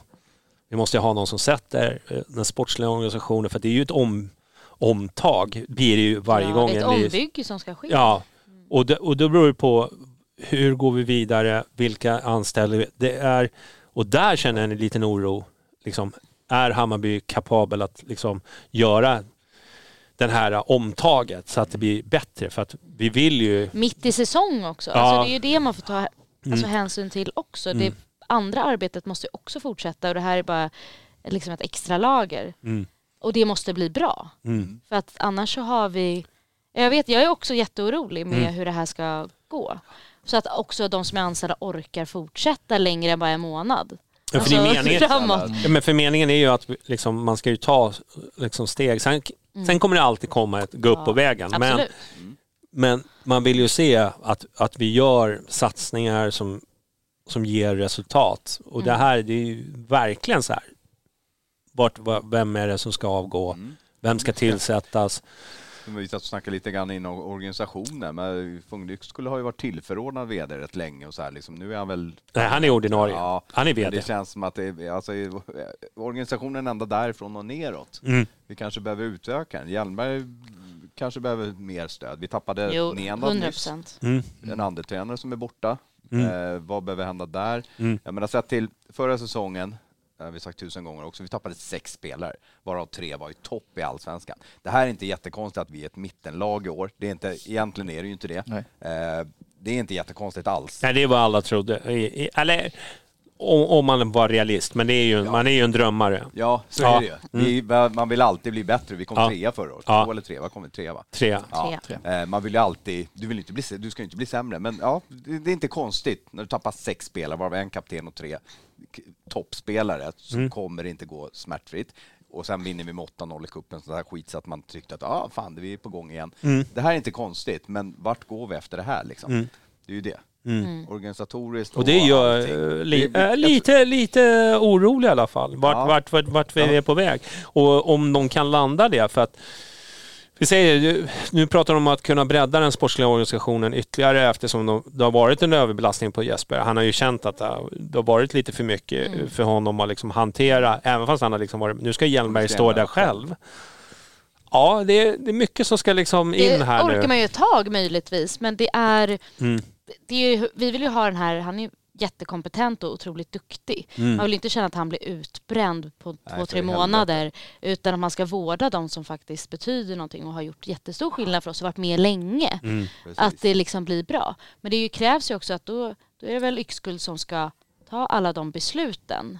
[SPEAKER 3] Vi måste ju ha någon som sätter eh, den sportsliga organisationen, för det är ju ett om, omtag, blir det ju varje
[SPEAKER 4] ja,
[SPEAKER 3] gång.
[SPEAKER 4] Det ett ombygge som ska ske.
[SPEAKER 3] Ja, och det, och det beror ju på hur går vi vidare, vilka anställer vi? Det är, och där känner jag en liten oro. Liksom, är Hammarby kapabel att liksom göra den här omtaget så att det blir bättre? För att vi vill ju...
[SPEAKER 4] Mitt i säsong också.
[SPEAKER 3] Ja.
[SPEAKER 4] Alltså, det är ju det man får ta alltså,
[SPEAKER 3] Mm.
[SPEAKER 4] hänsyn till också. Det andra arbetet måste ju också fortsätta och det här är bara liksom ett extra lager.
[SPEAKER 3] Mm.
[SPEAKER 4] Och det måste bli bra.
[SPEAKER 3] Mm.
[SPEAKER 4] För att annars så har vi... Jag vet, jag är också jätteorolig med
[SPEAKER 3] Mm.
[SPEAKER 4] hur det här ska gå. Så att också de som är anställda orkar fortsätta längre än bara en månad.
[SPEAKER 3] Ja, för är meningen,
[SPEAKER 4] framåt.
[SPEAKER 3] ja, men för meningen är ju att liksom, man ska ju ta liksom, steg. Sen, sen kommer det alltid komma ett gå upp
[SPEAKER 4] Ja,
[SPEAKER 3] på vägen.
[SPEAKER 4] Absolut.
[SPEAKER 3] Men man vill ju se att, att vi gör satsningar som, som ger resultat. Och det här det är ju verkligen så här. Vart, va- vem är det som ska avgå? Vem ska tillsättas?
[SPEAKER 6] Vi satt och snackade lite grann inom organisationen, men Fungdyk skulle ha ju varit tillförordnad VD rätt länge och så här liksom. Nu är han väl...
[SPEAKER 3] Nej, han är ordinarie.
[SPEAKER 6] Ja,
[SPEAKER 3] Han är
[SPEAKER 6] men
[SPEAKER 3] VD.
[SPEAKER 6] det känns som att det är, alltså, organisationen ända därifrån och neråt.
[SPEAKER 3] Mm.
[SPEAKER 6] Vi kanske behöver utöka den. Hjelmberg kanske behöver mer stöd. Vi tappade
[SPEAKER 4] Jo,
[SPEAKER 6] Nenad
[SPEAKER 4] 100
[SPEAKER 6] nyss.
[SPEAKER 3] Mm.
[SPEAKER 6] En andetränare som är borta.
[SPEAKER 3] Mm.
[SPEAKER 6] Eh, vad behöver hända där?
[SPEAKER 3] Mm.
[SPEAKER 6] Jag menar, sett till förra säsongen, det har vi sagt tusen gånger också, vi tappade sex spelare, varav tre var i topp i allsvenskan. Det här är inte jättekonstigt att vi är ett mittenlag i år. Det är inte, egentligen är det ju inte det.
[SPEAKER 5] Nej.
[SPEAKER 6] Eh, det är inte jättekonstigt alls.
[SPEAKER 3] Nej, det är vad alla trodde. I- i- Eller om, om man var realist. Men det är ju, man är ju en drömmare.
[SPEAKER 6] Ja, så
[SPEAKER 3] Ja.
[SPEAKER 6] är det ju. Vi, man vill alltid bli bättre. Vi kom
[SPEAKER 3] Ja.
[SPEAKER 6] trea förra året.
[SPEAKER 3] Ja.
[SPEAKER 6] Två eller tre, vad kom vi? Tre va?
[SPEAKER 3] Tre.
[SPEAKER 6] Ja. Eh, Man vill ju alltid, du, vill inte bli, du ska ju inte bli sämre, men ja, det, är inte konstigt när du tappar sex spelare, varav en kapten och tre toppspelare, så
[SPEAKER 3] Mm.
[SPEAKER 6] kommer det inte gå smärtfritt. Och sen vinner vi med 8-0 i cupen, så där skit så att man tyckte att ah, fan, vi är på gång igen.
[SPEAKER 3] Mm.
[SPEAKER 6] Det här är inte konstigt, men vart går vi efter det här liksom? Det är ju det.
[SPEAKER 4] Mm.
[SPEAKER 6] Organisatoriskt
[SPEAKER 3] Och det gör
[SPEAKER 6] allting.
[SPEAKER 3] eh, li,
[SPEAKER 6] Det-
[SPEAKER 3] eh,
[SPEAKER 6] jag-
[SPEAKER 3] lite, lite orolig i alla fall. Vart,
[SPEAKER 6] Ja.
[SPEAKER 3] vart, vart, vart vi
[SPEAKER 6] Ja.
[SPEAKER 3] är på väg. Och om de kan landa det. För att vi säger, nu pratar de om att kunna bredda den sportsliga organisationen ytterligare eftersom de, det har varit en överbelastning på Jesper. Han har ju känt att det har, det varit lite för mycket
[SPEAKER 4] Mm.
[SPEAKER 3] för honom att liksom hantera, även fast han har liksom varit, nu ska Hjelmberg stå där själv. Ja, det är, det är mycket som ska liksom in
[SPEAKER 4] Det
[SPEAKER 3] här
[SPEAKER 4] orkar
[SPEAKER 3] nu.
[SPEAKER 4] man ju ett tag möjligtvis, men det är,
[SPEAKER 3] Mm.
[SPEAKER 4] Det är ju, vi vill ju ha den här, han är jättekompetent och otroligt duktig.
[SPEAKER 3] Mm.
[SPEAKER 4] Man vill inte känna att han blir utbränd på två,
[SPEAKER 6] för
[SPEAKER 4] tre månader, utan att man ska vårda de som faktiskt betyder någonting och har gjort jättestor skillnad för oss och varit med länge.
[SPEAKER 3] Mm.
[SPEAKER 6] Precis.
[SPEAKER 4] Att det liksom blir bra. Men det ju krävs ju också att då, då är det väl Yxkull som ska ta alla de besluten.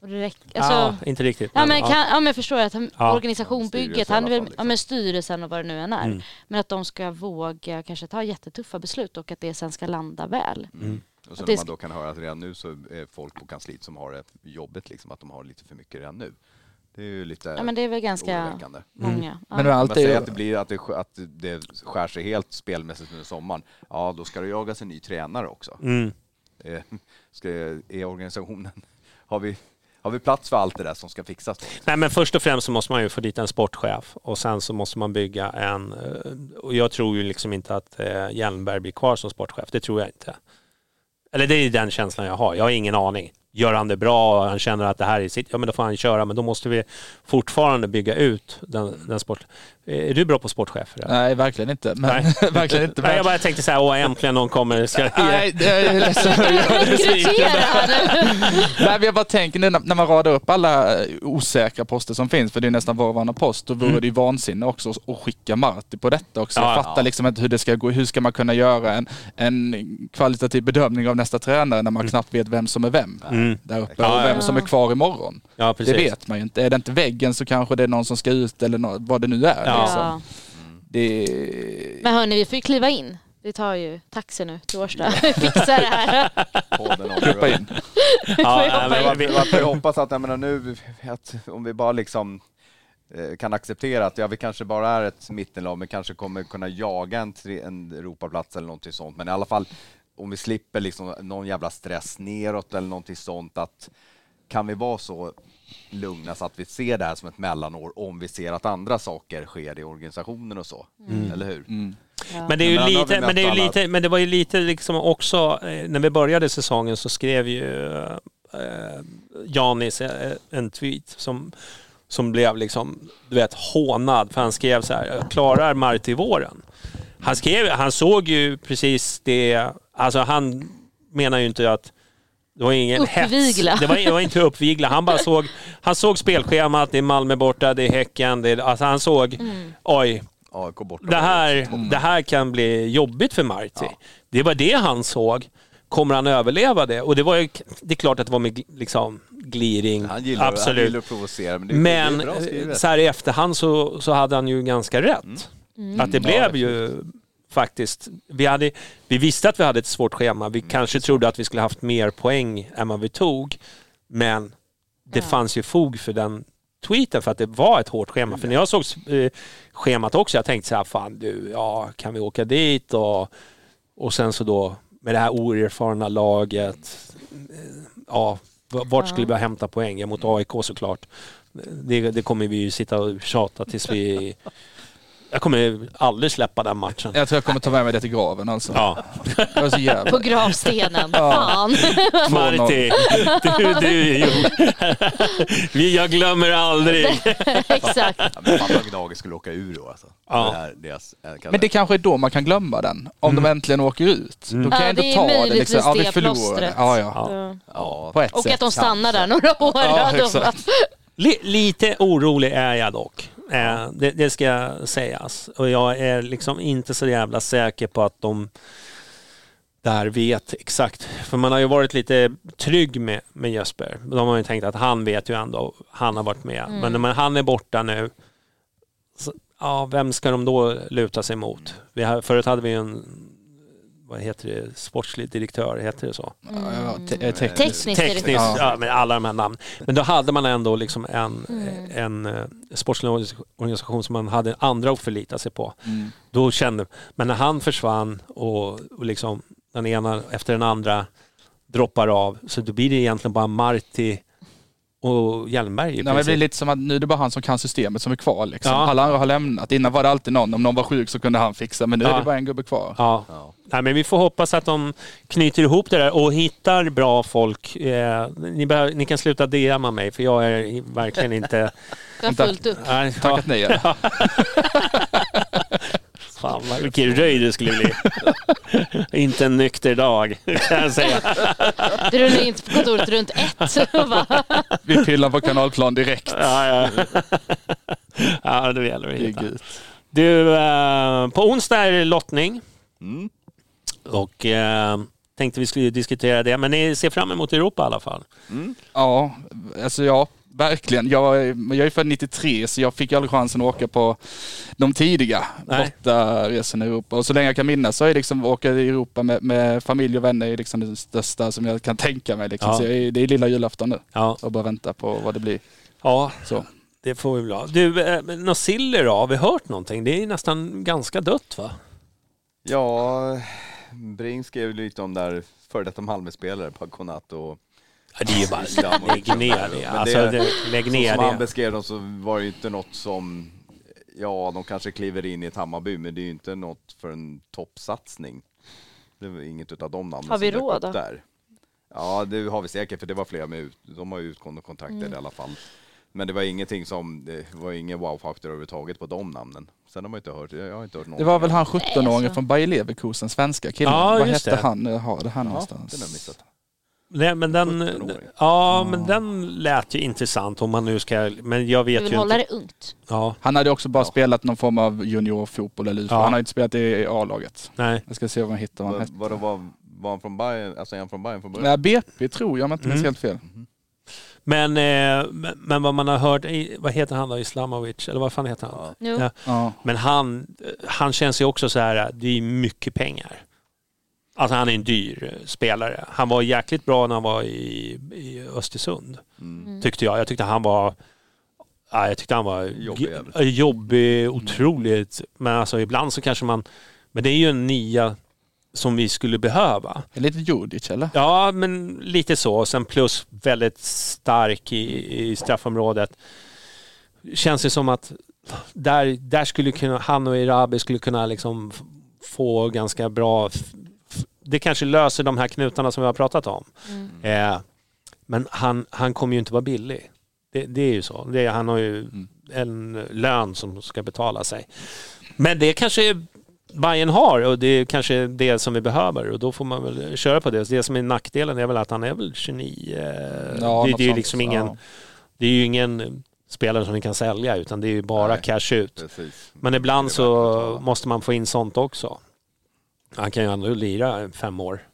[SPEAKER 4] Och det alltså,
[SPEAKER 3] ja, inte riktigt.
[SPEAKER 4] Ja men, kan, ja men förstår jag, att han,
[SPEAKER 3] Ja.
[SPEAKER 4] organisationbygget, han är väl, ja
[SPEAKER 6] liksom.
[SPEAKER 4] men styrelsen och vad det nu än är.
[SPEAKER 3] Mm.
[SPEAKER 4] Men att de ska våga kanske ta jättetuffa beslut och att det sen ska landa väl.
[SPEAKER 3] Mm.
[SPEAKER 6] Och så
[SPEAKER 4] det
[SPEAKER 6] när
[SPEAKER 4] sk-
[SPEAKER 6] man då kan höra att redan nu så är folk på kansliet som har det jobbigt, liksom, att de har lite för mycket redan nu. Det är ju lite
[SPEAKER 4] Ja men det är väl ganska
[SPEAKER 6] oroväckande.
[SPEAKER 4] många. Ja.
[SPEAKER 5] Men nu är
[SPEAKER 6] Om
[SPEAKER 5] allt
[SPEAKER 6] man säger
[SPEAKER 5] är
[SPEAKER 6] att det, blir, att, det, att det skär sig helt spelmässigt under sommaren, ja då ska det jagas en ny tränare också.
[SPEAKER 3] Mm.
[SPEAKER 6] Eh, <laughs> Ska, är organisationen, <laughs> har vi, har vi plats för allt det där som ska fixas? Då?
[SPEAKER 3] Nej men först och främst så måste man ju få dit en sportchef och sen så måste man bygga en... Eh, och jag tror ju liksom inte att eh, Hjelmberg blir kvar som sportchef. Det tror jag inte. Eller det är den känslan jag har. Jag har ingen aning. Gör han det bra och han känner att det här är sitt, ja men då får han köra. Men då måste vi fortfarande bygga ut den, den sport... Är du bra på sportchefer? eller?
[SPEAKER 5] Nej, verkligen inte. Men,
[SPEAKER 3] Nej. <laughs>
[SPEAKER 5] verkligen inte.
[SPEAKER 3] Nej,
[SPEAKER 5] Men,
[SPEAKER 3] jag bara tänkte så här, åh äntligen någon kommer. Ska... <laughs>
[SPEAKER 5] nej, det är <laughs> jag ledsen. Nej, men jag bara tänker nu när när man radar upp alla eh, osäkra poster som finns, för det är nästan var och varannan post, då vore det ju vansinne också att skicka Marti på detta också.
[SPEAKER 3] Ja,
[SPEAKER 5] jag fattar
[SPEAKER 6] ja.
[SPEAKER 5] liksom inte hur det ska gå. Hur ska man kunna göra en, en kvalitativ bedömning av nästa tränare när man knappt vet vem som är vem
[SPEAKER 3] Mm.
[SPEAKER 5] Där uppe
[SPEAKER 3] Ja,
[SPEAKER 5] och vem
[SPEAKER 4] ja.
[SPEAKER 5] som är kvar imorgon.
[SPEAKER 3] Ja.
[SPEAKER 5] Det vet man ju inte. Är det inte väggen så kanske det är någon som ska ut eller nå- vad det nu är.
[SPEAKER 3] Ja.
[SPEAKER 5] Liksom. Det...
[SPEAKER 4] Men hörni, vi får ju kliva in. Vi tar ju taxi nu till Årsta. <laughs> Vi fixar det här.
[SPEAKER 5] Hoppa in.
[SPEAKER 4] Vi får
[SPEAKER 3] Ja,
[SPEAKER 4] ju
[SPEAKER 3] men vi-
[SPEAKER 6] Varför jag hoppas att, jag menar nu, att om vi bara liksom eh, kan acceptera att ja, vi kanske bara är ett mittenlag, men kanske kommer kunna jaga en, tre, en Europaplats eller någonting sånt. Men i alla fall, om vi slipper liksom någon jävla stress neråt eller någonting sånt, att kan vi vara så lugna så att vi ser det här som ett mellanår om vi ser att andra saker sker i organisationen och så. Eller hur?
[SPEAKER 5] Mm.
[SPEAKER 3] Men det är ju
[SPEAKER 6] Men
[SPEAKER 3] lite, men det är ju lite, men det var ju lite liksom också, eh, när vi började säsongen så skrev ju eh, Janis eh, en tweet som, som blev liksom, du vet, hånad. För han skrev så här, "Jag klarar Marti våren? Han skrev, han såg ju precis det, alltså han menar ju inte att det var ingen
[SPEAKER 4] Uppvigla.
[SPEAKER 3] hets. Det var, det var inte uppvigla. Han bara såg, han såg spelschemat, det är Malmö borta, det är Häcken, det är, alltså han såg,
[SPEAKER 4] Mm.
[SPEAKER 3] oj, det här, det här kan bli jobbigt för Marti.
[SPEAKER 6] Ja.
[SPEAKER 3] Det var det han såg. Kommer han överleva det? Och det var ju, det är klart att det var med liksom gliring.
[SPEAKER 6] Han gillar, han
[SPEAKER 3] Absolut.
[SPEAKER 6] gillar att provocera, men det,
[SPEAKER 3] Men
[SPEAKER 6] det
[SPEAKER 3] så här i efterhand så, så hade han ju ganska rätt.
[SPEAKER 4] Mm.
[SPEAKER 3] Att det blev ju faktiskt, vi, hade, vi visste att vi hade ett svårt schema. Vi kanske trodde att vi skulle haft mer poäng än vad vi tog. Men det
[SPEAKER 4] Ja.
[SPEAKER 3] fanns ju fog för den tweeten för att det var ett hårt schema. För när jag såg eh, schemat också, jag tänkte så här, fan du, ja kan vi åka dit och, och sen så då med det här oerfarna laget, eh, ja vart skulle vi hämta poäng? Ja, mot AIK såklart. Det, det kommer vi ju sitta och tjata tills vi... Jag kommer aldrig släppa den matchen.
[SPEAKER 5] Jag tror jag kommer ta med mig det till graven alltså.
[SPEAKER 3] Ja,
[SPEAKER 5] Det var så jävla...
[SPEAKER 4] På gravstenen.
[SPEAKER 5] Ja.
[SPEAKER 4] Fan.
[SPEAKER 3] Marti, du, du. Vi- Jag glömmer aldrig. <laughs>
[SPEAKER 4] Exakt.
[SPEAKER 6] Ja, vad Gnaget skulle åka ur då alltså.
[SPEAKER 3] Ja.
[SPEAKER 6] Det här, deras,
[SPEAKER 5] Men det kanske är då man kan glömma den. Om de äntligen åker ut. Då kan
[SPEAKER 4] Ja,
[SPEAKER 5] jag ändå
[SPEAKER 4] det är
[SPEAKER 5] ta det
[SPEAKER 4] möjligtvis
[SPEAKER 5] liksom. Ja, vi förlorade. Ja, ja.
[SPEAKER 3] Ja.
[SPEAKER 6] Ja,
[SPEAKER 5] På ett
[SPEAKER 4] Och
[SPEAKER 5] sätt.
[SPEAKER 4] att de stannar där några år.
[SPEAKER 5] Ja,
[SPEAKER 3] lite orolig är jag dock. Eh, det, det ska sägas. Och jag är liksom inte så jävla säker på att de där vet exakt. För man har ju varit lite trygg med, med Jesper. De har ju tänkt att han vet ju ändå, han har varit med.
[SPEAKER 4] Mm.
[SPEAKER 3] Men när man, han är borta nu, så, ja, vem ska de då luta sig mot? Vi förut hade vi en, vad heter det, sportslig direktör, heter det så?
[SPEAKER 5] Ja, te- eh,
[SPEAKER 4] det
[SPEAKER 3] Tekniskt,
[SPEAKER 5] Ja.
[SPEAKER 3] ja. med alla de här namnen. Men då hade man ändå liksom en,
[SPEAKER 4] Mm.
[SPEAKER 3] en eh, sportslig organisation som man hade andra att förlita sig på.
[SPEAKER 5] Mm.
[SPEAKER 3] Då kände, men när han försvann och, och liksom den ena efter den andra droppar av. Så då blir det egentligen bara Marti och Hjelmberg i
[SPEAKER 5] Nej, men det blir lite som att nu är det bara han som kan systemet som är kvar. Liksom.
[SPEAKER 3] Ja.
[SPEAKER 5] Alla andra har lämnat. Innan var det alltid någon, om någon var sjuk så kunde han fixa. Men nu
[SPEAKER 3] Ja.
[SPEAKER 5] är det bara en gubbe kvar.
[SPEAKER 3] Ja. Nej, men vi får hoppas att de knyter ihop det där och hittar bra folk. Eh, ni, behöver, ni kan sluta DMa mig för jag är verkligen inte...
[SPEAKER 4] Du har fullt upp.
[SPEAKER 3] Nej,
[SPEAKER 5] Tackat nej. <laughs> <laughs>
[SPEAKER 3] Fan, vad- vilken röj det skulle bli. <laughs> inte en nykter dag, kan jag säga.
[SPEAKER 4] Du rullar in på kontoret runt ett. <laughs>
[SPEAKER 5] Vi pillar på kanalplan direkt.
[SPEAKER 3] Ja, ja. ja det gäller att hitta. Du, eh, på onsdag är det lottning
[SPEAKER 6] Mm.
[SPEAKER 3] och eh, tänkte vi skulle diskutera det. Men ni ser fram emot Europa i alla fall.
[SPEAKER 5] Ja, alltså ja, verkligen. Jag, är- jag är född 93 så jag fick aldrig chansen att åka på de tidiga bortaresorna i Europa. Och så länge jag kan minnas så är liksom åka i Europa med, med familj och vänner är liksom det största som jag kan tänka mig. Liksom.
[SPEAKER 3] Ja.
[SPEAKER 5] Så jag är, det är lilla julafton nu
[SPEAKER 3] Ja,
[SPEAKER 5] och bara vänta på vad det blir.
[SPEAKER 3] ja
[SPEAKER 5] Så.
[SPEAKER 3] det får vi väl ha. Du, eh, Nosiller då? Har vi hört någonting? Det är nästan ganska dött va?
[SPEAKER 6] Ja, Bring skrev lite om där före detta Malmö-spelare, Paconat och
[SPEAKER 3] Ja, det är ju bara
[SPEAKER 6] och-
[SPEAKER 3] lägg ner det.
[SPEAKER 6] Men
[SPEAKER 3] Alltså,
[SPEAKER 6] det-
[SPEAKER 3] lägg
[SPEAKER 6] Så
[SPEAKER 3] ner
[SPEAKER 6] som han beskrev dem så var det ju inte något som, ja de kanske kliver in i ett Hammarby men det är ju inte något för en toppsatsning. Det var inget utav de namnen
[SPEAKER 4] Har vi
[SPEAKER 6] som
[SPEAKER 4] råd då?
[SPEAKER 6] där. Ja det har vi säkert för det var flera med ut, de har ju utgående kontakter
[SPEAKER 4] Mm.
[SPEAKER 6] i alla fall. Men det var ingenting som, det var ingen wow-faktor överhuvudtaget på de namnen. Sen har man inte hört, jag har inte hört någonting.
[SPEAKER 5] Det var väl han
[SPEAKER 4] Nej,
[SPEAKER 5] 17-åringen
[SPEAKER 4] alltså.
[SPEAKER 5] från Bayer Leverkusen, svenska killen.
[SPEAKER 3] Ja,
[SPEAKER 5] vad hette
[SPEAKER 3] det.
[SPEAKER 5] han? Jag har det här
[SPEAKER 6] Ja,
[SPEAKER 5] någonstans.
[SPEAKER 6] den har jag missat.
[SPEAKER 3] Nej, men den,
[SPEAKER 6] 17-åring.
[SPEAKER 3] ja, men den lät ju intressant om man nu ska... Men jag
[SPEAKER 4] du
[SPEAKER 3] vet
[SPEAKER 4] vill
[SPEAKER 3] ju
[SPEAKER 4] hålla
[SPEAKER 3] inte.
[SPEAKER 4] det ungt.
[SPEAKER 3] Ja,
[SPEAKER 5] Han hade också bara spelat någon form av juniorfotboll eller.
[SPEAKER 3] Ja.
[SPEAKER 5] Han har inte spelat i A-laget.
[SPEAKER 3] nej.
[SPEAKER 5] Jag ska se vad han hittar. Vad han
[SPEAKER 6] Var,
[SPEAKER 5] hette.
[SPEAKER 6] var, var, var han från Bayern, alltså är han från Bayern från början?
[SPEAKER 5] Nej, BP tror jag om jag inte minns
[SPEAKER 3] Mm.
[SPEAKER 5] helt fel.
[SPEAKER 3] Men, eh, men, men vad man har hört, vad heter han då, Islamovic, eller vad fan heter han?
[SPEAKER 6] Ja.
[SPEAKER 3] Ja.
[SPEAKER 5] Ja.
[SPEAKER 3] Men han, han känns ju också så här, det är mycket pengar. Alltså han är en dyr eh, spelare. Han var jäkligt bra när han var i, i Östersund,
[SPEAKER 6] Mm.
[SPEAKER 3] tyckte jag. Jag tyckte han var Ja, jag tyckte han var
[SPEAKER 6] Jobbig
[SPEAKER 3] eh, jobbig, otroligt. Men alltså ibland så kanske man... Men det är ju en nia som vi skulle behöva.
[SPEAKER 5] Lite Djurdjic eller?
[SPEAKER 3] Ja, men lite så. Sen plus väldigt stark i, i straffområdet. Känns det som att där, där skulle kunna, han och Irabi skulle kunna liksom få ganska bra... Det kanske löser de här knutarna som vi har pratat om.
[SPEAKER 4] Mm.
[SPEAKER 3] Eh, men han, han kommer ju inte vara billig. Det, det är ju så. Det, han har ju en lön som ska betala sig. Men det kanske Bayern har och det är kanske det som vi behöver och då får man väl köra på det. Det som är nackdelen är väl att han är väl 29. Eh, det, det är ju liksom ingen,
[SPEAKER 5] Ja.
[SPEAKER 3] det är ju ingen spelare som vi kan sälja utan det är ju bara
[SPEAKER 6] Nej.
[SPEAKER 3] cash ut.
[SPEAKER 6] Precis.
[SPEAKER 3] Men ibland så måste man få in sånt också. Han kan ju ändå lira fem år.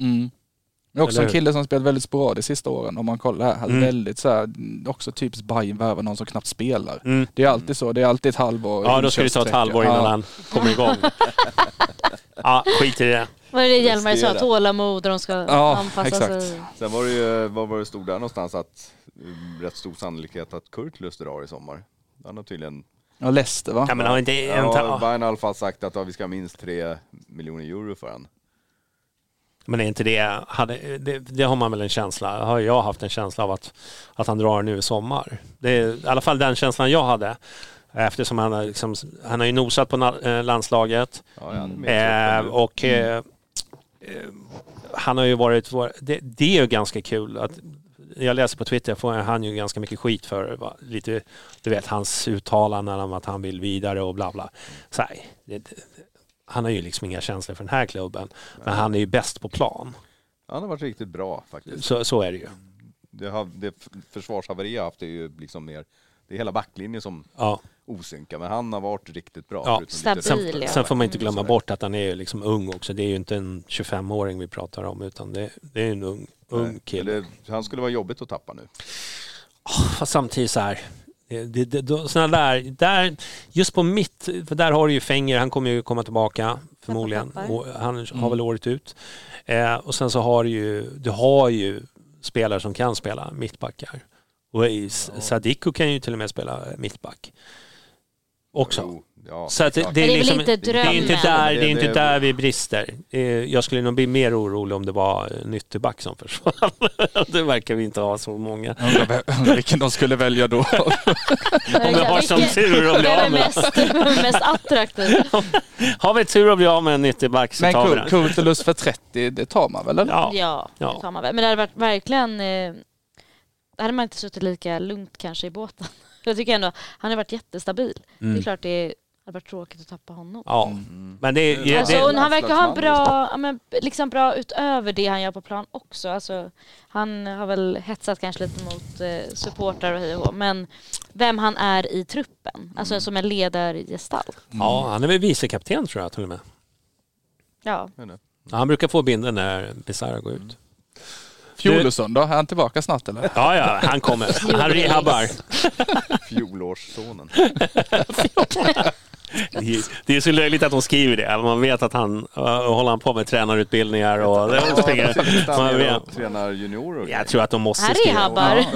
[SPEAKER 5] Mm. Är också
[SPEAKER 3] Eller
[SPEAKER 5] en kille som spelat väldigt sporadiskt sista åren om man kollar här. Hade
[SPEAKER 3] Mm.
[SPEAKER 5] väldigt så här, också typiskt Bayern värva någon som knappt spelar.
[SPEAKER 3] Mm.
[SPEAKER 5] Det är alltid så, det är alltid ett halvår.
[SPEAKER 3] Ja, då ska det ta ett halvår innan
[SPEAKER 5] ja.
[SPEAKER 3] han kommer igång. <laughs> ja, skit i det.
[SPEAKER 4] Vad är det Hjelmar sa? Tålamod och de ska
[SPEAKER 5] Ja,
[SPEAKER 4] anpassa
[SPEAKER 5] exakt.
[SPEAKER 4] sig.
[SPEAKER 6] Sen var det ju, vad var det stod där någonstans att eh, rätt stor sannolikhet att Kurt löste drar i sommar. Han har tydligen,
[SPEAKER 5] Ja, Leicester va?
[SPEAKER 3] Ja, men har inte...
[SPEAKER 6] ja, Bayern har i alla fall sagt att ja, vi ska ha minst tre miljoner euro för han.
[SPEAKER 3] Men är inte det, hade, det, det har man väl en känsla, har jag haft en känsla av att, att han drar nu i sommar. Det är i alla fall den känslan jag hade. Eftersom han har, liksom, han har ju nosat på eh, landslaget.
[SPEAKER 6] Ja, ja,
[SPEAKER 3] Eh, och eh, eh, han har ju varit, det, det är ju ganska kul att jag läser på Twitter får han ju ganska mycket skit för va, lite, du vet hans uttalanden om att han vill vidare och bla bla. Så här, det, han har ju liksom inga känslor för den här klubben. Men han är ju bäst på plan.
[SPEAKER 6] Han har varit riktigt bra faktiskt.
[SPEAKER 3] Så, så är det ju.
[SPEAKER 6] Det, har, det försvarshaveri jag haft är ju liksom mer, det är hela backlinjen som
[SPEAKER 3] Ja.
[SPEAKER 6] Osynkar, men han har varit riktigt bra.
[SPEAKER 3] Ja.
[SPEAKER 4] Stabil, ja.
[SPEAKER 3] Sen får man inte glömma bort att han är ju liksom ung också. Det är ju inte en 25-åring vi pratar om utan det, det är en ung, ung kille.
[SPEAKER 6] han skulle vara jobbigt att tappa nu.
[SPEAKER 3] Samtidigt så här. Det, det, det, då- såna där, där, just på mitt, för där har du ju Fenger, han kommer ju komma tillbaka förmodligen. Han har väl året ut. Eh, och sen så har du ju, du har ju spelare som kan spela mittbackar. Och Sadiku kan ju till och med spela mittback. Också.
[SPEAKER 6] Jo, Ja,
[SPEAKER 3] Så att det, det, är
[SPEAKER 4] Men det
[SPEAKER 3] liksom, det är inte där, det är inte där vi brister. Eh, Jag skulle nog bli mer orolig om det var en ytterback som försvann. <laughs> det verkar vi inte ha så många.
[SPEAKER 5] Undrar vilken de skulle välja då. <laughs>
[SPEAKER 3] Om vi har som tur att bli av med
[SPEAKER 4] mest, mest attraktiv? <laughs>
[SPEAKER 3] Har vi tur att bli av med en ytterback så
[SPEAKER 5] Men
[SPEAKER 3] tar vi den.
[SPEAKER 5] Kurtulus för 30, det tar man väl? eller?
[SPEAKER 3] Ja.
[SPEAKER 4] Ja,
[SPEAKER 3] Ja.
[SPEAKER 4] det tar man väl. Men det hade varit verkligen... Eh, hade man inte suttit lika lugnt kanske i båten. Jag tycker ändå, han har varit jättestabil. Det
[SPEAKER 3] Mm.
[SPEAKER 4] är klart det hade varit tråkigt att tappa honom.
[SPEAKER 3] Ja, men det, är-
[SPEAKER 4] Alltså,
[SPEAKER 3] det,
[SPEAKER 4] han verkar ha en bra, ja, men, liksom bra utöver det han gör på plan också. Alltså, han har väl hetsat kanske lite mot eh, supportrar och hej och men vem han är i truppen, alltså som en ledargestalt.
[SPEAKER 3] ja, han är väl vicekapten tror jag till och med.
[SPEAKER 4] Ja.
[SPEAKER 3] Han brukar få binden när Bizarra går ut.
[SPEAKER 5] Fjolosson då? Är han tillbaka snart eller?
[SPEAKER 3] Ja, ja, han kommer. Han rehabbar. <laughs>
[SPEAKER 6] Fjolårssonen. <laughs>
[SPEAKER 3] Det är- så löjligt att de skriver det. Man vet att han uh, håller han på med tränarutbildningar och det springer. Man
[SPEAKER 6] Han
[SPEAKER 3] vet.
[SPEAKER 6] tränar juniorer och
[SPEAKER 3] Jag tror att de måste
[SPEAKER 4] Han
[SPEAKER 3] skriva.
[SPEAKER 4] rehabbar. <laughs>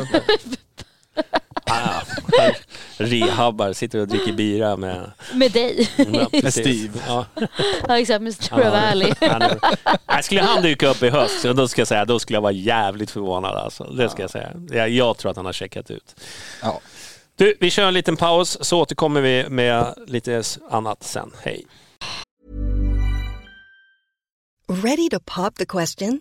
[SPEAKER 3] Ah, rehabbar, sitter och dricker bira med,
[SPEAKER 4] Med dig.
[SPEAKER 3] med, precis.
[SPEAKER 5] Steve.
[SPEAKER 3] Ja.
[SPEAKER 4] ja exakt, Mr Trevally.
[SPEAKER 3] Han är, Nej, skulle han dyka upp i höst, så då ska jag säga, då skulle jag vara jävligt förvånad alltså. Det ska jag säga. Jag, jag tror att han har checkat ut.
[SPEAKER 5] Ja.
[SPEAKER 3] Du, vi kör en liten paus så återkommer vi med lite annat sen. Hej!
[SPEAKER 7] Ready to pop the question?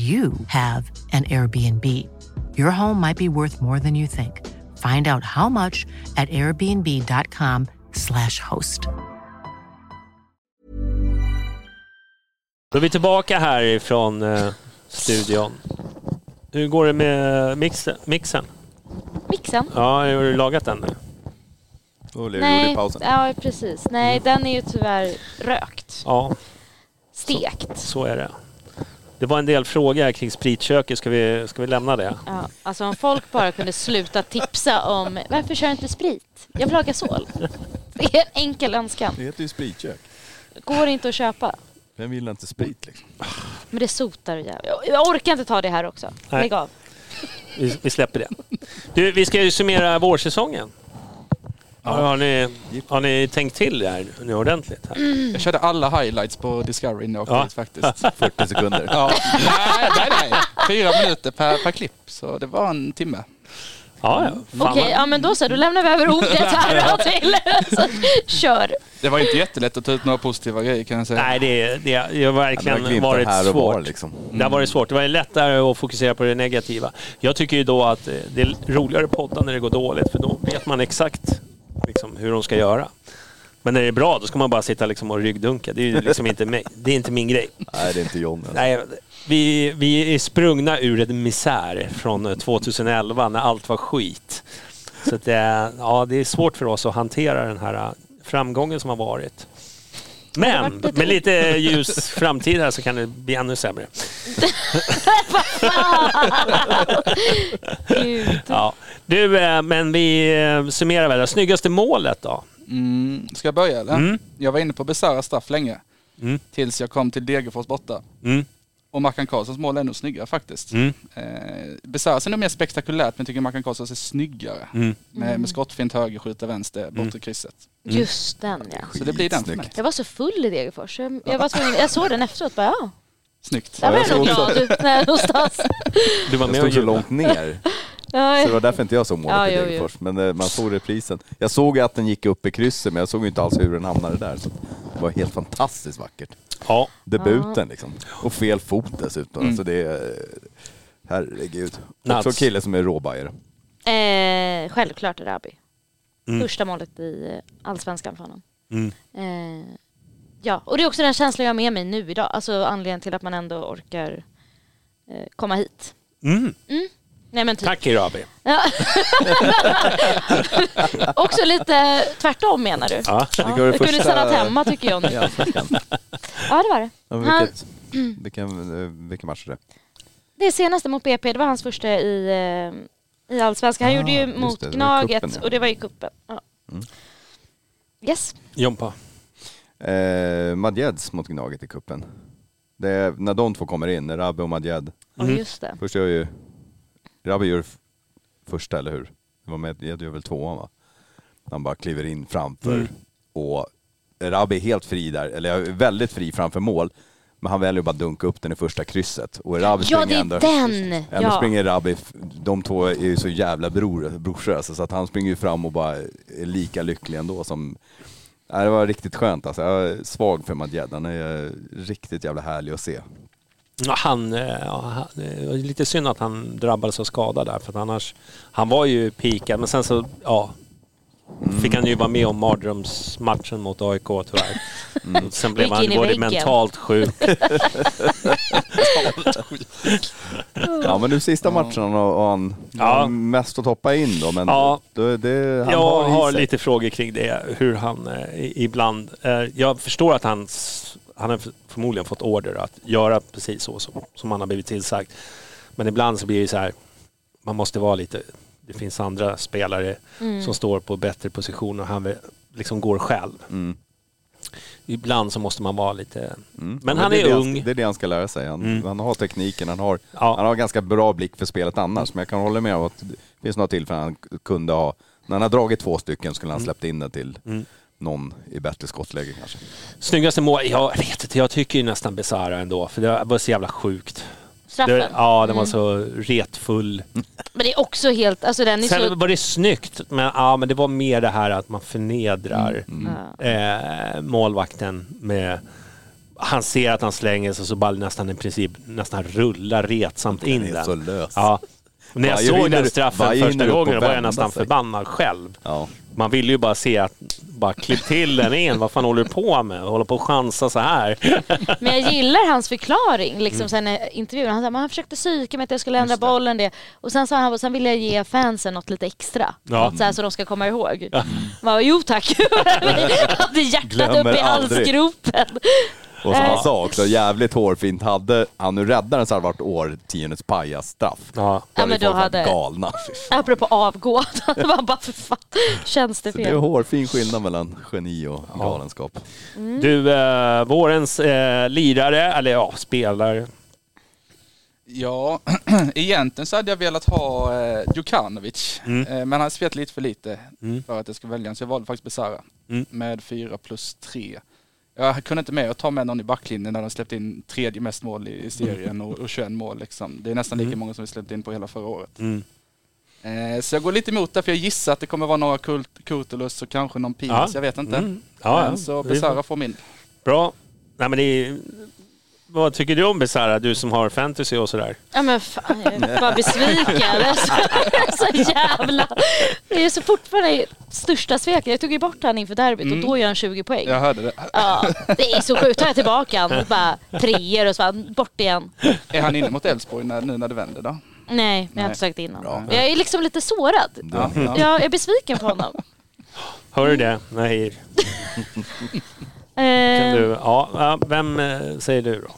[SPEAKER 8] you have an Airbnb. Your home might be worth more than you think. Find out how much at airbnb.com/slash host.
[SPEAKER 3] Då är vi tillbaka här ifrån eh, studion. Hur går det med mixen? mixen?
[SPEAKER 4] Mixen?
[SPEAKER 3] Ja, har du lagat den nu?
[SPEAKER 6] Blev det pausen?
[SPEAKER 4] ja precis. Nej,
[SPEAKER 3] Mm.
[SPEAKER 4] den är ju tyvärr rökt.
[SPEAKER 3] Ja,
[SPEAKER 4] Stekt.
[SPEAKER 3] så är det. Det var en del frågor kring spritköket. Ska vi, ska vi lämna det?
[SPEAKER 4] Ja, alltså om folk bara kunde sluta tipsa om varför kör inte sprit? Jag vill ha gasol. Det är en enkel önskan.
[SPEAKER 6] Det heter ju spritkök.
[SPEAKER 4] Går inte att köpa.
[SPEAKER 6] Vem vill inte sprit liksom?
[SPEAKER 4] Men det sotar och jävla. Jag- Jag orkar inte ta det här också.
[SPEAKER 3] Nej.
[SPEAKER 4] Lägg av.
[SPEAKER 3] Vi, vi släpper det. Du, vi ska ju summera vårsäsongen. Har, har, ni, har ni tänkt till det här nu ordentligt? Här?
[SPEAKER 5] Jag körde alla highlights på Discovery när jag åkte
[SPEAKER 3] Ja.
[SPEAKER 5] faktiskt. <laughs>
[SPEAKER 6] 40 sekunder.
[SPEAKER 5] Ja. Nej, nej, nej. Fyra minuter per, per klipp, så det var en timme.
[SPEAKER 3] Ja, ja.
[SPEAKER 4] Okej, ja men då så. Då lämnar vi över ordet här <laughs> till. Så, kör.
[SPEAKER 5] Det var inte jättelätt att ta ut några positiva grejer kan jag säga.
[SPEAKER 3] Nej, det, det, det har
[SPEAKER 6] Ja, det
[SPEAKER 3] verkligen
[SPEAKER 6] var glimtar
[SPEAKER 3] varit
[SPEAKER 6] här och var
[SPEAKER 3] svårt.
[SPEAKER 6] liksom.
[SPEAKER 3] Det har varit svårt. Det var lättare att fokusera på det negativa. Jag tycker ju då att eh, det är roligare att podda när det går dåligt för då vet man exakt liksom, hur de ska göra. Men när det är bra då ska man bara sitta liksom och ryggdunka. Det är ju liksom inte, mig. Det är inte min grej.
[SPEAKER 6] Nej, det är inte John. alltså.
[SPEAKER 3] Nej, vi, vi är sprungna ur en misär från eh, 2011 när allt var skit. Så det, ja, det är svårt för oss att hantera den här eh, framgången som har varit. Men med lite ljus framtid här så kan det bli ännu sämre. <laughs> <laughs> Ja. Du, eh, men vi eh, summerar väl. det. Snyggaste målet då?
[SPEAKER 5] Mm, ska jag börja eller?
[SPEAKER 3] Mm.
[SPEAKER 5] Jag var inne på bisarra straff länge.
[SPEAKER 3] Mm.
[SPEAKER 5] Tills jag kom till Degerfors borta.
[SPEAKER 3] Mm.
[SPEAKER 5] Och Mackan Karlssons mål är nog snyggare faktiskt.
[SPEAKER 3] Mm.
[SPEAKER 5] Eh, Bisarras är nog mer spektakulärt men jag tycker Mackan Karlssons är snyggare.
[SPEAKER 3] Mm.
[SPEAKER 5] Med, med skottfint höger, skjuta vänster, bortre krysset.
[SPEAKER 4] Just den ja.
[SPEAKER 5] Så det blir den för mig.
[SPEAKER 4] Jag var så full i Degerfors. Jag, jag, var <laughs> tvungen, jag såg den efteråt bara ja,
[SPEAKER 5] Snyggt.
[SPEAKER 4] där var
[SPEAKER 6] jag
[SPEAKER 4] jag nog glad när- någonstans.
[SPEAKER 3] Du var
[SPEAKER 6] Jag
[SPEAKER 3] med och
[SPEAKER 6] stod så långt ner. <laughs>
[SPEAKER 4] Ja,
[SPEAKER 6] Så det var därför inte jag såg målet
[SPEAKER 4] Ja,
[SPEAKER 6] i. Degerfors. Men eh, man såg reprisen. Jag såg att den gick upp i krysset men jag såg inte alls hur den hamnade där. Så det var helt fantastiskt vackert.
[SPEAKER 3] Ja.
[SPEAKER 6] Debuten liksom. Och fel fot dessutom.
[SPEAKER 5] Mm.
[SPEAKER 6] Alltså det är... Herregud.
[SPEAKER 3] Nuts.
[SPEAKER 6] Också kille som är råbajare.
[SPEAKER 4] Eh, självklart Erabi.
[SPEAKER 3] Mm.
[SPEAKER 4] Första målet i eh, allsvenskan för honom.
[SPEAKER 3] Mm.
[SPEAKER 4] Eh, ja, och det är också den känslan jag har med mig nu idag. Alltså anledningen till att man ändå orkar eh, komma hit.
[SPEAKER 3] Mm.
[SPEAKER 4] Nej men typ.
[SPEAKER 3] Tack Irabi.
[SPEAKER 4] Ja. <laughs> också lite tvärtom menar du?
[SPEAKER 3] Ja.
[SPEAKER 6] Vilka var det
[SPEAKER 4] jag kunde
[SPEAKER 6] första-
[SPEAKER 4] stannat hemma tycker jag nu. Ja det var det.
[SPEAKER 6] Ja,
[SPEAKER 4] Han-
[SPEAKER 6] vilket, <clears throat> vilken, eh, vilken match är det?
[SPEAKER 4] Det senaste mot BP, det var hans första i, eh, i Allsvenskan. Han
[SPEAKER 6] Ah,
[SPEAKER 4] gjorde ju
[SPEAKER 6] just
[SPEAKER 4] mot
[SPEAKER 6] det, det var i
[SPEAKER 4] Gnaget
[SPEAKER 6] cupen, ja.
[SPEAKER 4] och det var i cupen. Ja.
[SPEAKER 6] Mm.
[SPEAKER 4] Yes.
[SPEAKER 3] Jompa.
[SPEAKER 6] Eh, Madjeds mot Gnaget i kuppen. Det är när de två kommer in, Rabbe och Madjed.
[SPEAKER 4] Ja,
[SPEAKER 3] Mm.
[SPEAKER 4] just det.
[SPEAKER 6] Först gör ju... Rabbe gör första, eller hur? Det var Madjed gör väl tvåan va? Han bara kliver in framför
[SPEAKER 3] Mm.
[SPEAKER 6] och Rabbe är helt fri där, eller är väldigt fri framför mål. Men han väljer bara att dunka upp den i första krysset. Och Rabbe
[SPEAKER 4] Ja,
[SPEAKER 6] springer
[SPEAKER 4] det är
[SPEAKER 6] ändå...
[SPEAKER 4] den!
[SPEAKER 6] Ändå
[SPEAKER 4] Ja.
[SPEAKER 6] springer Rabbi, de två är ju så jävla bror, brorsor alltså, så att han springer ju fram och bara är lika lycklig ändå som... Nej, det var riktigt skönt alltså. Jag är svag för Madjed, han är riktigt jävla härlig att se.
[SPEAKER 3] Han, eh, ja, han, det var lite synd att han drabbades av skada där för att annars, han var ju pikad men sen så, ja, fick han ju vara med om mardrömsmatchen mot AIK tyvärr. Och Sen blev han både mentalt sjuk. <laughs> <laughs>
[SPEAKER 6] Ja men nu sista matchen och, och han
[SPEAKER 3] Ja.
[SPEAKER 6] har mest att hoppa in då, men
[SPEAKER 3] Ja.
[SPEAKER 6] då, det, han
[SPEAKER 3] Jag
[SPEAKER 6] har,
[SPEAKER 3] har lite frågor kring det, hur han eh, ibland... Eh, jag förstår att han, han har förmodligen fått order att göra precis så som, som han har blivit tillsagt. Men ibland så blir det så här, man måste vara lite... Det finns andra spelare
[SPEAKER 4] Mm.
[SPEAKER 3] som står på bättre position och han liksom går själv.
[SPEAKER 6] Mm.
[SPEAKER 3] Ibland så måste man vara lite...
[SPEAKER 6] Mm.
[SPEAKER 3] Men
[SPEAKER 6] Ja,
[SPEAKER 3] han
[SPEAKER 6] det
[SPEAKER 3] är
[SPEAKER 6] det
[SPEAKER 3] ung.
[SPEAKER 6] det är det han ska lära sig. Han,
[SPEAKER 3] Mm.
[SPEAKER 6] han har tekniken, han har,
[SPEAKER 3] Ja.
[SPEAKER 6] han har ganska bra blick för spelet annars. Men jag kan hålla med om att det finns några tillfällen han kunde ha... När han har dragit två stycken skulle han släppt in det till
[SPEAKER 3] Mm.
[SPEAKER 6] Någon i bättre skottläge kanske.
[SPEAKER 3] Snyggaste mål? Jag vet inte, jag tycker ju nästan Besara ändå. För det var så jävla sjukt.
[SPEAKER 4] Straffen.
[SPEAKER 3] Det, ja, den var
[SPEAKER 4] Mm.
[SPEAKER 3] så retfull. <laughs>
[SPEAKER 4] Men det är också helt, alltså den är
[SPEAKER 3] Sen
[SPEAKER 4] så...
[SPEAKER 3] var det snyggt, men, ja, men det var mer det här att man förnedrar
[SPEAKER 4] Ja.
[SPEAKER 3] eh, målvakten med... Han ser att han slänger sig så bara nästan i princip nästan rullar retsamt in
[SPEAKER 6] Den är
[SPEAKER 3] den.
[SPEAKER 6] så lös.
[SPEAKER 3] Ja. När jag såg den straffen första gången då var jag nästan
[SPEAKER 6] sig.
[SPEAKER 3] förbannad själv.
[SPEAKER 6] Ja.
[SPEAKER 3] Man ville ju bara se att, bara klipp till den in. Vad fan håller du på med? Håller på att chansa så här.
[SPEAKER 4] Men jag gillar hans förklaring
[SPEAKER 3] Mm.
[SPEAKER 4] liksom sen i intervjun. Han, sa, men han försökte psyka mig att jag skulle ändra bollen det. Och sen sa han, sen vill jag ge fansen något lite extra.
[SPEAKER 3] Ja.
[SPEAKER 4] Något så, här, så de ska komma ihåg. Bara, jo tack. <laughs> hade hjärtat
[SPEAKER 6] Glömmer
[SPEAKER 4] upp i
[SPEAKER 6] aldrig.
[SPEAKER 4] halsgropen.
[SPEAKER 6] Och som han sa också, jävligt hårfint. Hade han nu räddat den så hade det varit årtiondets pajasstraff.
[SPEAKER 3] Ja.
[SPEAKER 4] Ja, men då hade-
[SPEAKER 6] galna. <laughs>
[SPEAKER 4] Apropå avgå. <laughs> det var bara för fan. Känns det
[SPEAKER 6] Så det är
[SPEAKER 4] fel?
[SPEAKER 6] hårfin skillnad mellan geni och galenskap.
[SPEAKER 4] Mm.
[SPEAKER 3] Du, eh, vårens eh, lirare, eller ja, spelare.
[SPEAKER 5] Ja, <clears throat> egentligen så hade jag velat ha eh, Djukanovic.
[SPEAKER 3] Mm.
[SPEAKER 5] Eh, men han spelat lite för lite
[SPEAKER 3] Mm.
[SPEAKER 5] för att jag ska välja. Så jag valde faktiskt Besara
[SPEAKER 3] Mm.
[SPEAKER 5] med 4 plus 3. Jag kunde inte med att ta med någon i backlinjen när de släppte in tredje mest mål i serien och, och 21 mål. Liksom. Det är nästan lika
[SPEAKER 3] Mm.
[SPEAKER 5] många som vi släppte in på hela förra året.
[SPEAKER 3] Mm.
[SPEAKER 5] Eh, så jag går lite emot det för jag gissar att det kommer vara några Kurtulus och kanske någon Pils.
[SPEAKER 3] Ja.
[SPEAKER 5] Jag vet inte.
[SPEAKER 3] Mm. Ja, ja.
[SPEAKER 5] Men så Besara får min.
[SPEAKER 3] Bra. Nej, men det är, vad tycker du om Besara, du som har fantasy och sådär?
[SPEAKER 4] Ja men fan, jag är bara besviken. Är <laughs> så, jag är så jävla... Det är så fortfarande största sveket. Jag tog ju bort han inför derbyt och då gör han 20 poäng.
[SPEAKER 5] Jag hörde det.
[SPEAKER 4] Ja, det är så sjukt. Tar jag tillbaka han och bara treor och så bara bort igen.
[SPEAKER 5] Är han inne mot Elfsborg när, nu när det vänder då?
[SPEAKER 4] Nej, jag har inte sagt innan.
[SPEAKER 6] Bra.
[SPEAKER 4] Jag är liksom lite sårad.
[SPEAKER 5] Ja, ja.
[SPEAKER 4] Jag är besviken på honom.
[SPEAKER 3] Hör du det? Nej. <laughs> Kan
[SPEAKER 4] Eh,
[SPEAKER 3] du, ja, ja, vem eh, säger du då?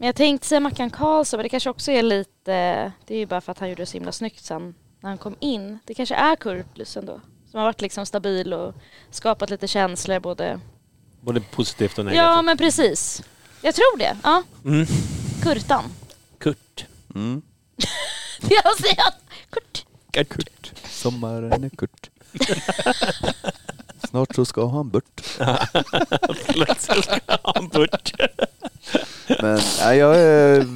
[SPEAKER 4] Men jag tänkte säga Mackan Karlsson, men det kanske också är lite... Det är ju bara för att han gjorde det så himla snyggt sen när han kom in. Det kanske är Kurtlus ändå. Som har varit liksom stabil och skapat lite känslor både...
[SPEAKER 3] Både positivt och negativt.
[SPEAKER 4] Ja, men precis. Jag tror det. Ja.
[SPEAKER 3] Mm.
[SPEAKER 4] Kurtan.
[SPEAKER 3] Kurt.
[SPEAKER 6] Mm. <laughs>
[SPEAKER 4] Jag säger att... Kurt.
[SPEAKER 3] Kurt.
[SPEAKER 6] Sommaren är kort. Snart så ska han bort. <laughs>
[SPEAKER 3] Plötsligt ska han bort.
[SPEAKER 6] Men nej, jag är,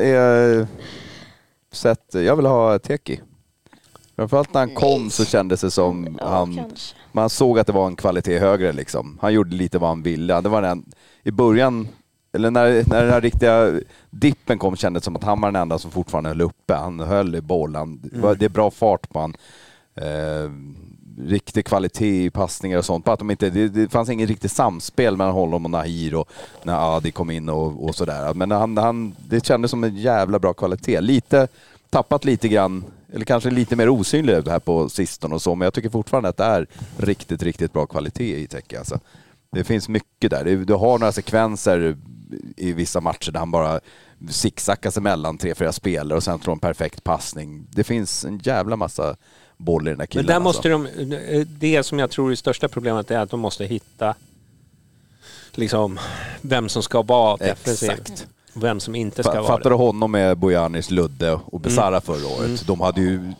[SPEAKER 6] är sett, jag vill ha Teki. Framförallt när han kom så kändes det som
[SPEAKER 4] Ja,
[SPEAKER 6] han,
[SPEAKER 4] kanske.
[SPEAKER 6] man såg att det var en kvalitet högre liksom. Han gjorde lite vad han ville. Det var den, I början, eller när, när den här riktiga dippen kom kändes det som att han var den enda som fortfarande höll uppe. Han höll i bollen. Det var- Det är bra fart på han. Eh, riktig kvalitet i passningar och sånt. Bara att de inte, det, det fanns inget riktigt samspel mellan honom och Nahir och när Adi kom in och, och sådär. Men han, han, det kändes som en jävla bra kvalitet. Lite, tappat lite grann, eller kanske lite mer osynlig här på sistone och så, men jag tycker fortfarande att det är riktigt, riktigt bra kvalitet i Teke. Alltså. Det finns mycket där. Du har några sekvenser i vissa matcher där han bara sicksackar sig mellan tre, fyra spelare och sen tror en perfekt passning. Det finns en jävla massa boll i den här
[SPEAKER 3] Men
[SPEAKER 6] killen.
[SPEAKER 3] där
[SPEAKER 6] alltså.
[SPEAKER 3] måste de, det som jag tror är största problemet är att de måste hitta liksom vem som ska vara defensiv.
[SPEAKER 6] Exakt.
[SPEAKER 3] och Vem som inte ska
[SPEAKER 6] Fa-
[SPEAKER 3] vara
[SPEAKER 6] Fattar du honom med Bojanis, Ludde och Besara förra året? De hade ju,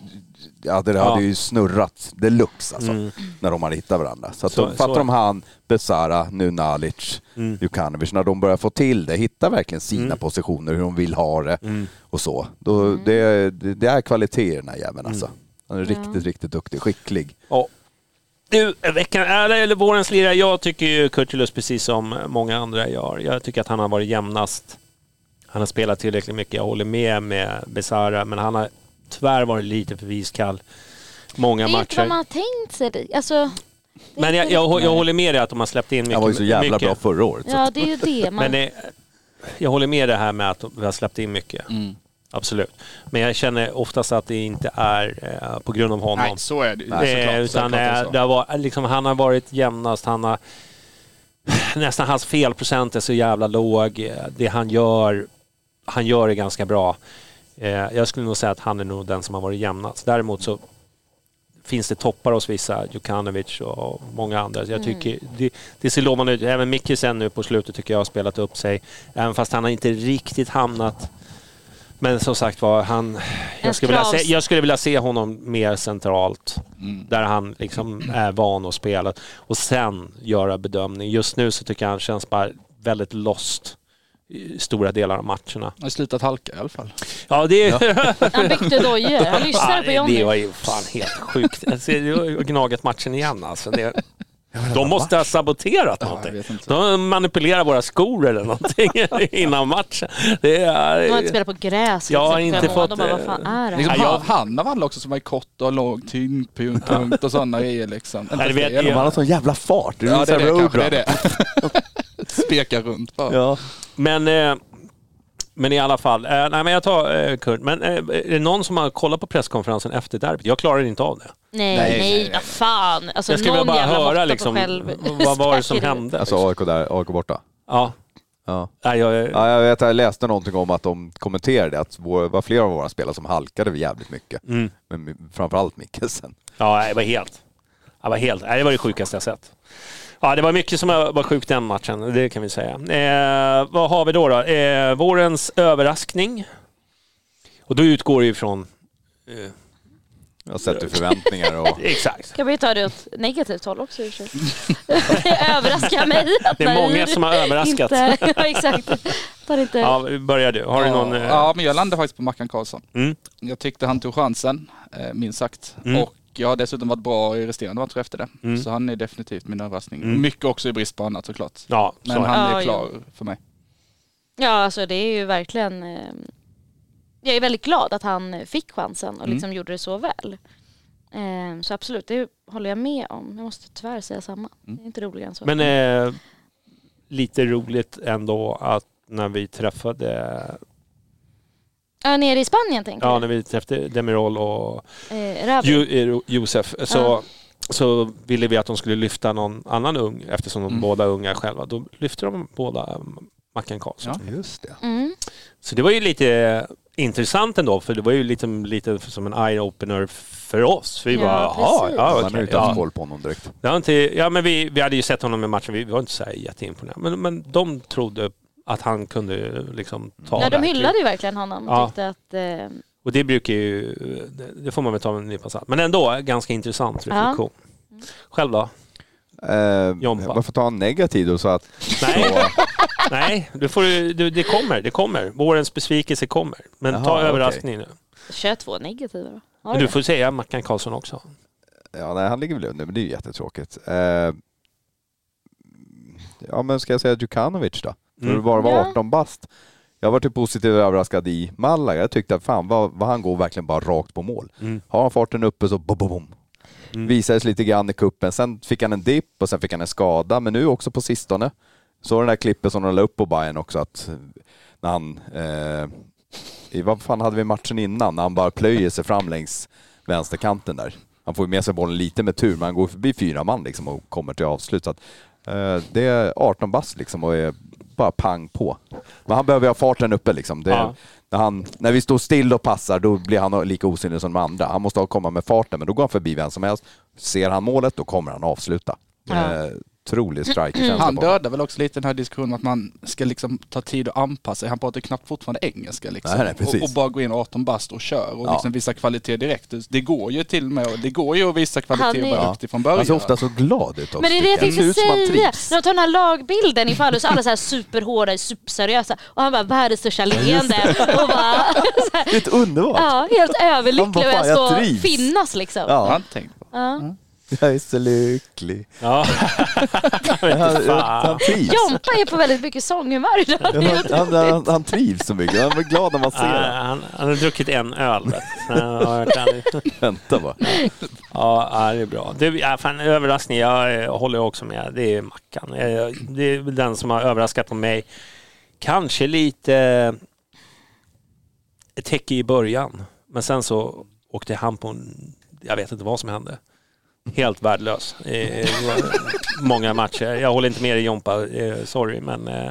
[SPEAKER 6] ja, det
[SPEAKER 3] Mm. Ja.
[SPEAKER 6] hade ju snurrat deluxe alltså,
[SPEAKER 3] Mm.
[SPEAKER 6] när de hade hittat varandra. Så, att
[SPEAKER 3] Så-
[SPEAKER 6] de, fattar de han, Besara, nu Nalic,
[SPEAKER 3] Mm.
[SPEAKER 6] Jukanovic, när de börjar få till det, hitta verkligen sina
[SPEAKER 3] Mm.
[SPEAKER 6] positioner, hur de vill ha det
[SPEAKER 3] Mm.
[SPEAKER 6] och så. Då, det, det, det är kvalitet i den här jäveln
[SPEAKER 3] Mm.
[SPEAKER 6] alltså. Han är riktigt, riktigt duktig, skicklig.
[SPEAKER 3] Ja. Du, veckan, eller, eller vårens lirare. Jag tycker ju Kurtulus precis som många andra gör. Jag tycker att han har varit jämnast. Han har spelat tillräckligt mycket. Jag håller med med Besara, men han har tyvärr varit lite för iskall många
[SPEAKER 4] Det är inte vad
[SPEAKER 3] matcher.
[SPEAKER 4] man har tänkt sig. Alltså,
[SPEAKER 3] Men jag, jag, jag håller med dig att de har släppt in mycket.
[SPEAKER 6] Han var ju så jävla
[SPEAKER 3] mycket.
[SPEAKER 6] bra förra året.
[SPEAKER 4] Ja, det är ju det. Man...
[SPEAKER 3] Men det, jag håller med det här med att vi har släppt in mycket.
[SPEAKER 5] Mm.
[SPEAKER 3] Absolut. Men jag känner oftast att det inte är eh, på grund av honom.
[SPEAKER 5] Nej, så är det.
[SPEAKER 3] Eh,
[SPEAKER 5] Såklart,
[SPEAKER 3] utan
[SPEAKER 5] såklart är det
[SPEAKER 3] eh,
[SPEAKER 5] så.
[SPEAKER 3] det har varit, liksom, han har varit jämnast. Han har, nästan hans felprocent är så jävla låg. Eh, Det han gör, han gör det ganska bra. Eh, jag skulle nog säga att han är nog den som har varit jämnast. Däremot så finns det toppar hos vissa, Djukanovic och många andra. Jag
[SPEAKER 4] Mm.
[SPEAKER 3] tycker det, det ser lovande ut. Även Mikkisen nu på slutet tycker jag har spelat upp sig. Även fast han har inte riktigt hamnat... Men som sagt var, han... Jag skulle, vilja se, jag skulle vilja se honom mer centralt.
[SPEAKER 5] Mm.
[SPEAKER 3] Där han liksom är van att spela. Och sen göra bedömning. Just nu så tycker jag han känns bara väldigt lost i stora delar av matcherna.
[SPEAKER 5] Han har slutat halka i alla fall.
[SPEAKER 3] Ja, det <laughs>
[SPEAKER 4] Han byggde dojor. Han lyssnade på
[SPEAKER 3] det
[SPEAKER 4] Johnny.
[SPEAKER 3] var ju fan helt sjukt. Alltså, det var ju Gnaget matchen igen alltså. Det, de måste ha saboterat
[SPEAKER 5] Ja,
[SPEAKER 3] någonting. De manipulerar våra skor eller någonting <laughs> innan matchen. Det är...
[SPEAKER 4] De har inte spelat på gräs.
[SPEAKER 3] Jag har
[SPEAKER 4] liksom,
[SPEAKER 3] inte fått,
[SPEAKER 4] De bara, vad
[SPEAKER 3] eh,
[SPEAKER 4] fan är det
[SPEAKER 5] Liksom
[SPEAKER 3] jag-
[SPEAKER 5] han av alla också som är kort och låg tyngdpunkt punkt och sådana grejer liksom.
[SPEAKER 3] Nej, det vet jag.
[SPEAKER 6] Har sån jävla fart. Det är
[SPEAKER 5] Ja, det är det kanske. Det är det. <laughs> Speka runt bara.
[SPEAKER 6] Ja.
[SPEAKER 3] Men, eh, men i alla fall, eh, nej men jag tar eh, Kurt. Men eh, är det någon som har kollat på presskonferensen efter derbyt? Jag klarar inte av det.
[SPEAKER 4] Nej,
[SPEAKER 6] Nej,
[SPEAKER 4] nej, vad fan. Alltså,
[SPEAKER 3] jag skulle vilja
[SPEAKER 4] någon
[SPEAKER 3] bara
[SPEAKER 4] jävla måtta
[SPEAKER 3] höra
[SPEAKER 4] på
[SPEAKER 3] liksom,
[SPEAKER 4] själv-
[SPEAKER 3] vad var det som hände?
[SPEAKER 6] Alltså AIK där, AIK borta.
[SPEAKER 3] Ja.
[SPEAKER 6] Ja.
[SPEAKER 3] Nej, jag,
[SPEAKER 6] Ja, jag vet, jag läste någonting om att de kommenterade att vår, det var flera av våra spelare som halkade jävligt mycket.
[SPEAKER 3] mm.
[SPEAKER 6] Men framförallt Mikkelsen.
[SPEAKER 3] Ja, det var helt... Det var helt... Nej, det var det sjukaste jag sett. Ja, det var mycket som var sjukt den matchen, det kan vi säga. Eh, vad har vi då? då? Eh, vårens överraskning. Och då utgår det ifrån... Eh,
[SPEAKER 6] Jag sätter förväntningar och... <laughs>
[SPEAKER 3] exakt.
[SPEAKER 4] Kan vi ta det åt negativt håll också i <laughs> överraskar mig. att
[SPEAKER 3] Det är många som har överraskat.
[SPEAKER 4] Inte, <laughs> ja, exakt. Tar inte...
[SPEAKER 3] Ja, börjar du. Har du någon...
[SPEAKER 5] Ja,
[SPEAKER 3] eh,
[SPEAKER 5] ja, men jag landade faktiskt på Mackan Karlsson.
[SPEAKER 3] Mm.
[SPEAKER 5] Jag tyckte han tog chansen, eh, minst sagt.
[SPEAKER 3] Mm.
[SPEAKER 5] Och jag har dessutom varit bra i resterande matcher efter det.
[SPEAKER 3] Mm.
[SPEAKER 5] Så han är definitivt min överraskning.
[SPEAKER 3] Mm.
[SPEAKER 5] Mycket också i brist på annat såklart.
[SPEAKER 3] Ja,
[SPEAKER 5] Men
[SPEAKER 3] så det.
[SPEAKER 5] han
[SPEAKER 4] Ja,
[SPEAKER 5] är klar för mig.
[SPEAKER 4] Ja, alltså det är ju verkligen... Eh, jag är väldigt glad att han fick chansen och
[SPEAKER 5] Mm.
[SPEAKER 4] liksom gjorde det så väl. Eh, så absolut, det håller jag med om. Jag måste tyvärr säga samma.
[SPEAKER 5] Mm.
[SPEAKER 4] Det är inte roligare än så.
[SPEAKER 3] Men eh, lite roligt ändå att när vi träffade...
[SPEAKER 4] ja, nere i Spanien tänker
[SPEAKER 3] Ja, när vi träffade Demirol och
[SPEAKER 4] Eh, Rabi.
[SPEAKER 3] Jo- eh, Josef så så ville vi att de skulle lyfta någon annan ung eftersom de
[SPEAKER 5] Mm.
[SPEAKER 3] båda är unga själva. Då lyfte de båda mm, Mackan Karlsson.
[SPEAKER 5] Ja.
[SPEAKER 6] Just det.
[SPEAKER 4] Mm.
[SPEAKER 3] Så det var ju lite intressant ändå för det var ju lite, lite som en eye-opener för oss. Vi
[SPEAKER 4] Ja,
[SPEAKER 3] bara, jaha, ja
[SPEAKER 6] Man har inte haft
[SPEAKER 3] Ja.
[SPEAKER 6] koll på honom direkt.
[SPEAKER 3] Var inte, ja men vi, vi hade ju sett honom i matchen, vi var inte så här jätteimponerade. Men, men de trodde att han kunde liksom ta
[SPEAKER 4] Ja,
[SPEAKER 3] det
[SPEAKER 4] de hyllade ju verkligen honom och
[SPEAKER 3] Ja.
[SPEAKER 4] tyckte att eh,
[SPEAKER 3] Och det brukar ju, det, får man väl ta med en nypa salt. Men ändå ganska intressant reflektion. Själv då?
[SPEAKER 6] Eh,
[SPEAKER 3] Jompa.
[SPEAKER 6] får ta en negativ då så att...
[SPEAKER 3] Nej,
[SPEAKER 6] Så, <laughs>
[SPEAKER 3] nej du får, du, det kommer, det kommer. Vårens besvikelse kommer. Men
[SPEAKER 6] Jaha,
[SPEAKER 3] ta
[SPEAKER 6] okej.
[SPEAKER 3] överraskning nu.
[SPEAKER 4] kör två negativa då. Har
[SPEAKER 3] Men
[SPEAKER 4] du
[SPEAKER 3] du får säga Mackan Karlsson också.
[SPEAKER 6] ja, nej, han ligger väl under, men det är ju jättetråkigt. Eh, ja, men ska jag säga Djukanovic då? För
[SPEAKER 3] Mm.
[SPEAKER 6] att bara vara
[SPEAKER 4] Ja.
[SPEAKER 6] 18 bast. Jag var typ positivt överraskad i Malaga. Jag tyckte att fan vad, vad han går verkligen bara rakt på mål.
[SPEAKER 3] Mm.
[SPEAKER 6] Har han farten uppe så bom, bom, bom.
[SPEAKER 3] Mm.
[SPEAKER 6] Visades lite grann i kuppen. Sen fick han en dipp och sen fick han en skada. Men nu också på sistone. Så den där klippet som de la upp på Bayern också att eh, när han... Eh, i, vad fan hade vi matchen innan? När han bara plöjer sig fram längs vänsterkanten där. Han får ju med sig bollen lite med tur, men han går förbi fyra man liksom och kommer till avslut. Så att, eh, det är 18 bast liksom och är bara pang på. Men han behöver ha farten uppe liksom. Det,
[SPEAKER 3] Ja.
[SPEAKER 6] när, han, när vi står still och passar, då blir han lika osynlig som de andra. Han måste komma med farten, men då går han förbi vem som helst. Ser han målet, då kommer han avsluta.
[SPEAKER 4] Ja.
[SPEAKER 6] Eh, otrolig strikerkänsla
[SPEAKER 5] Han
[SPEAKER 6] på honom.
[SPEAKER 5] dödar väl också lite den här diskussionen om att man ska liksom ta tid att anpassa sig. Han pratar knappt fortfarande engelska liksom.
[SPEAKER 6] Nej, nej,
[SPEAKER 5] och, och bara gå in 18 bast och kör och
[SPEAKER 6] Ja.
[SPEAKER 5] liksom visa kvalitet direkt. Det går ju till och med, det går ju att visa kvalitet
[SPEAKER 4] Han
[SPEAKER 5] och vara duktig från början.
[SPEAKER 6] Han ser ofta så glad ut också.
[SPEAKER 4] Men det är det jag tänkte
[SPEAKER 6] han
[SPEAKER 4] säga. När de tar den här lagbilden i Falun så är alla så här superhårda, superseriösa och han bara världens största leende och bara <laughs> så här,
[SPEAKER 6] Det är underbart.
[SPEAKER 4] ja, helt
[SPEAKER 6] Han
[SPEAKER 4] överlycklig över
[SPEAKER 6] "Fan, jag
[SPEAKER 4] att stå
[SPEAKER 6] trivs."
[SPEAKER 4] finnas liksom.
[SPEAKER 6] Ja,
[SPEAKER 5] inte tänkt på.
[SPEAKER 4] Ja. <laughs>
[SPEAKER 6] jag är så lycklig.
[SPEAKER 3] Ja. <laughs>
[SPEAKER 6] Han, han trivs.
[SPEAKER 4] Jompa är på väldigt mycket sånghumör idag. Är
[SPEAKER 6] Han, han, han, trivs så mycket. Han blir glad när man ser
[SPEAKER 3] Nej,
[SPEAKER 6] det.
[SPEAKER 3] han, han har druckit en öl. <laughs>
[SPEAKER 6] Vänta bara.
[SPEAKER 3] Ja, det är bra. Det, ja, fan, överraskning, jag eh, håller också med. Det är Mackan. Eh, Det är den som har överraskat på mig. Kanske lite ett täcke i början, men sen så åkte han på en, jag vet inte vad som hände. Helt värdelös i många matcher. Jag håller inte med dig Jompa, eh, sorry, men eh,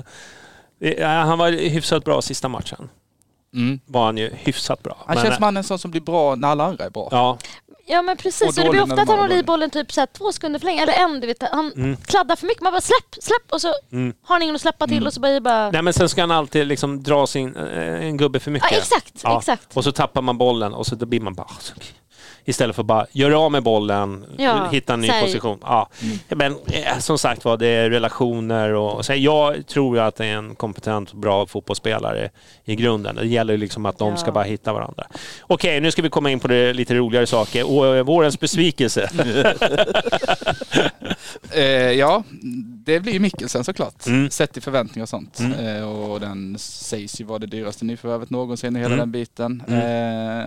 [SPEAKER 3] eh, han var hyfsat bra sista matchen.
[SPEAKER 5] Mm.
[SPEAKER 3] Var han ju hyfsat bra.
[SPEAKER 5] Han
[SPEAKER 3] Men,
[SPEAKER 5] känns som han är en sån som blir bra när alla andra är bra.
[SPEAKER 3] Ja,
[SPEAKER 4] Ja men
[SPEAKER 5] Och
[SPEAKER 4] precis, och det
[SPEAKER 5] dålig
[SPEAKER 4] blir ofta att han
[SPEAKER 5] har
[SPEAKER 4] håller i
[SPEAKER 5] bollen.
[SPEAKER 4] typ så här två sekunder för länge, eller en, du vet, han
[SPEAKER 3] Mm.
[SPEAKER 4] kladdar för mycket. Man bara släpp, släpp och så
[SPEAKER 3] Mm.
[SPEAKER 4] har han ingen att släppa till och så blir det bara...
[SPEAKER 3] Nej men sen ska han alltid liksom dra sin, en gubbe för mycket.
[SPEAKER 4] Ja exakt,
[SPEAKER 3] Ja.
[SPEAKER 4] exakt.
[SPEAKER 3] Och så tappar man bollen och så då blir man bara... Istället för bara göra av med bollen,
[SPEAKER 4] Ja,
[SPEAKER 3] hitta en ny
[SPEAKER 4] säg.
[SPEAKER 3] position. Ja. Men eh, som sagt var, det är relationer och så jag tror ju att det är en kompetent och bra fotbollsspelare i grunden. Det gäller liksom att de
[SPEAKER 4] Ja.
[SPEAKER 3] ska bara hitta varandra. Okej, nu ska vi komma in på det lite roligare saker. Och, eh, vårens besvikelse. <laughs> <laughs>
[SPEAKER 5] Eh, ja, det blir ju Mikkelsen såklart.
[SPEAKER 3] Mm.
[SPEAKER 5] Sett till förväntningar och sånt.
[SPEAKER 3] Mm.
[SPEAKER 5] Eh, och den sägs ju vara det dyraste nyförvärvet någonsin i hela
[SPEAKER 3] Mm.
[SPEAKER 5] den biten. Eh,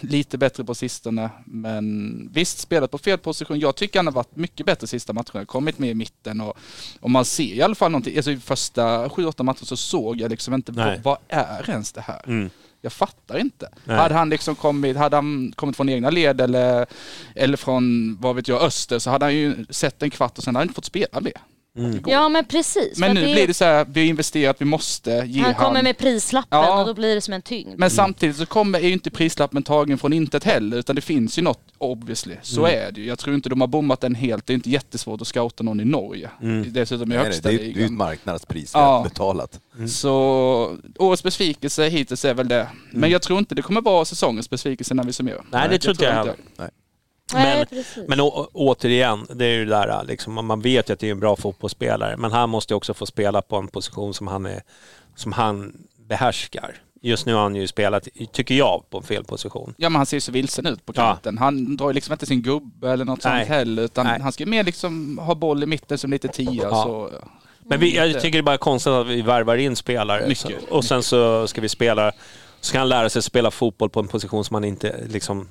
[SPEAKER 5] lite bättre på sistone, men visst spelat på fel position. Jag tycker han har varit mycket bättre sista matcherna, kommit med i mitten och, och man ser i alla fall någonting. Alltså i första 7-8 matcher så såg jag liksom inte, vad, vad är ens det här?
[SPEAKER 3] Mm.
[SPEAKER 5] Jag fattar inte.
[SPEAKER 3] Nej.
[SPEAKER 5] Hade han liksom kommit, hade han kommit från egna led eller, eller från, vad vet jag, öster så hade han ju sett en kvart och sen hade han inte fått spela mer.
[SPEAKER 3] Mm.
[SPEAKER 5] Det.
[SPEAKER 4] Ja men precis.
[SPEAKER 5] Men nu
[SPEAKER 4] att
[SPEAKER 5] blir det så här, vi har investerat, vi måste ge
[SPEAKER 4] han
[SPEAKER 5] han.
[SPEAKER 4] kommer med prislappen
[SPEAKER 5] Ja.
[SPEAKER 4] och då blir det som en tyngd.
[SPEAKER 5] Men samtidigt så kommer, är ju inte prislappen tagen från intet heller, utan det finns ju något obviously. Så
[SPEAKER 3] Mm.
[SPEAKER 5] är det ju. Jag tror inte de har bommat den helt. Det är inte jättesvårt att scouta någon i Norge.
[SPEAKER 3] Mm.
[SPEAKER 5] Dessutom i
[SPEAKER 6] Nej,
[SPEAKER 5] högsta
[SPEAKER 6] det är det är ju ett
[SPEAKER 5] ligan.
[SPEAKER 6] marknadspris
[SPEAKER 5] Ja.
[SPEAKER 6] betalat.
[SPEAKER 3] Mm.
[SPEAKER 5] Så årets besvikelse hittills är väl det. Men jag tror inte det kommer vara säsongens besvikelse när vi summerar.
[SPEAKER 3] Nej, det tror inte jag
[SPEAKER 5] inte.
[SPEAKER 3] heller.
[SPEAKER 4] Nej,
[SPEAKER 3] men- å, återigen, det är ju det där, liksom, man vet ju att det är en bra fotbollsspelare, men han måste ju också få spela på en position som han, är, som han behärskar. Just nu har han ju spelat, tycker jag, på en fel position.
[SPEAKER 5] Ja men han ser ju så vilsen ut på
[SPEAKER 3] Ja.
[SPEAKER 5] kanten. Han drar ju liksom inte sin gubbe eller något
[SPEAKER 3] Nej.
[SPEAKER 5] sånt heller. Utan
[SPEAKER 3] Nej.
[SPEAKER 5] han ska mer liksom ha boll i mitten som lite tia.
[SPEAKER 3] Ja.
[SPEAKER 5] Så,
[SPEAKER 3] Men vi, jag tycker det är bara konstigt att vi värvar in spelare
[SPEAKER 5] Mycket.
[SPEAKER 3] så, och sen så ska vi spela, så ska han lära sig spela fotboll på en position som han inte liksom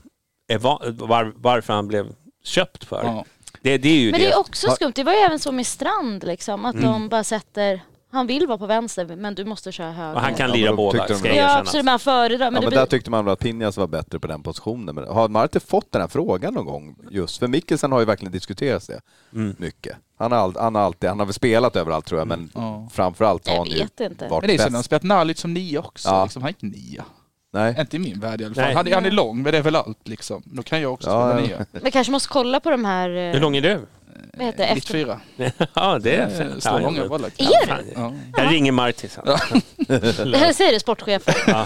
[SPEAKER 3] var, varför han blev köpt för.
[SPEAKER 5] ja.
[SPEAKER 3] Det, det är ju
[SPEAKER 4] Men
[SPEAKER 3] det.
[SPEAKER 4] det är också skumt. Det var ju även så med Strand liksom, att
[SPEAKER 3] Mm.
[SPEAKER 4] de bara sätter han vill vara på vänster men du måste köra höger.
[SPEAKER 3] Och han kan
[SPEAKER 6] Ja,
[SPEAKER 3] lira
[SPEAKER 6] då
[SPEAKER 3] båda, ska
[SPEAKER 4] Ja,
[SPEAKER 3] erkännas.
[SPEAKER 4] absolut, men han föredrar. Men
[SPEAKER 6] ja, men
[SPEAKER 4] blir...
[SPEAKER 6] där tyckte man väl att Pinjas var bättre på den positionen. Men har man inte fått den här frågan någon gång just? För Mikkelsen har ju verkligen diskuterats det
[SPEAKER 3] Mm.
[SPEAKER 6] mycket. Han har, all, han har alltid, han har väl spelat överallt tror jag, men
[SPEAKER 5] Ja.
[SPEAKER 6] framförallt har
[SPEAKER 4] Jag
[SPEAKER 6] han ju
[SPEAKER 4] vet inte.
[SPEAKER 6] varit
[SPEAKER 5] Men det är så, han har spelat Narlit som nia också.
[SPEAKER 6] Ja.
[SPEAKER 5] Liksom, han är inte nia.
[SPEAKER 6] Nej.
[SPEAKER 5] Inte i min värld i alla fall.
[SPEAKER 3] Nej.
[SPEAKER 5] Han, är- han är lång, men det är väl allt liksom. Då kan jag också
[SPEAKER 6] Ja,
[SPEAKER 5] spela
[SPEAKER 6] ja.
[SPEAKER 5] nia.
[SPEAKER 4] Vi kanske måste kolla på de här... eh,
[SPEAKER 3] Hur lång är du?
[SPEAKER 4] Vad heter det? Efter...
[SPEAKER 5] 94. <laughs>
[SPEAKER 3] ja, det är
[SPEAKER 5] Eh,
[SPEAKER 3] fint.
[SPEAKER 5] Slår långa bollar.
[SPEAKER 4] Är
[SPEAKER 3] fan,
[SPEAKER 5] Ja.
[SPEAKER 3] Jag ringer Martin sen. <laughs>
[SPEAKER 4] Säger det, sportchefen.
[SPEAKER 3] Ja.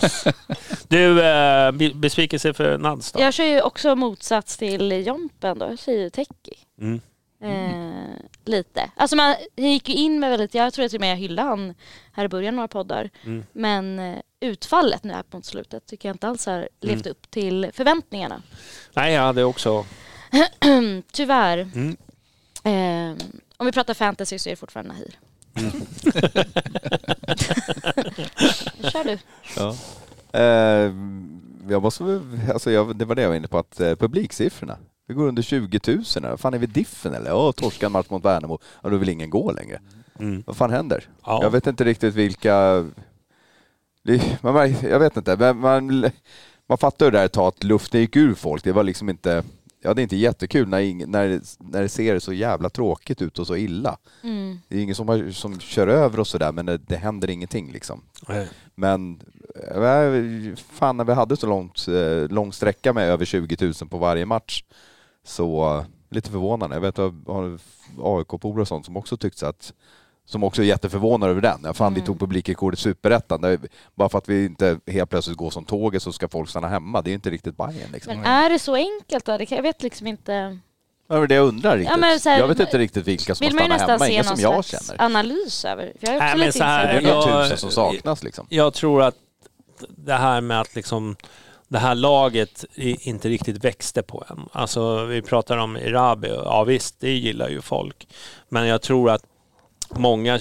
[SPEAKER 3] Du, eh, be- besvikelse för Nads då?
[SPEAKER 4] Jag kör ju också motsats till Jompen då. Jag säger ju Teki.
[SPEAKER 3] Mm.
[SPEAKER 4] Eh, lite. Alltså man gick ju in med väldigt, jag tror till och med jag hyllade han här i början några poddar.
[SPEAKER 3] Mm.
[SPEAKER 4] Men eh, utfallet nu här mot slutet tycker jag inte alls har levt
[SPEAKER 3] Mm.
[SPEAKER 4] upp till förväntningarna.
[SPEAKER 3] Nej, jag hade också... <clears throat>
[SPEAKER 4] Tyvärr.
[SPEAKER 3] Mm.
[SPEAKER 4] Eh, om vi pratar fantasy så är det fortfarande Nahir. <laughs> Kör du.
[SPEAKER 6] Ja. Eh, jag måste, alltså jag, det var det jag var inne på, att eh, publiksiffrorna. Vi går under 20 000. här. Fan är vi diffen eller? Ja, torska en match mot Värnamo. Ja, då vill ingen gå längre.
[SPEAKER 3] Mm.
[SPEAKER 6] Vad fan händer?
[SPEAKER 3] Ja.
[SPEAKER 6] Jag vet inte riktigt vilka... Det, man, märk- jag vet inte. Men man, man fattar ju det där ett tag att luften gick ur folk. Det var liksom inte... Ja, det är inte jättekul när, ing, när, det- när det ser så jävla tråkigt ut och så illa.
[SPEAKER 4] Mm.
[SPEAKER 6] Det är ingen som, har, som kör över och sådär, men det, det händer ingenting liksom.
[SPEAKER 3] Nej.
[SPEAKER 6] Men eh, fan när vi hade så långt, eh, lång sträcka med över 20 000 på varje match så lite förvånande. Jag vet att jag har AIK-polare och sånt som också tyckte att som också är jätteförvånade över den. Ja, fan vi
[SPEAKER 4] Mm.
[SPEAKER 6] tog publikrekordet i Superettan. Bara för att vi inte helt plötsligt går som tåget så ska folk stanna hemma. Det är inte riktigt Bajen liksom.
[SPEAKER 4] Men är det så enkelt då? Jag vet liksom inte.
[SPEAKER 6] Det är det jag undrar riktigt.
[SPEAKER 4] men så här,
[SPEAKER 6] jag vet inte riktigt vilka som
[SPEAKER 4] Vill man ju
[SPEAKER 6] stannar
[SPEAKER 4] nästan
[SPEAKER 6] hemma.
[SPEAKER 4] någon
[SPEAKER 6] som jag
[SPEAKER 4] slags
[SPEAKER 6] känner.
[SPEAKER 4] analys över. Jag är
[SPEAKER 3] Nej,
[SPEAKER 4] också
[SPEAKER 3] men
[SPEAKER 4] lite
[SPEAKER 3] så här,
[SPEAKER 6] Det är några tusen som saknas liksom.
[SPEAKER 3] Jag tror att det här med att liksom det här laget inte riktigt växte på en. Alltså vi pratar om Irabi, ja visst det gillar ju folk. Men jag tror att många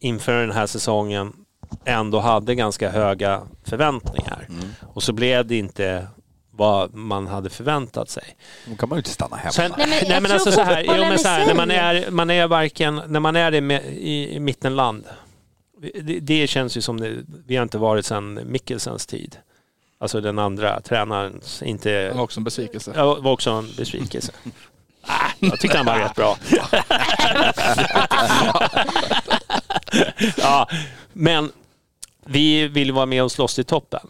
[SPEAKER 3] inför den här säsongen ändå hade ganska höga förväntningar.
[SPEAKER 6] Mm.
[SPEAKER 3] Och så blev det inte vad man hade förväntat sig.
[SPEAKER 6] Då kan man ju inte stanna hemma.
[SPEAKER 3] Sen,
[SPEAKER 4] Nej, men
[SPEAKER 3] nej, men alltså så här, jo, men så här när man är, man är varken, när man är i, i, i mittenland, det, det känns ju som det, vi har inte varit sedan Mikkelsens tid. Alltså den andra tränaren, inte...
[SPEAKER 5] Det var också en besvikelse.
[SPEAKER 3] Ja, var också en besvikelse. <laughs> Ah, jag tyckte han var rätt bra. <laughs> ja, men vi vill vara med och slåss i toppen.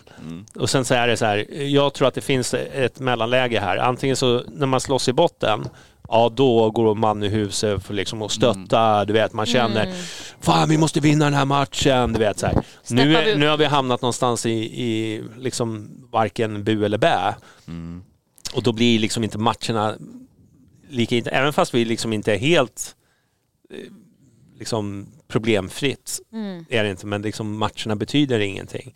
[SPEAKER 3] Och sen så är det så här, jag tror att det finns ett mellanläge här. Antingen så när man slåss i botten, ja då går man i huset för liksom att stötta, du vet man känner,
[SPEAKER 4] Mm.
[SPEAKER 3] fan vi måste vinna den här matchen, du vet så här. Nu, nu har vi hamnat någonstans i, i liksom varken bu eller bä. Och då blir liksom inte matcherna lika inte, även fast vi liksom inte är helt eh, liksom problemfritt
[SPEAKER 4] Mm.
[SPEAKER 3] är det inte, men liksom matcherna betyder ingenting.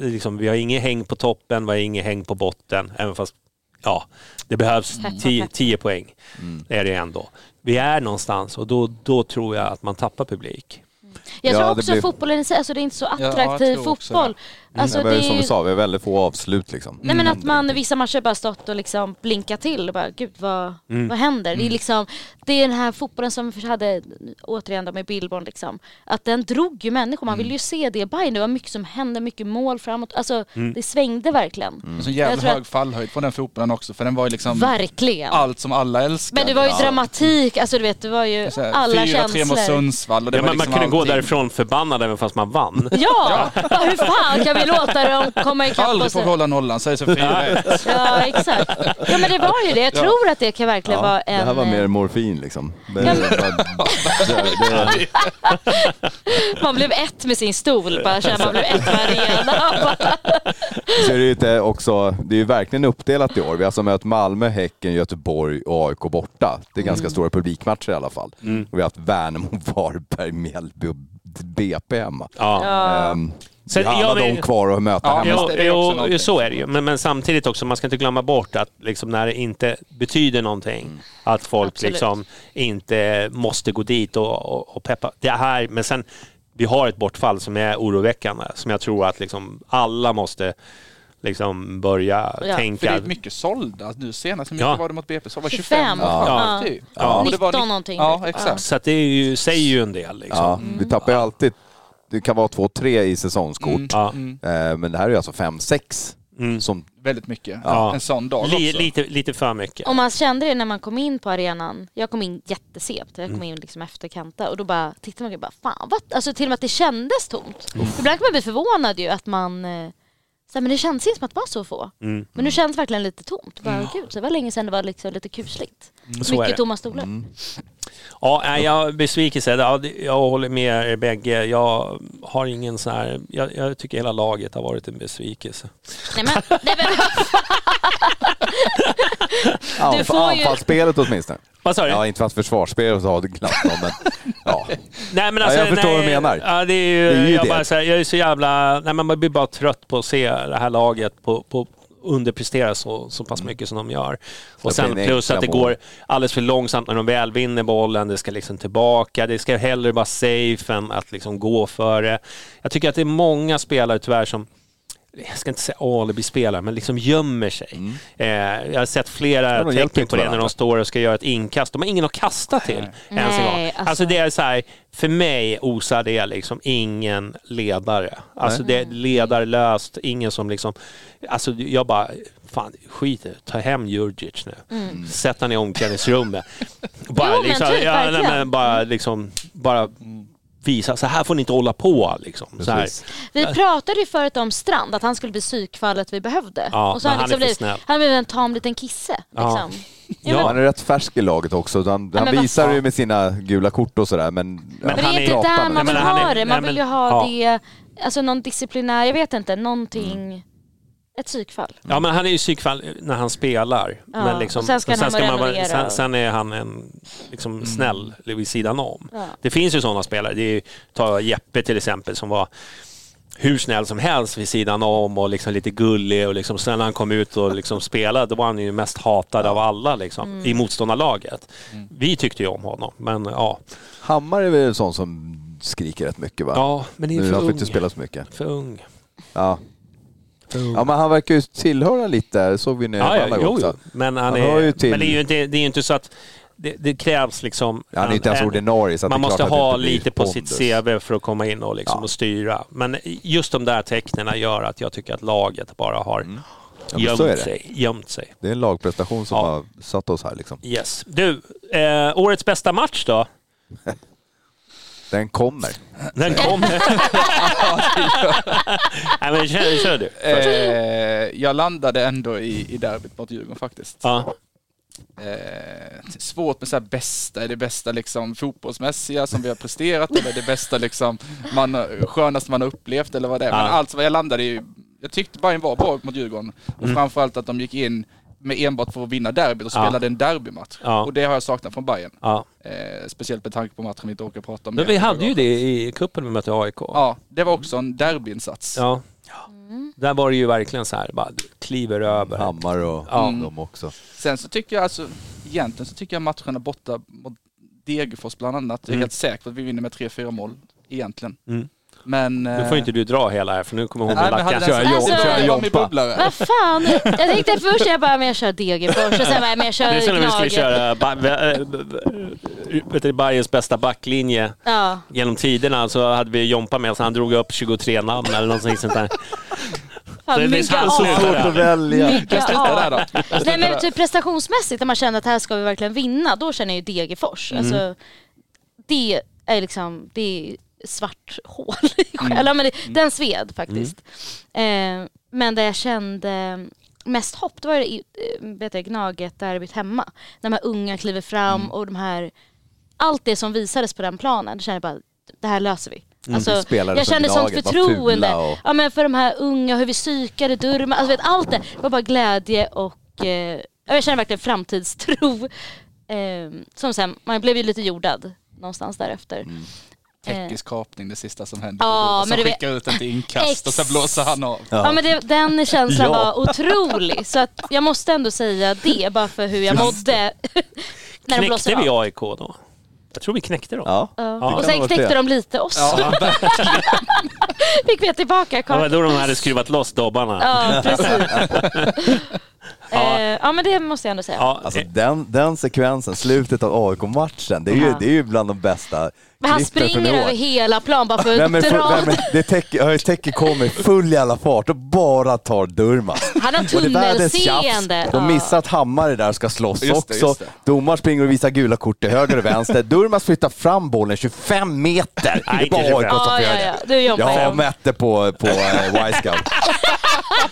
[SPEAKER 3] Liksom, vi har inget häng på toppen, vi har inget häng på botten, även fast ja, det behövs
[SPEAKER 4] Tack,
[SPEAKER 3] 10
[SPEAKER 4] tack.
[SPEAKER 3] 10 poäng.
[SPEAKER 6] Mm.
[SPEAKER 3] är det ändå. Vi är någonstans och då, då tror jag att man tappar publik.
[SPEAKER 4] Jag
[SPEAKER 6] Ja,
[SPEAKER 4] tror
[SPEAKER 6] det
[SPEAKER 4] också
[SPEAKER 6] blir-
[SPEAKER 4] fotbollen i sig, alltså det är inte så
[SPEAKER 5] jag
[SPEAKER 4] attraktiv
[SPEAKER 5] tror också
[SPEAKER 4] fotboll. Alltså
[SPEAKER 6] Nej, men
[SPEAKER 4] det är
[SPEAKER 6] som
[SPEAKER 4] ju...
[SPEAKER 6] vi sa, vi har väldigt få avslut liksom.
[SPEAKER 4] Nej men att man vissa matcher bara stått och liksom blinkat till och bara gud vad,
[SPEAKER 3] Mm.
[SPEAKER 4] vad händer? Det är liksom Det är den här fotbollen som vi hade återigen då med Billborn liksom Att den drog ju människor, man vill ju se det i Bayern. Det var mycket som hände, mycket mål framåt. Alltså det svängde verkligen.
[SPEAKER 5] En sån
[SPEAKER 4] Jag
[SPEAKER 5] jävla hög fallhöjd på den fotbollen också för den var ju liksom
[SPEAKER 4] Verkligen.
[SPEAKER 5] allt som alla älskar.
[SPEAKER 4] Men det var ju
[SPEAKER 5] Ja.
[SPEAKER 4] dramatik, alltså du vet det var ju
[SPEAKER 5] Så här,
[SPEAKER 4] alla
[SPEAKER 5] 4-3 mot
[SPEAKER 4] känslor.
[SPEAKER 5] Sundsvall och det
[SPEAKER 3] Ja,
[SPEAKER 5] var
[SPEAKER 3] man, man
[SPEAKER 5] liksom
[SPEAKER 3] kunde gå
[SPEAKER 5] allting.
[SPEAKER 3] därifrån förbannad även fast man vann. <laughs>
[SPEAKER 4] Ja! Bara, hur fan kan vi låta dem komma ikapp
[SPEAKER 5] Aldrig
[SPEAKER 4] oss?
[SPEAKER 5] får vi hålla nollan, säger så 4
[SPEAKER 4] Ja exakt. Ja men det var ju det. Jag
[SPEAKER 5] Ja.
[SPEAKER 4] tror att det kan verkligen vara en...
[SPEAKER 6] det här var
[SPEAKER 4] eh,
[SPEAKER 6] mer morfin liksom. Det, det, det, <laughs>
[SPEAKER 4] Man blev ett med sin stol, bara känner man blev ett med arenan. <laughs>
[SPEAKER 6] så är det inte också, det är ju verkligen uppdelat i år. Vi har alltså mött Malmö, Häcken, Göteborg och AIK borta. Det är ganska
[SPEAKER 4] Mm.
[SPEAKER 6] stora publikmatcher i alla fall. Och vi har haft Värnamo, <laughs> Varberg, Mjällby och BP hemma.
[SPEAKER 3] Ja.
[SPEAKER 4] Ja.
[SPEAKER 3] Sen-
[SPEAKER 6] vi har
[SPEAKER 3] ja,
[SPEAKER 6] alla
[SPEAKER 3] men-
[SPEAKER 6] de kvar att möta
[SPEAKER 5] Ja,
[SPEAKER 6] hemma.
[SPEAKER 3] Jo,
[SPEAKER 5] det, det är
[SPEAKER 3] jo, så är det ju. Men, men samtidigt också, man ska inte glömma bort att liksom när det inte betyder någonting, att folk
[SPEAKER 4] Absolut.
[SPEAKER 3] liksom inte måste gå dit och, och, och peppa. Det här, men sen, vi har ett bortfall som är oroväckande, som jag tror att liksom alla måste liksom börja
[SPEAKER 4] Ja.
[SPEAKER 3] tänka...
[SPEAKER 5] För det är mycket sålda. Nu senast, hur mycket
[SPEAKER 3] Ja.
[SPEAKER 5] var det mot BP? Så var det
[SPEAKER 4] 25.
[SPEAKER 5] 25?
[SPEAKER 4] Ja.
[SPEAKER 5] Typ.
[SPEAKER 3] Ja.
[SPEAKER 5] Och det var
[SPEAKER 4] 19 någonting.
[SPEAKER 5] Ja,
[SPEAKER 4] Ja.
[SPEAKER 5] exakt.
[SPEAKER 3] Så att det är ju, säger ju en del liksom.
[SPEAKER 6] Ja, vi tappar ju alltid, det kan vara två, tre i säsongskort.
[SPEAKER 5] Mm.
[SPEAKER 3] Ja.
[SPEAKER 5] Mm.
[SPEAKER 6] Eh, Men det här är ju alltså fem, sex
[SPEAKER 3] Mm.
[SPEAKER 6] som
[SPEAKER 5] Väldigt mycket.
[SPEAKER 3] Ja.
[SPEAKER 5] En sån dag
[SPEAKER 3] Li,
[SPEAKER 5] också.
[SPEAKER 3] lite, lite för mycket.
[SPEAKER 4] Och man kände det när man kom in på arenan. Jag kom in jättesent. Jag kom
[SPEAKER 3] Mm.
[SPEAKER 4] in liksom efter Kanta och då bara tittade man och bara fan vad? Alltså till och med att det kändes tomt. Ibland kan man bli förvånad ju att man eh, så här, men det kändes inte som att det var så få.
[SPEAKER 3] Mm.
[SPEAKER 4] Men nu känns det verkligen lite tomt. Bara, gud, så det var länge sedan det var liksom lite kusligt.
[SPEAKER 3] Så är det.
[SPEAKER 4] Mycket tomma stolar.
[SPEAKER 3] Ja, nej, jag besvikelse. Ja, jag håller med er bägge. Jag har ingen sån här... Jag, jag tycker hela laget har varit en besvikelse.
[SPEAKER 4] Nej, men, nej, men, <laughs> <laughs> Får ju-
[SPEAKER 6] anfallsspelet åtminstone.
[SPEAKER 3] Vad sa du?
[SPEAKER 6] Ja, inte fast försvarsspelet så har det knappt någon, men ja.
[SPEAKER 3] Nej, men
[SPEAKER 6] Ja,
[SPEAKER 3] alltså,
[SPEAKER 6] jag förstår
[SPEAKER 3] nej,
[SPEAKER 6] vad du menar.
[SPEAKER 3] Ja, det är ju,
[SPEAKER 6] Det är ju
[SPEAKER 3] jag,
[SPEAKER 6] det.
[SPEAKER 3] Bara, så här, jag är så jävla... Nej, man blir bara trött på att se det här laget på, på underprestera så, så pass mycket som de gör. Och sen plus att det går alldeles för långsamt när de väl vinner bollen. Det ska liksom tillbaka. Det ska hellre vara safe än att liksom gå för det. Jag tycker att det är många spelare tyvärr som jag ska inte säga alibi-spelare, men liksom gömmer sig. Eh, jag har sett flera
[SPEAKER 6] Mm. Ja,
[SPEAKER 3] tecken på det när de står och ska göra ett inkast. De har ingen att kasta till ens en
[SPEAKER 4] Nej,
[SPEAKER 3] gång. Alltså,
[SPEAKER 4] alltså-
[SPEAKER 3] det är så här, för mig osar det liksom ingen ledare. Alltså det är ledarlöst, ingen som liksom, alltså jag bara, fan skit i ta hem Djurdjic nu. Sätt han i omklädningsrummet. <laughs> Bara,
[SPEAKER 4] Mm. Jo, men
[SPEAKER 3] liksom,
[SPEAKER 4] typ,
[SPEAKER 3] ja, nej, bara, liksom, bara visa, så här får ni inte hålla på. Liksom. Så här.
[SPEAKER 6] Precis.
[SPEAKER 4] Vi pratade ju förut om Strand, att han skulle bli psykfallet vi behövde.
[SPEAKER 3] Ja,
[SPEAKER 4] och så
[SPEAKER 3] men
[SPEAKER 4] har
[SPEAKER 3] han är
[SPEAKER 4] liksom
[SPEAKER 3] för
[SPEAKER 4] blivit,
[SPEAKER 3] snäll.
[SPEAKER 4] han blivit en tam liten kisse.
[SPEAKER 3] Ja.
[SPEAKER 4] Liksom.
[SPEAKER 3] Ja.
[SPEAKER 6] Han är rätt färsk i laget också. så Han,
[SPEAKER 4] Ja,
[SPEAKER 6] han
[SPEAKER 4] men vad
[SPEAKER 6] visar
[SPEAKER 4] fan.
[SPEAKER 6] ju med sina gula kort och sådär. Men,
[SPEAKER 3] Men
[SPEAKER 4] Men
[SPEAKER 3] han
[SPEAKER 4] det är
[SPEAKER 3] är-
[SPEAKER 4] inte där man vill
[SPEAKER 3] men han
[SPEAKER 4] ha
[SPEAKER 3] är-
[SPEAKER 4] det. Man vill ju
[SPEAKER 3] men-
[SPEAKER 4] ha
[SPEAKER 3] ja.
[SPEAKER 4] det, alltså någon disciplinär, jag vet inte, någonting. Ett psykfall.
[SPEAKER 3] Ja men han är ju psykfall när han spelar.
[SPEAKER 4] Ja,
[SPEAKER 3] Men liksom,
[SPEAKER 4] sen ska han
[SPEAKER 3] man vara-
[SPEAKER 4] renovera.
[SPEAKER 3] sen, sen är han en liksom, snäll vid sidan om.
[SPEAKER 4] Ja.
[SPEAKER 3] Det finns ju sådana spelare. Det är, ju- ta Jeppe till exempel som var hur snäll som helst vid sidan om och liksom lite gullig och liksom, sen när han kom ut och liksom spelade då var han ju mest hatad av alla liksom,
[SPEAKER 4] Mm.
[SPEAKER 3] i motståndarlaget. Vi tyckte ju om honom men ja.
[SPEAKER 6] Hammar är väl en sån som skriker rätt mycket va?
[SPEAKER 3] Ja men det är
[SPEAKER 6] nu
[SPEAKER 3] för
[SPEAKER 6] vi
[SPEAKER 3] ung.
[SPEAKER 6] inte spelat så mycket.
[SPEAKER 3] För ung.
[SPEAKER 6] Ja.
[SPEAKER 3] Ung.
[SPEAKER 6] ja, men han verkar ju tillhöra lite, det såg vi nu
[SPEAKER 3] Ja, ja,
[SPEAKER 6] alla
[SPEAKER 3] jo,
[SPEAKER 6] också.
[SPEAKER 3] jo. Men, han
[SPEAKER 6] Han
[SPEAKER 3] är,
[SPEAKER 6] ju till-
[SPEAKER 3] men det är ju inte, det är inte så att det, det krävs liksom...
[SPEAKER 6] Ja, han är inte ens
[SPEAKER 3] en-
[SPEAKER 6] ordinarie så att
[SPEAKER 3] man måste ha lite på
[SPEAKER 6] pondus.
[SPEAKER 3] sitt CV för att komma in och, liksom
[SPEAKER 6] Ja.
[SPEAKER 3] och styra. Men just de där tecknen gör att jag tycker att laget bara har
[SPEAKER 6] Mm. Ja,
[SPEAKER 3] gömt sig. Gömt sig.
[SPEAKER 6] Det är en lagprestation som
[SPEAKER 3] Ja.
[SPEAKER 6] har satt oss här liksom.
[SPEAKER 3] Yes. Du, eh, årets bästa match då? <laughs>
[SPEAKER 6] Den kommer.
[SPEAKER 3] Den kom. <laughs> <laughs> Nej men kör, kör du.
[SPEAKER 5] Eh, jag landade ändå i, i derbyt mot Djurgården faktiskt.
[SPEAKER 3] Ja.
[SPEAKER 5] Eh, svårt med så här bästa, är det bästa liksom fotbollsmässiga som vi har presterat eller är det bästa liksom man, skönaste man har upplevt eller vad det är. Men
[SPEAKER 3] Ja.
[SPEAKER 5] allt vad jag landade i, jag tyckte Bayern var bra mot Djurgården och
[SPEAKER 3] Mm.
[SPEAKER 5] framförallt att de gick in med enbart för att vinna derbyt och
[SPEAKER 3] Ja.
[SPEAKER 5] spelade en derbymatch.
[SPEAKER 3] Ja.
[SPEAKER 5] Och det har jag saknat från Bayern.
[SPEAKER 3] Ja.
[SPEAKER 5] Eh, speciellt med tanke på matchen vi inte orkar prata om.
[SPEAKER 3] Men vi hade ju det i cupen vi mötte AIK.
[SPEAKER 5] Ja, det var också en derbyinsats.
[SPEAKER 3] Ja. Där var det ju verkligen så här, bara kliver över.
[SPEAKER 6] Hammar och
[SPEAKER 3] Ja.
[SPEAKER 6] de också.
[SPEAKER 5] Sen så tycker jag alltså, egentligen så tycker jag matcherna borta mot Degerfors bland annat, jag är
[SPEAKER 3] Mm.
[SPEAKER 5] helt säker på att vi vinner med 3-4 mål egentligen.
[SPEAKER 3] Mm.
[SPEAKER 5] Men...
[SPEAKER 3] Nu får inte du dra hela här för nu kommer hon
[SPEAKER 5] Nej,
[SPEAKER 3] med
[SPEAKER 5] men hade
[SPEAKER 3] lackan.
[SPEAKER 4] Kör Jom-
[SPEAKER 5] det
[SPEAKER 4] kör
[SPEAKER 6] Jompa.
[SPEAKER 4] Vad fan, jag tänkte först jag bara, men jag kör Degerfors och sen bara, men jag
[SPEAKER 3] Det är
[SPEAKER 4] kör
[SPEAKER 3] som när vi skulle köra ba- eh, Bayerns bästa backlinje
[SPEAKER 4] Ja.
[SPEAKER 3] genom tiderna så hade vi Jompa med oss. Han drog upp 23 namn eller något sånt där. Så
[SPEAKER 4] Fan,
[SPEAKER 3] det är slutar
[SPEAKER 6] Svårt att välja.
[SPEAKER 4] Nej men typ prestationsmässigt, när man känner att här ska vi verkligen vinna, då känner jag ju Degerfors.
[SPEAKER 3] Mm.
[SPEAKER 4] Alltså, det är liksom, det är svart <laughs> hål i själen.
[SPEAKER 3] Mm.
[SPEAKER 4] Men det, den sved faktiskt. Eh, men där jag kände mest hopp, det var i, eh, vet jag, Gnaget derbyt hemma. När de här unga kliver fram
[SPEAKER 3] Mm.
[SPEAKER 4] och de här, allt det som visades på den planen, det kände jag bara, det här löser vi.
[SPEAKER 3] Mm.
[SPEAKER 4] Alltså, jag kände sånt förtroende.
[SPEAKER 6] och-
[SPEAKER 4] Ja men för de här unga, hur vi psykade Durma, alltså vet, allt det var bara glädje och eh, ja, jag känner verkligen framtidstro. <laughs> Eh, som sen, man blev ju lite jordad någonstans därefter.
[SPEAKER 6] Mm.
[SPEAKER 5] Teknisk kapning det sista som hände.
[SPEAKER 4] Ja,
[SPEAKER 5] och
[SPEAKER 4] det-
[SPEAKER 5] skickar ut den till inkast och så
[SPEAKER 4] Ex-
[SPEAKER 5] blåser han av.
[SPEAKER 4] Ja, men det, den känslan <laughs>
[SPEAKER 6] Ja.
[SPEAKER 4] var otrolig så att jag måste ändå säga det bara för hur jag mådde. när
[SPEAKER 3] Knäckte vi. AIK då? Jag tror vi knäckte dem.
[SPEAKER 6] Ja.
[SPEAKER 4] Ja. Och sen knäckte de lite oss.
[SPEAKER 5] Ja, <laughs>
[SPEAKER 4] Fick vi tillbaka
[SPEAKER 3] Det var då de hade skruvat loss dobbarna.
[SPEAKER 4] Ja, precis. <laughs> Eh, ja, men det måste jag ändå säga.
[SPEAKER 3] Ja,
[SPEAKER 6] Alltså
[SPEAKER 3] eh,
[SPEAKER 6] den, den sekvensen, slutet av AIK-matchen, det, är ju-
[SPEAKER 4] Ja.
[SPEAKER 6] det är ju bland de bästa
[SPEAKER 4] Men han
[SPEAKER 6] klippen från i
[SPEAKER 4] springer
[SPEAKER 6] år.
[SPEAKER 4] över hela plan bara för att dra.
[SPEAKER 6] nej, men det täcker, täcker kommer i full jävla fart och bara tar Durmaz.
[SPEAKER 4] Han har
[SPEAKER 6] Och det är världens
[SPEAKER 4] tunnelseende.
[SPEAKER 6] De
[SPEAKER 4] Ja.
[SPEAKER 6] missar att Hammare där ska slåss
[SPEAKER 5] Just det,
[SPEAKER 6] också.
[SPEAKER 5] just det.
[SPEAKER 6] Domaren springer och visar gula kort till höger och vänster. <laughs> Durmaz flyttar fram bollen 25 meter.
[SPEAKER 3] Nej,
[SPEAKER 6] det är bara
[SPEAKER 3] inte
[SPEAKER 6] AIK som
[SPEAKER 4] Ja,
[SPEAKER 6] får
[SPEAKER 4] ja,
[SPEAKER 6] göra
[SPEAKER 4] ja.
[SPEAKER 6] det.
[SPEAKER 4] Du jobbar
[SPEAKER 6] Jag
[SPEAKER 4] ju.
[SPEAKER 6] mätte på, på eh, Y-scout. <laughs>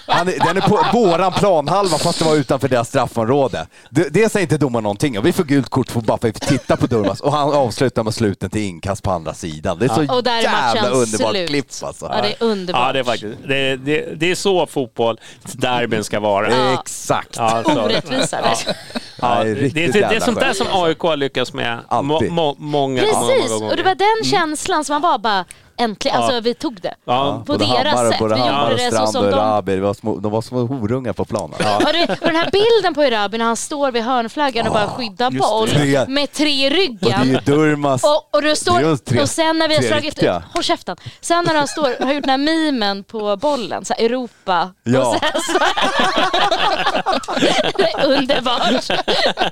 [SPEAKER 6] Han är, den är på våran planhalva fast det var utanför deras straffområde. Det, det säger inte domaren någonting om. Vi får gult kort för bara för att vi tittar på Durmaz och han avslutar med sluten till inkast på andra sidan. Det är så
[SPEAKER 4] Och där är
[SPEAKER 6] jävla underbart
[SPEAKER 4] slut.
[SPEAKER 6] klipp alltså.
[SPEAKER 4] Ja, det är underbart.
[SPEAKER 3] ja, det är faktiskt. Det, det, det är så fotboll, derbyn ska vara.
[SPEAKER 4] Ja.
[SPEAKER 6] Exakt.
[SPEAKER 3] Ja,
[SPEAKER 4] Orättvisa.
[SPEAKER 3] Ja. Ja, det,
[SPEAKER 6] riktigt
[SPEAKER 3] det, det är sånt där som. AIK har lyckats med må, må, många, många
[SPEAKER 4] Precis,
[SPEAKER 3] gånger.
[SPEAKER 4] och det var den känslan som man var bara äntligen, alltså vi tog det.
[SPEAKER 3] Ja.
[SPEAKER 4] På
[SPEAKER 6] Både
[SPEAKER 4] deras
[SPEAKER 6] Hammar
[SPEAKER 4] sätt.
[SPEAKER 6] Både
[SPEAKER 4] Vi
[SPEAKER 6] Hammar
[SPEAKER 4] gjorde det så som de...
[SPEAKER 6] Rabi, det var små, de var små horungar på planen.
[SPEAKER 4] Och, det, och den här bilden på Erabi när han står vid hörnflaggan och bara skyddar boll med tre i
[SPEAKER 6] Och det är
[SPEAKER 4] ryggen.
[SPEAKER 6] ju Durmaz.
[SPEAKER 4] Och, och, det står,
[SPEAKER 6] Det tre-
[SPEAKER 4] och sen när vi har slagit... Håll käften. Sen när han står, har gjort den här mimen på bollen, så här Europa.
[SPEAKER 6] Ja.
[SPEAKER 4] Och sen så, <laughs> det är underbart.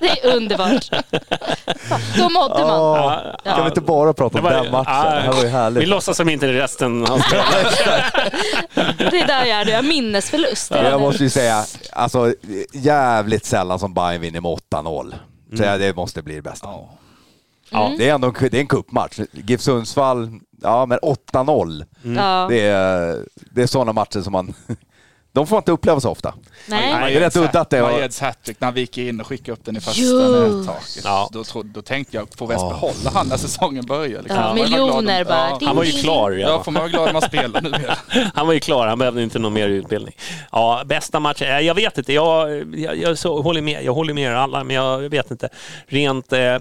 [SPEAKER 4] Det är underbart. Då mådde man.
[SPEAKER 6] Åh, Kan vi inte bara prata om
[SPEAKER 3] var-
[SPEAKER 6] den matchen?
[SPEAKER 3] ja,
[SPEAKER 6] det här var ju härligt.
[SPEAKER 3] Låtsas som inte resten har spelat. <laughs>
[SPEAKER 4] Det är där jag är, jag har minnesförlust. Det
[SPEAKER 6] Jag
[SPEAKER 4] det.
[SPEAKER 6] måste ju säga, alltså jävligt sällan som Bayern vinner med 8-0. Så
[SPEAKER 3] Mm.
[SPEAKER 6] ja, det måste bli det bästa.
[SPEAKER 3] Ja.
[SPEAKER 4] Mm.
[SPEAKER 6] Det är ändå en, det är en cupmatch. GIF Sundsvall, ja men 8-0.
[SPEAKER 4] Ja.
[SPEAKER 6] Det är, det är sådana matcher som man... De får man inte uppleva så ofta.
[SPEAKER 4] Nej.
[SPEAKER 6] Det är rätt udda att det var...
[SPEAKER 5] Majeds hattrick när han viker in och skickar upp den i
[SPEAKER 4] Jo.
[SPEAKER 5] taket.
[SPEAKER 3] Ja.
[SPEAKER 5] Då, trodde, då tänkte jag, får vi ens behålla han när säsongen börjar? Liksom.
[SPEAKER 4] Ja, miljoner bara.
[SPEAKER 5] Ja.
[SPEAKER 3] Han var ju klar
[SPEAKER 4] ding.
[SPEAKER 5] Ja,
[SPEAKER 3] redan.
[SPEAKER 5] får man vara glad man spelar nu. <laughs>
[SPEAKER 3] Han var ju klar, han behövde inte någon mer utbildning. Ja, bästa matchen? Eh, Jag vet inte, jag, jag, jag så, håller med, jag håller med er alla, men jag vet inte. Rent... Eh,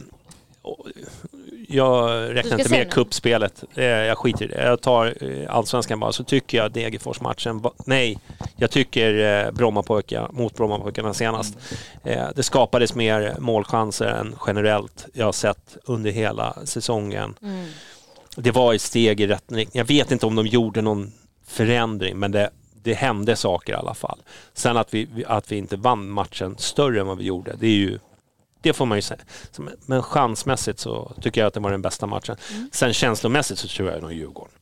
[SPEAKER 3] jag räknar inte med kuppspelet. Eh, Jag skiter i det. Jag tar eh, allsvenskan bara. Så tycker jag Degerfors-matchen... Nej, jag tycker eh, Brommapojkarna mot Brommapojkarna senast. Eh, Det skapades mer målchanser än generellt jag har sett under hela säsongen.
[SPEAKER 4] Mm.
[SPEAKER 3] Det var ett steg i rätt riktning. Jag vet inte om de gjorde någon förändring, men det, det hände saker i alla fall. Sen att vi, att vi inte vann matchen större än vad vi gjorde, det är ju det får man ju säga. Men chansmässigt så tycker jag att det var den bästa matchen. Sen känslomässigt så tror jag nog Djurgården.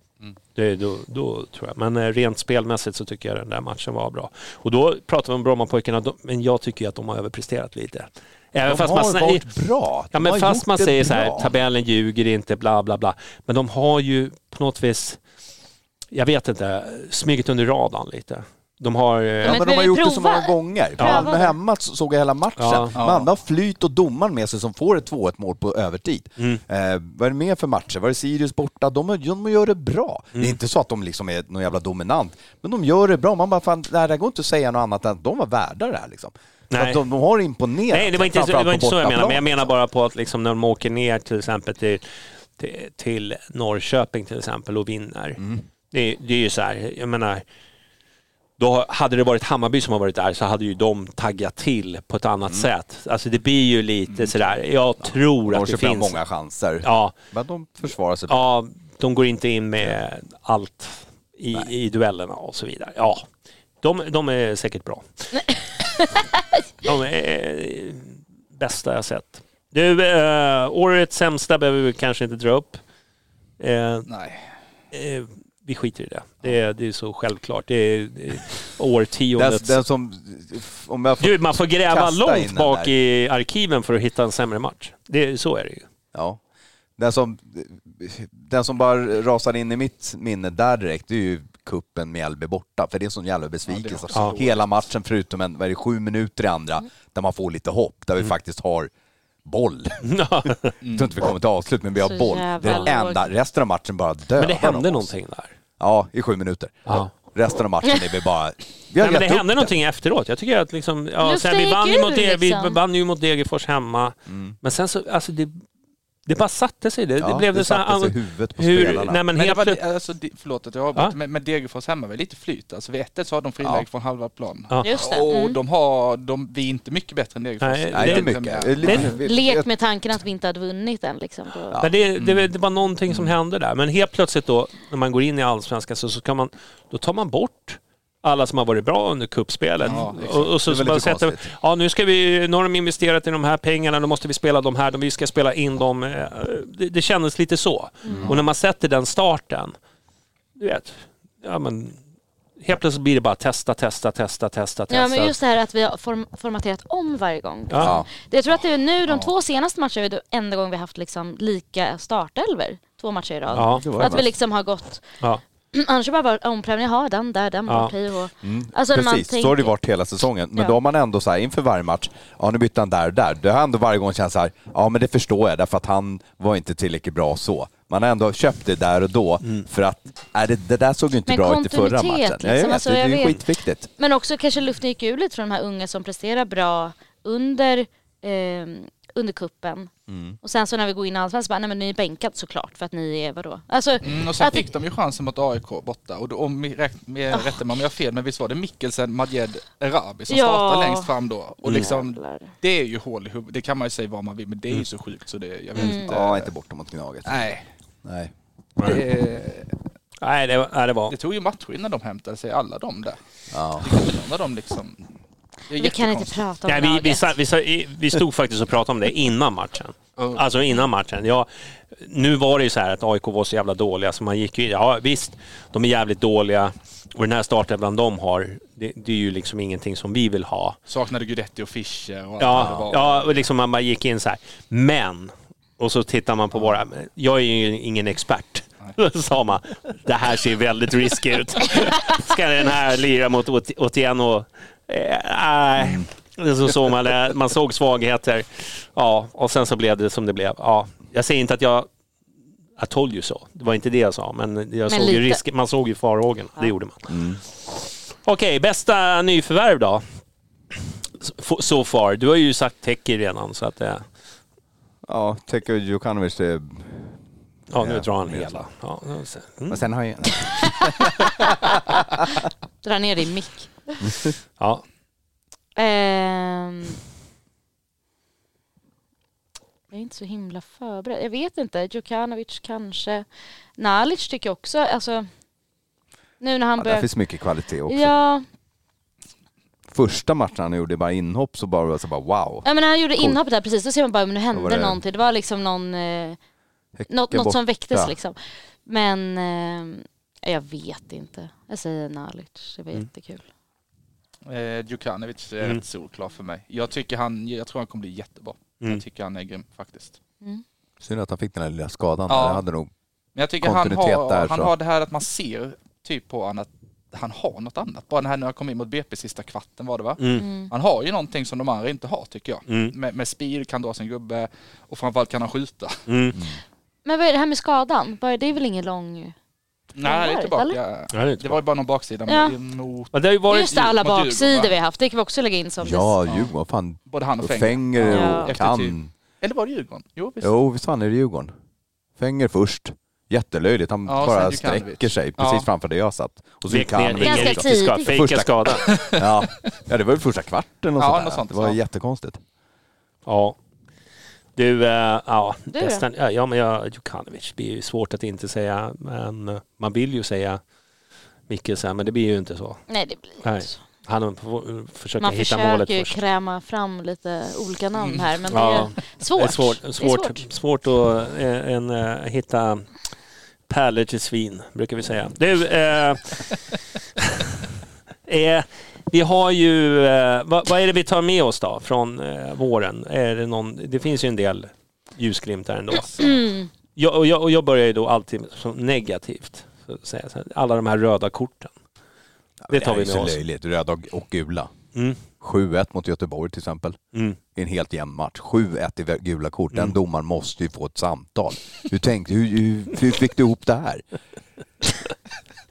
[SPEAKER 3] Det, då, då tror jag. Men eh, rent spelmässigt så tycker jag den där matchen var bra. Och då pratar vi om Brommapojkarna, men jag tycker att de har överpresterat lite. Även
[SPEAKER 6] De
[SPEAKER 3] fast
[SPEAKER 6] har
[SPEAKER 3] man,
[SPEAKER 6] varit bra.
[SPEAKER 3] Ja,
[SPEAKER 6] De
[SPEAKER 3] men
[SPEAKER 6] har
[SPEAKER 3] fast man säger så här, tabellen ljuger inte, bla bla bla. Men de har ju på något vis, jag vet inte, smugit under radarn lite. De har... eh,
[SPEAKER 6] Ja,
[SPEAKER 4] Men
[SPEAKER 6] de har gjort det så många gånger.
[SPEAKER 4] Ja.
[SPEAKER 6] Malmö hemma så- såg jag hela matchen.
[SPEAKER 3] Ja.
[SPEAKER 6] Malmö har flyt och domaren med sig som får ett 2-1 mål på övertid.
[SPEAKER 3] Mm.
[SPEAKER 6] Eh, vad är det mer för matcher? Var det Sirius borta? De, de gör det bra.
[SPEAKER 3] Mm.
[SPEAKER 6] Det är inte så att de liksom är någon jävla dominant, men de gör det bra. Man bara, fan, det här går inte att säga något annat än att de var värda det här liksom.
[SPEAKER 3] Nej.
[SPEAKER 6] De, de har imponerat.
[SPEAKER 3] Nej, det var inte, så, det var
[SPEAKER 6] på
[SPEAKER 3] inte så jag menar, men jag menar bara på att liksom när de åker ner till exempel till, till, till Norrköping till exempel och vinner.
[SPEAKER 6] Mm.
[SPEAKER 3] Det, det är ju så här, jag menar, då hade det varit Hammarby som har varit där så hade ju de taggat till på ett annat
[SPEAKER 6] Mm.
[SPEAKER 3] sätt. Alltså det blir ju lite sådär, jag tror att det finns...
[SPEAKER 6] många chanser.
[SPEAKER 3] Ja,
[SPEAKER 6] Men de försvarar sig
[SPEAKER 3] ja, de går inte in med allt i, i duellerna och så vidare. Ja, de, de är säkert bra. de är eh, bästa jag sett. Du, eh, årets sämsta behöver vi kanske inte dra upp. Eh,
[SPEAKER 5] Nej.
[SPEAKER 3] eh, vi skiter i det. Det är, det är så självklart. Det är, det är
[SPEAKER 6] Den,
[SPEAKER 3] årtiondets...
[SPEAKER 6] den som... Om jag får,
[SPEAKER 3] Du, man får gräva långt
[SPEAKER 6] den
[SPEAKER 3] bak i arkiven för att hitta en sämre match. Det, så är det ju.
[SPEAKER 6] Ja. Den som, den som bara rasar in i mitt minne där direkt, det är ju kuppen med Mjällby borta. För det är en sån jävla besvikelse.
[SPEAKER 3] Ja.
[SPEAKER 6] Hela matchen förutom en, vad är det, sju minuter i andra, där man får lite hopp, där
[SPEAKER 3] Mm.
[SPEAKER 6] vi faktiskt har boll. <laughs> Jag tror inte vi kommer till avslut, men vi har
[SPEAKER 4] Så
[SPEAKER 6] boll. Det är det enda. Resten av matchen bara dödar
[SPEAKER 3] Men det hände någonting där.
[SPEAKER 6] Ja, i sju minuter.
[SPEAKER 3] Ja.
[SPEAKER 6] Resten av matchen är vi bara... Vi har
[SPEAKER 3] Nej, men det
[SPEAKER 6] gett upp
[SPEAKER 3] hände någonting efteråt. Jag tycker att liksom, ja,
[SPEAKER 4] Luften
[SPEAKER 3] sen vi,
[SPEAKER 4] gick
[SPEAKER 3] vann ju
[SPEAKER 4] ur,
[SPEAKER 3] mot, vi
[SPEAKER 4] liksom.
[SPEAKER 3] vann ju mot Degerfors hemma.
[SPEAKER 6] Mm.
[SPEAKER 3] Men sen så, alltså det, Det bara satte sig. Det,
[SPEAKER 6] Ja,
[SPEAKER 3] det blev
[SPEAKER 6] det
[SPEAKER 3] så här,
[SPEAKER 6] sig huvudet på
[SPEAKER 3] hur,
[SPEAKER 6] spelarna.
[SPEAKER 3] Nej, men
[SPEAKER 5] Men det var, alltså, förlåt att jag avbryter,
[SPEAKER 3] Ja.
[SPEAKER 5] men, men Degerfors hemma var lite flyt. Alltså vid 1 så har de friläge
[SPEAKER 6] Ja.
[SPEAKER 5] från halva plan.
[SPEAKER 3] Ja.
[SPEAKER 4] Just det.
[SPEAKER 5] Och
[SPEAKER 4] Mm.
[SPEAKER 5] de har, de, vi är inte mycket bättre än Degerfors.
[SPEAKER 3] Nej,
[SPEAKER 6] Nej,
[SPEAKER 3] det-
[SPEAKER 6] inte mycket.
[SPEAKER 5] Det-
[SPEAKER 4] Lek med tanken att vi inte hade vunnit än liksom.
[SPEAKER 6] Ja.
[SPEAKER 3] Men det, det, det var någonting som hände där. Men helt plötsligt då, när man går in i allsvenskan så, så kan man, då tar man bort alla som har varit bra under kuppspelet.
[SPEAKER 5] Ja,
[SPEAKER 3] och, och så, så bara sätter, ja nu ska vi, nu har de investerat i de här pengarna, då måste vi spela de här, vi ska spela in dem. eh, Det, det kändes lite så.
[SPEAKER 4] Mm.
[SPEAKER 3] Och när man sätter den starten, du vet, ja men helt plötsligt blir det bara testa, testa, testa, testa, testa.
[SPEAKER 4] Ja men just det här att vi har form formaterat om varje gång. liksom.
[SPEAKER 3] Ja.
[SPEAKER 4] Det, jag tror att det är nu de
[SPEAKER 5] Ja.
[SPEAKER 4] två senaste matcherna är det enda gången vi har haft liksom lika startelver. Två matcher i rad.
[SPEAKER 3] Ja.
[SPEAKER 4] Att vi liksom har gått,
[SPEAKER 3] Ja.
[SPEAKER 4] Annars är det bara omprövning, jaha den där, den
[SPEAKER 3] Ja.
[SPEAKER 4] bort, hej och
[SPEAKER 6] Mm.
[SPEAKER 4] Alltså, när man
[SPEAKER 6] Precis, så
[SPEAKER 4] tänker-
[SPEAKER 6] har det varit hela säsongen. Men
[SPEAKER 4] Ja.
[SPEAKER 6] då har man ändå så här inför varje match, ja nu bytte han där och där. Det har ändå varje gång känts så här, ja men det förstår jag därför att han var inte tillräckligt bra så. Man har ändå köpt det där och då
[SPEAKER 3] Mm.
[SPEAKER 6] för att är det, det där såg ju inte
[SPEAKER 4] Men
[SPEAKER 6] bra ut i förra matchen. Ja, jag
[SPEAKER 4] liksom.
[SPEAKER 6] vet,
[SPEAKER 4] Alltså,
[SPEAKER 6] det, det är ju skitviktigt.
[SPEAKER 4] Men också kanske luften gick ur lite från de här unga som presterar bra under, eh, under kuppen.
[SPEAKER 6] Mm.
[SPEAKER 4] Och sen så när vi går in i allsvenskan, så bara, nej men ni är bänkat såklart för att ni är vadå? Alltså,
[SPEAKER 5] Mm, och sen
[SPEAKER 4] att det-
[SPEAKER 5] fick de ju chansen mot AIK borta. Och då, om, rätt, med, rätta mig om jag har fel, men visst var det Mikkelsen, Madjed, Erabi som
[SPEAKER 4] Ja.
[SPEAKER 5] startade längst fram då. Och
[SPEAKER 3] Mm.
[SPEAKER 5] liksom, det är ju hål i huvudet. Det kan man ju säga vad man vill, men det är ju så sjukt så det, jag vet
[SPEAKER 4] Mm.
[SPEAKER 5] inte.
[SPEAKER 6] Ja, inte borta mot Gnaget.
[SPEAKER 5] Nej.
[SPEAKER 6] Nej.
[SPEAKER 5] Det,
[SPEAKER 3] Nej, det, var- nej, det var...
[SPEAKER 5] det tog ju matcher innan de hämtade sig, alla de där.
[SPEAKER 6] Ja.
[SPEAKER 5] Dem liksom.
[SPEAKER 4] Vi kan inte prata om
[SPEAKER 3] Nej, vi, vi, sa- vi, sa- vi stod faktiskt och pratade om det innan matchen. Alltså innan matchen. Ja, nu var det ju så här att AIK var så jävla dåliga så man gick ju... Ja visst, de är jävligt dåliga. Och den här starten bland de har, det, det är ju liksom ingenting som vi vill ha.
[SPEAKER 5] Saknade Guidetti och Fischer och allt vad det
[SPEAKER 3] Ja,
[SPEAKER 5] var.
[SPEAKER 3] ja och liksom man bara gick in så här. Men, och så tittar man på våra... Jag är ju ingen expert. Då <laughs> sa man, det här ser väldigt risky ut. <laughs> Ska den här lira mot Ot- Otieno? Eh, Nej. Så såg man det, man såg svagheter. Ja, och sen så blev det som det blev. Ja, jag säger inte att jag... Jag told you så. Det var inte det jag sa, men jag såg ju risk, man såg ju farhågorna. Det
[SPEAKER 4] Ja.
[SPEAKER 3] gjorde man. Okej, bästa nyförvärv då? So- So far. Du har ju sagt Teki redan, så att... eh,
[SPEAKER 6] Ja, Teko Djukanovic, det...
[SPEAKER 3] Ja, nu drar han
[SPEAKER 6] det
[SPEAKER 3] hela. Ja, mm.
[SPEAKER 6] Men sen har jag...
[SPEAKER 4] Dra ner din mick. <laughs>
[SPEAKER 3] ja.
[SPEAKER 4] Ehm, jag är inte så himla förberedd. Jag vet inte. Djukanovic kanske. Nalic tycker jag också. Alltså, nu när han
[SPEAKER 6] Ja,
[SPEAKER 4] börjar...
[SPEAKER 6] finns mycket kvalitet också.
[SPEAKER 4] Ja,
[SPEAKER 6] Första matchen han gjorde bara inhopp så bara, så bara wow.
[SPEAKER 4] ja men han gjorde
[SPEAKER 6] Coolt.
[SPEAKER 4] inhoppet där precis. Då ser man bara, men nu hände
[SPEAKER 6] det-
[SPEAKER 4] någonting. Det var liksom någon... Eh, något, något som väcktes liksom. Men eh, jag vet inte. Jag säger Nalic. Det var
[SPEAKER 3] Mm.
[SPEAKER 4] jättekul.
[SPEAKER 5] Eh, Djukanovic är
[SPEAKER 3] Mm.
[SPEAKER 5] rätt solklar för mig. Jag tycker han, jag tror han kommer bli jättebra.
[SPEAKER 3] Mm.
[SPEAKER 5] Jag tycker han är grym faktiskt.
[SPEAKER 4] Mm.
[SPEAKER 6] Synd att han fick den här lilla skadan.
[SPEAKER 5] Ja.
[SPEAKER 6] Det hade nog...
[SPEAKER 5] Men jag tycker han
[SPEAKER 6] Kontinuitet
[SPEAKER 5] har,
[SPEAKER 6] där,
[SPEAKER 5] han
[SPEAKER 6] så.
[SPEAKER 5] har det här att man ser typ på honom att han har något annat. Bara den här när han kom in mot BP sista kvarten var det va?
[SPEAKER 3] Mm.
[SPEAKER 4] Mm.
[SPEAKER 5] Han har ju någonting som de andra inte har tycker jag.
[SPEAKER 3] Mm.
[SPEAKER 5] Med, med speed, kan dra sin gubbe och framförallt kan han skjuta.
[SPEAKER 3] Mm.
[SPEAKER 4] Men vad är det här med skadan? Det är väl ingen lång...
[SPEAKER 5] Nej, det är tillbaka.
[SPEAKER 4] eller?
[SPEAKER 3] Ja, det är
[SPEAKER 5] Det var ju bara någon baksida
[SPEAKER 4] Ja.
[SPEAKER 5] mot
[SPEAKER 3] Men det har ju varit...
[SPEAKER 4] Just det, alla baksidor vi har haft. Det kan vi också lägga in som
[SPEAKER 6] Ja,
[SPEAKER 5] Ja.
[SPEAKER 6] Djurgården. Fan.
[SPEAKER 5] både han och Fenger.
[SPEAKER 6] Fenger
[SPEAKER 4] Ja.
[SPEAKER 6] och
[SPEAKER 5] typ-
[SPEAKER 6] kan.
[SPEAKER 5] Eller var det Djurgården? Jo, visst.
[SPEAKER 6] Jo, visst fan är det Djurgården. Fenger först. Jättelöjligt. Han
[SPEAKER 5] Ja,
[SPEAKER 6] bara sträcker sig precis
[SPEAKER 5] Ja.
[SPEAKER 6] framför där jag satt. Och så
[SPEAKER 3] ner
[SPEAKER 6] Djukanovic.
[SPEAKER 4] Ganska tidigt.
[SPEAKER 3] Fejka skada.
[SPEAKER 6] Ja. ja, det var väl första kvarten och
[SPEAKER 5] Ja,
[SPEAKER 6] sånt där.
[SPEAKER 5] något sånt,
[SPEAKER 6] Det var
[SPEAKER 5] ja.
[SPEAKER 6] jättekonstigt.
[SPEAKER 3] Ja. Du, eh, ja,
[SPEAKER 4] Du då?
[SPEAKER 3] nästan, ja, men jag, Djukanovic blir ju svårt att inte säga, men eh, man vill ju säga Mikkelsen, men det blir ju inte så.
[SPEAKER 4] Nej, det blir
[SPEAKER 3] Nej.
[SPEAKER 4] inte så.
[SPEAKER 3] Han får försöka
[SPEAKER 4] Man
[SPEAKER 3] hitta målet
[SPEAKER 4] försöker ju
[SPEAKER 3] först.
[SPEAKER 4] kräma fram lite olika namn här, men
[SPEAKER 3] Ja,
[SPEAKER 4] det är svårt.
[SPEAKER 3] Det är svårt,
[SPEAKER 4] Det är
[SPEAKER 3] svårt, svårt att eh, en, eh, hitta pärlor till svin, brukar vi säga. Du, eh, <laughs> eh, vi har ju, eh, vad, vad är det vi tar med oss då från eh, våren? Är det, någon, det finns ju en del ljusglimtar ändå. <clears throat>
[SPEAKER 4] Mm.
[SPEAKER 3] Jag, och, jag, och jag börjar ju då alltid som negativt. Så att säga. Så Alla de här röda korten. Det tar
[SPEAKER 6] är
[SPEAKER 3] vi med
[SPEAKER 6] så
[SPEAKER 3] oss.
[SPEAKER 6] löjligt. Röda och- gula.
[SPEAKER 3] Mm,
[SPEAKER 6] 7-1 mot Göteborg till exempel.
[SPEAKER 3] mm.
[SPEAKER 6] I en helt jämn match. 7-1 i gula kort. Den
[SPEAKER 3] Mm.
[SPEAKER 6] domaren måste ju få ett samtal. Hur tänkte hur, hur, hur fick du ihop det här? <laughs>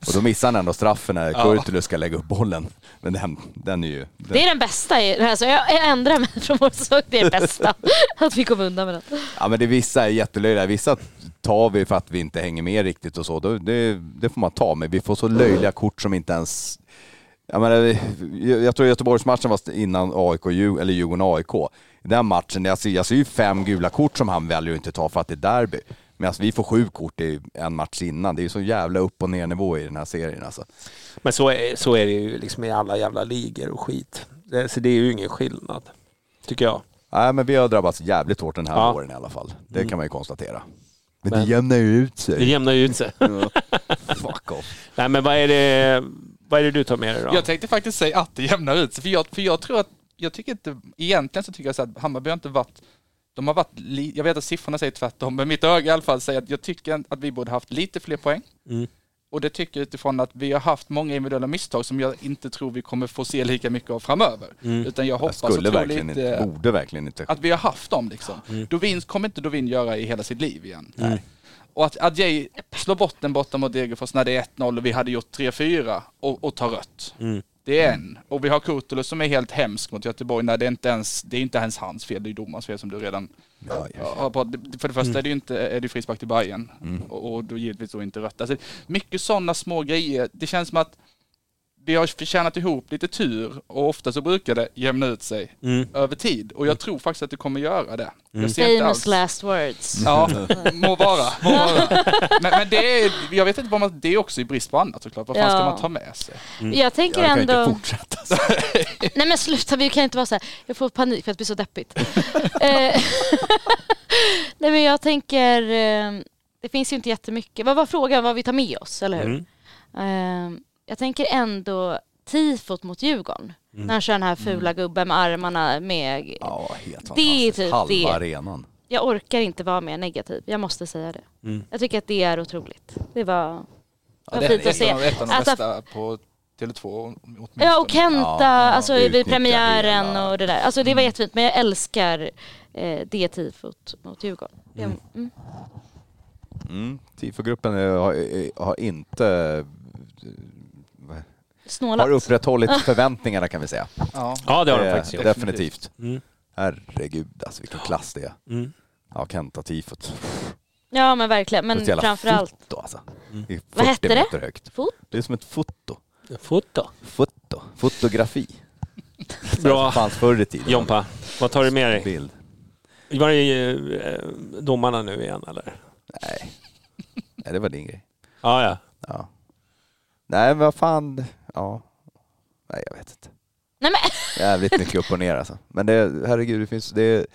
[SPEAKER 6] Och då missar han ändå straffen när
[SPEAKER 5] Ja.
[SPEAKER 6] Kurtulus ska lägga upp bollen. Men den, den är ju... Den,
[SPEAKER 4] Det är den bästa. Alltså jag, ändrar mig <laughs> från vår säsong. Det är det bästa. <laughs> att vi kom undan med den.
[SPEAKER 6] Ja men det vissa är jättelöjliga, vissa tar vi för att vi inte hänger med riktigt och så. Det, det får man ta, men vi får så löjliga kort som inte ens... Jag, menar, jag tror Göteborgsmatchen var innan AIK, eller Djurgården-AIK. I den matchen, jag ser, jag ser ju fem gula kort som han väljer att inte ta för att det är derby. Medan vi får sju kort i en match innan. Det är ju så jävla upp och ner nivå i den här serien alltså.
[SPEAKER 3] Men så är, så är det ju liksom i alla jävla ligor och skit. Det, så det är ju ingen skillnad. Tycker jag.
[SPEAKER 6] Nej men vi har drabbats jävligt hårt den här
[SPEAKER 3] Ja.
[SPEAKER 6] våren i alla fall. Det kan man ju konstatera. Men,
[SPEAKER 3] Men-
[SPEAKER 6] det jämnar ju ut
[SPEAKER 3] Det
[SPEAKER 6] sig.
[SPEAKER 3] jämnar ju ut sig.
[SPEAKER 6] Fuck off.
[SPEAKER 3] Nej men vad är det, vad är det du tar med dig då?
[SPEAKER 5] Jag tänkte faktiskt säga att det jämnar ut sig, för jag, för jag tror att, jag tycker inte, egentligen så tycker jag så att Hammarby har inte varit, de har varit, jag vet att siffrorna säger tvärtom, men mitt öga i alla fall säger att jag tycker att vi borde haft lite fler poäng.
[SPEAKER 3] Mm.
[SPEAKER 5] Och det tycker jag utifrån att vi har haft många individuella misstag som jag inte tror vi kommer få se lika mycket av framöver.
[SPEAKER 3] Mm.
[SPEAKER 5] Utan jag
[SPEAKER 6] Jag
[SPEAKER 5] hoppas och
[SPEAKER 6] skulle
[SPEAKER 5] tror
[SPEAKER 6] verkligen
[SPEAKER 5] lite
[SPEAKER 6] inte, borde verkligen inte.
[SPEAKER 5] att vi har haft dem liksom.
[SPEAKER 3] Mm.
[SPEAKER 5] Dovin kommer inte Dovin göra i hela sitt liv igen.
[SPEAKER 6] Nej.
[SPEAKER 5] Och att Adjei slår bort den borta mot Degerfors när det är 1-0 och vi hade gjort 3-4 och, och tar rött.
[SPEAKER 3] Mm.
[SPEAKER 5] Det är en. Och vi har Kurtulus som är helt hemsk mot Göteborg när det inte ens, det är inte ens hans fel, det är domarens fel som du redan
[SPEAKER 6] Ja,
[SPEAKER 5] har pratat. För det första är det ju inte, är det frispark till Bayern
[SPEAKER 6] Mm.
[SPEAKER 5] och, och då givetvis då inte rött. Alltså, mycket sådana små grejer. Det känns som att vi har förtjänat ihop lite tur och ofta så brukar det jämna ut sig
[SPEAKER 3] Mm.
[SPEAKER 5] över tid. Och jag tror faktiskt att det kommer göra det. Jag ser
[SPEAKER 4] Famous
[SPEAKER 5] alls.
[SPEAKER 4] last words.
[SPEAKER 5] Ja, må vara. Må vara. Men, men det är, jag vet inte vad man, det är också i brist på annat såklart. Vad fan ska
[SPEAKER 4] Ja.
[SPEAKER 5] man ta med sig?
[SPEAKER 4] Jag tänker
[SPEAKER 6] Jag kan
[SPEAKER 4] ändå...
[SPEAKER 6] inte fortsätta så. <laughs>
[SPEAKER 4] Nej men sluta, vi kan inte vara så här. jag får panik för att det blir så deppigt. <laughs> Eh, <laughs> Nej men jag tänker, eh, det finns ju inte jättemycket. Vad var frågan, vad vi tar med oss, eller hur?
[SPEAKER 3] Mm.
[SPEAKER 4] Jag tänker ändå tifot mot Djurgården. När han kör den här fula gubben med armarna med...
[SPEAKER 6] Ja, helt
[SPEAKER 4] Det är typ
[SPEAKER 6] Halva
[SPEAKER 4] det.
[SPEAKER 6] arenan.
[SPEAKER 4] Jag orkar inte vara mer negativ, jag måste säga det.
[SPEAKER 3] Mm.
[SPEAKER 4] Jag tycker att det är otroligt. Det var...
[SPEAKER 5] Ja, det
[SPEAKER 4] fint att se.
[SPEAKER 5] ett av, de
[SPEAKER 4] Alltså-
[SPEAKER 5] bästa på Tele2 åtminstone.
[SPEAKER 4] Ja och Kenta,
[SPEAKER 6] Ja,
[SPEAKER 4] alltså vid premiären
[SPEAKER 6] hela-
[SPEAKER 4] och det där. Alltså det var jättefint men jag älskar eh, det tifot mot Djurgården. Det- Mm.
[SPEAKER 6] Mm. Tifogruppen eh, har, har inte
[SPEAKER 4] Snålat.
[SPEAKER 6] har upprätthållit <laughs> förväntningarna kan vi säga.
[SPEAKER 5] Ja.
[SPEAKER 3] Ja det har de
[SPEAKER 6] Eh,
[SPEAKER 3] faktiskt gjort.
[SPEAKER 6] Definitivt.
[SPEAKER 3] Mm.
[SPEAKER 6] Herregud alltså vilken klass det är.
[SPEAKER 3] Mm.
[SPEAKER 6] Ja, Kenta-tifot.
[SPEAKER 4] Ja men verkligen, men framförallt
[SPEAKER 6] foto alltså.
[SPEAKER 3] Mm.
[SPEAKER 6] Det är 40
[SPEAKER 4] Vad hette det?
[SPEAKER 6] högt.
[SPEAKER 4] fot.
[SPEAKER 6] Det är som ett foto.
[SPEAKER 3] Foto.
[SPEAKER 6] Foto. Fotografi. <laughs>
[SPEAKER 3] Bra.
[SPEAKER 6] Det fanns förr i tiden.
[SPEAKER 3] Jompa, vad tar du med dig?
[SPEAKER 6] Bild.
[SPEAKER 3] Var det eh, domarna nu igen eller?
[SPEAKER 6] Nej. Nej, det var din grej.
[SPEAKER 3] Ja, ja.
[SPEAKER 6] Ja. Nej, vad fan. Ja. Nej, jag vet inte.
[SPEAKER 4] Nej men <laughs>
[SPEAKER 6] Jävligt mycket upp och ner alltså. Men det, herregud, det finns, det,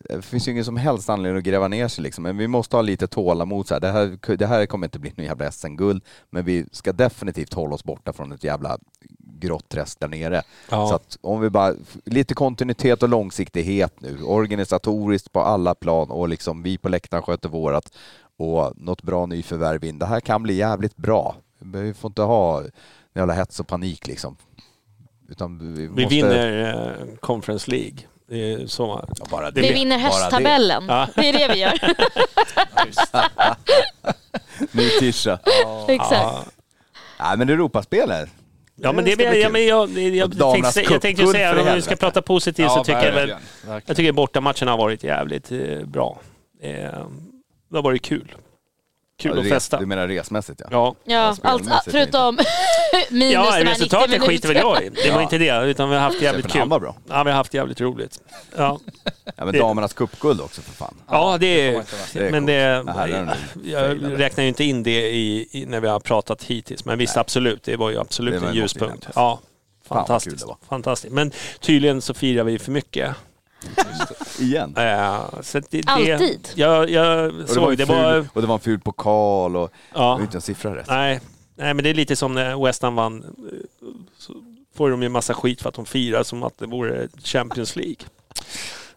[SPEAKER 6] det finns ju ingen som helst anledning att gräva ner sig liksom. Men vi måste ha lite tålamod så här. Det här, det här kommer inte bli någon jävla SM-guld. Men vi ska definitivt hålla oss borta från ett jävla grått träsk där nere.
[SPEAKER 3] ja.
[SPEAKER 6] Så att om vi bara, lite kontinuitet och långsiktighet nu, organisatoriskt på alla plan och liksom vi på läktaren sköter vårat och något bra nyförvärv in. Det här kan bli jävligt bra. Vi får inte ha jävla hets och panik liksom. Utan vi,
[SPEAKER 3] Vi
[SPEAKER 6] måste,
[SPEAKER 3] vinner eh, Conference League. Det är så.
[SPEAKER 6] Ja, bara
[SPEAKER 3] det
[SPEAKER 4] vi vinner
[SPEAKER 6] bara det.
[SPEAKER 4] hösttabellen.
[SPEAKER 3] Ja.
[SPEAKER 4] Det är det vi gör. <laughs>
[SPEAKER 6] Ny tisha.
[SPEAKER 4] Exakt.
[SPEAKER 3] Ja.
[SPEAKER 6] Men Europaspelet.
[SPEAKER 3] Ja men det,
[SPEAKER 6] bli
[SPEAKER 3] ja, men jag, jag, tänkte, jag tänkte säga, om vi ska prata positivt så tycker jag väl, jag tycker bortamatchen har varit jävligt eh, bra. Eh, det har varit kul. Kul
[SPEAKER 6] Ja,
[SPEAKER 3] att
[SPEAKER 6] res-
[SPEAKER 3] festa.
[SPEAKER 6] Du menar resmässigt ja.
[SPEAKER 3] Ja,
[SPEAKER 4] Ja, allt,
[SPEAKER 6] spelmässigt
[SPEAKER 4] förutom <laughs> minus
[SPEAKER 3] ja
[SPEAKER 4] de här 90
[SPEAKER 3] resultatet skiter väl jag i. Det var
[SPEAKER 6] Ja.
[SPEAKER 3] inte det, utan vi har haft jävligt kul.
[SPEAKER 6] var bra.
[SPEAKER 3] Ja, vi har haft jävligt roligt. Ja, <laughs>
[SPEAKER 6] Ja men
[SPEAKER 3] Det-
[SPEAKER 6] damernas cupguld också för fan.
[SPEAKER 3] ja det
[SPEAKER 5] man
[SPEAKER 3] är...
[SPEAKER 6] Det är
[SPEAKER 3] Men det...
[SPEAKER 6] Det
[SPEAKER 3] Jag
[SPEAKER 6] failade.
[SPEAKER 3] räknar ju inte in det i, i, när vi har pratat hittills. Men visst,
[SPEAKER 6] Nej.
[SPEAKER 3] absolut. Det var ju absolut
[SPEAKER 6] Det var
[SPEAKER 3] en ljuspunkt.
[SPEAKER 6] alltså.
[SPEAKER 3] Ja,
[SPEAKER 6] Fan,
[SPEAKER 3] fantastiskt.
[SPEAKER 6] det var.
[SPEAKER 3] fantastiskt. Men tydligen så firar vi för mycket.
[SPEAKER 6] Igen.
[SPEAKER 3] Eh, så det, det,
[SPEAKER 4] Alltid.
[SPEAKER 3] Jag, jag
[SPEAKER 6] Och det, var
[SPEAKER 3] såg, det
[SPEAKER 6] ful,
[SPEAKER 3] var...
[SPEAKER 6] och det var en ful pokal och det
[SPEAKER 3] Ja,
[SPEAKER 6] var inte en siffra rätt.
[SPEAKER 3] nej, nej, men det är lite som när West Ham vann. eh, Så får de ju massa skit för att de firar som att det vore Champions League.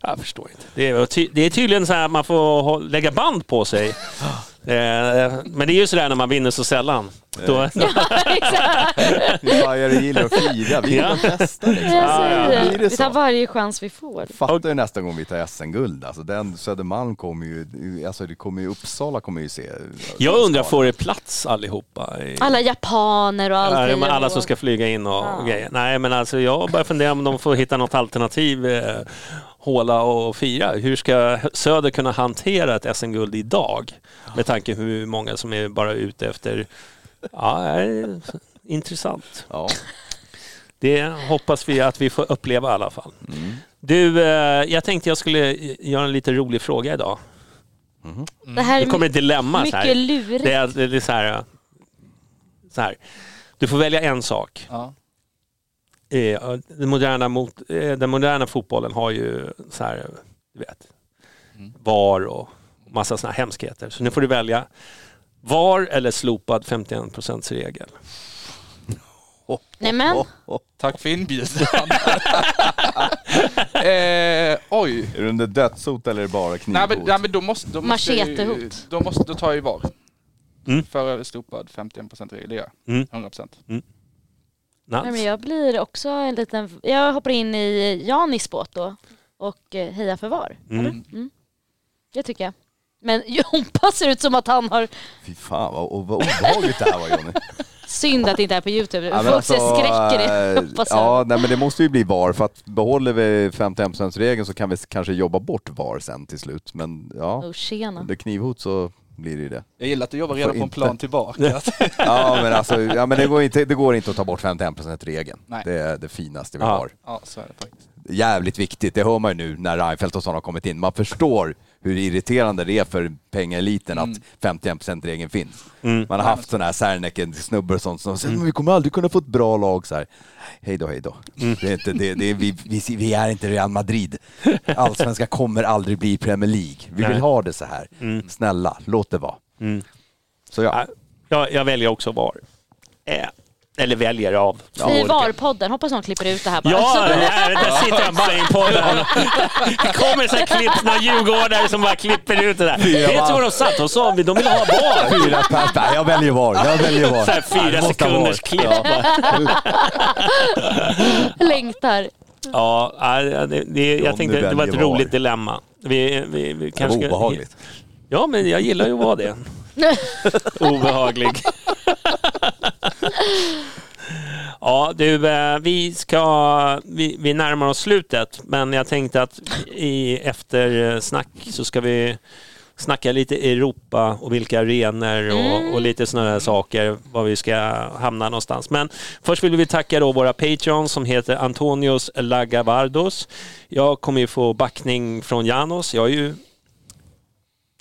[SPEAKER 3] Jag förstår inte. Det är, ty, det är tydligen så här att man får lägga band på sig. <gasps> Eh, men det är ju sådär när man vinner så sällan. Då, <laughs>
[SPEAKER 4] Exakt.
[SPEAKER 6] Vi bajare gillar att fira, vi
[SPEAKER 3] Ja.
[SPEAKER 6] vill testa liksom.
[SPEAKER 3] Ja, ja.
[SPEAKER 4] vi tar varje chans vi får.
[SPEAKER 6] Fattar ju nästa gång vi tar SM-guld. Alltså den Södermalm kommer ju, alltså det kommer ju, Uppsala kommer ju se.
[SPEAKER 3] jag undrar, får det plats allihopa? I,
[SPEAKER 4] Alla japaner och allt.
[SPEAKER 3] Ja, alla som ska flyga in och,
[SPEAKER 4] Ja.
[SPEAKER 3] grejer. Nej, men alltså jag börjar fundera om de får hitta något alternativ, eh, håla och fira. Hur ska Söder kunna hantera ett SM-guld idag? Med tanke hur många som är bara ute efter... Ja, det är intressant.
[SPEAKER 6] Ja.
[SPEAKER 3] Det hoppas vi att vi får uppleva i alla fall.
[SPEAKER 6] Mm.
[SPEAKER 3] Du, eh, jag tänkte jag skulle göra en lite rolig fråga idag.
[SPEAKER 4] Det här
[SPEAKER 3] Det
[SPEAKER 4] är
[SPEAKER 3] kommer ett dilemma. Så
[SPEAKER 4] mycket
[SPEAKER 3] här.
[SPEAKER 4] lurigt.
[SPEAKER 3] Det är, det är så, här, så här. Du får välja en sak.
[SPEAKER 5] Ja.
[SPEAKER 3] Eh, Den moderna, mot, eh, den moderna fotbollen har ju så här, du vet, VAR och massa såna här hemskheter. Så nu får du välja VAR eller slopad 51% regel.
[SPEAKER 4] Nej men,
[SPEAKER 5] Tack för inbjudan. <laughs> eh, oj.
[SPEAKER 6] Är det under dödshot eller är det bara
[SPEAKER 5] Nej
[SPEAKER 6] knivhot?
[SPEAKER 5] men, nej, men då måste, då
[SPEAKER 4] Machetehot.
[SPEAKER 5] då, måste, då tar jag ju VAR.
[SPEAKER 3] Mm.
[SPEAKER 5] För slopad 51% regel, det gör jag.
[SPEAKER 3] Mm.
[SPEAKER 5] 100%.
[SPEAKER 4] Nej, men jag blir också en liten... Jag hoppar in i Janis båt då och eh, hejar för VAR.
[SPEAKER 3] Mm.
[SPEAKER 4] Mm. Det tycker jag. Men <laughs> Jompa ser ut som att han har
[SPEAKER 6] Fy fan vad, och vad obehagligt det här var Jonny. <laughs>
[SPEAKER 4] synd att det inte är på Youtube.
[SPEAKER 6] Ja, men
[SPEAKER 4] Folk
[SPEAKER 6] alltså,
[SPEAKER 4] ser skräck i det.
[SPEAKER 6] eh, Ja, nej, men det måste ju bli VAR för att behåller vi 51%-regeln så kan vi kanske jobba bort VAR sen till slut. Men ja,
[SPEAKER 4] Oh, tjena.
[SPEAKER 6] under knivhot så blir det ju det.
[SPEAKER 5] Jag gillar att du jobbar redan på en
[SPEAKER 6] inte.
[SPEAKER 5] plan tillbaka. <laughs>
[SPEAKER 6] Ja men alltså, ja, men det, går inte, det går inte att ta bort 51%-regeln.
[SPEAKER 5] Nej.
[SPEAKER 6] Det är det finaste vi
[SPEAKER 3] Ja.
[SPEAKER 6] har.
[SPEAKER 5] ja, så är det faktiskt.
[SPEAKER 6] Jävligt viktigt, det hör man ju nu när Reinfeldt och sådana har kommit in. Man förstår hur irriterande det är för pengaeliten att 51%-regeln finns. Man har haft sådana här Serneke-snubbar och sånt som säger men vi kommer aldrig kunna få ett bra lag så här. Hej då, hej då. Det är inte, det, det är, vi, vi, vi är inte Real Madrid. Allsvenskan kommer aldrig bli Premier League. Vi vill
[SPEAKER 3] Nej.
[SPEAKER 6] ha det så här. Snälla, låt det vara. Så ja.
[SPEAKER 3] Ja, jag, jag väljer också VAR. Eller väljer av.
[SPEAKER 4] I VAR-podden, hoppas någon klipper ut det här bara.
[SPEAKER 3] Ja,
[SPEAKER 4] Så-
[SPEAKER 3] där, sitter jag bara i podden. Det kommer så här klipp, några djurgårdare som bara klipper ut det där. Vet du vad de satt och sa? De vill ha VAR.
[SPEAKER 6] Fyra pers, jag väljer VAR. Jag väljer VAR.
[SPEAKER 3] Så här fyra sekunders
[SPEAKER 6] VAR.
[SPEAKER 3] klipp. <laughs>
[SPEAKER 4] Längtar.
[SPEAKER 3] Ja, det, det, jag tänkte det var ett
[SPEAKER 6] väljer VAR.
[SPEAKER 3] roligt dilemma. Vi, vi, vi
[SPEAKER 6] Det
[SPEAKER 3] kanske
[SPEAKER 6] var obehagligt.
[SPEAKER 3] Ja, men jag gillar ju att vara det. <laughs> Obehaglig. Ja, du, eh, vi ska... Vi, vi närmar oss slutet, men jag tänkte att i eftersnack så ska vi snacka lite Europa och vilka arenor och, och lite sådana här saker, var vi ska hamna någonstans. Men först vill vi tacka då våra Patreons som heter Antonios Lagavardos. Jag kommer ju få backning från Janos. Jag är ju...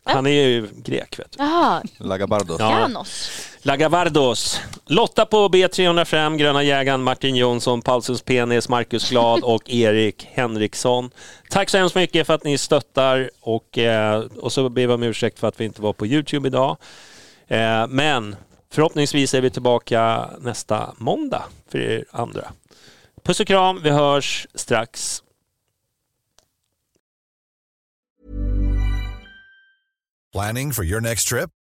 [SPEAKER 3] Han är ju grek, vet du.
[SPEAKER 4] Jaha,
[SPEAKER 6] Lagabardos.
[SPEAKER 3] Ja.
[SPEAKER 4] Janos.
[SPEAKER 3] Lagavardos. Lotta på B305, Gröna jägaren, Martin Jonsson, Paulsens penis, Marcus Glad <laughs> och Erik Henriksson. Tack så hemskt mycket för att ni stöttar och, eh, och så ber vi om ursäkt för att vi inte var på Youtube idag. Eh, men förhoppningsvis är vi tillbaka nästa måndag för er andra. Puss och kram, vi hörs strax.
[SPEAKER 9] Planning for your next trip?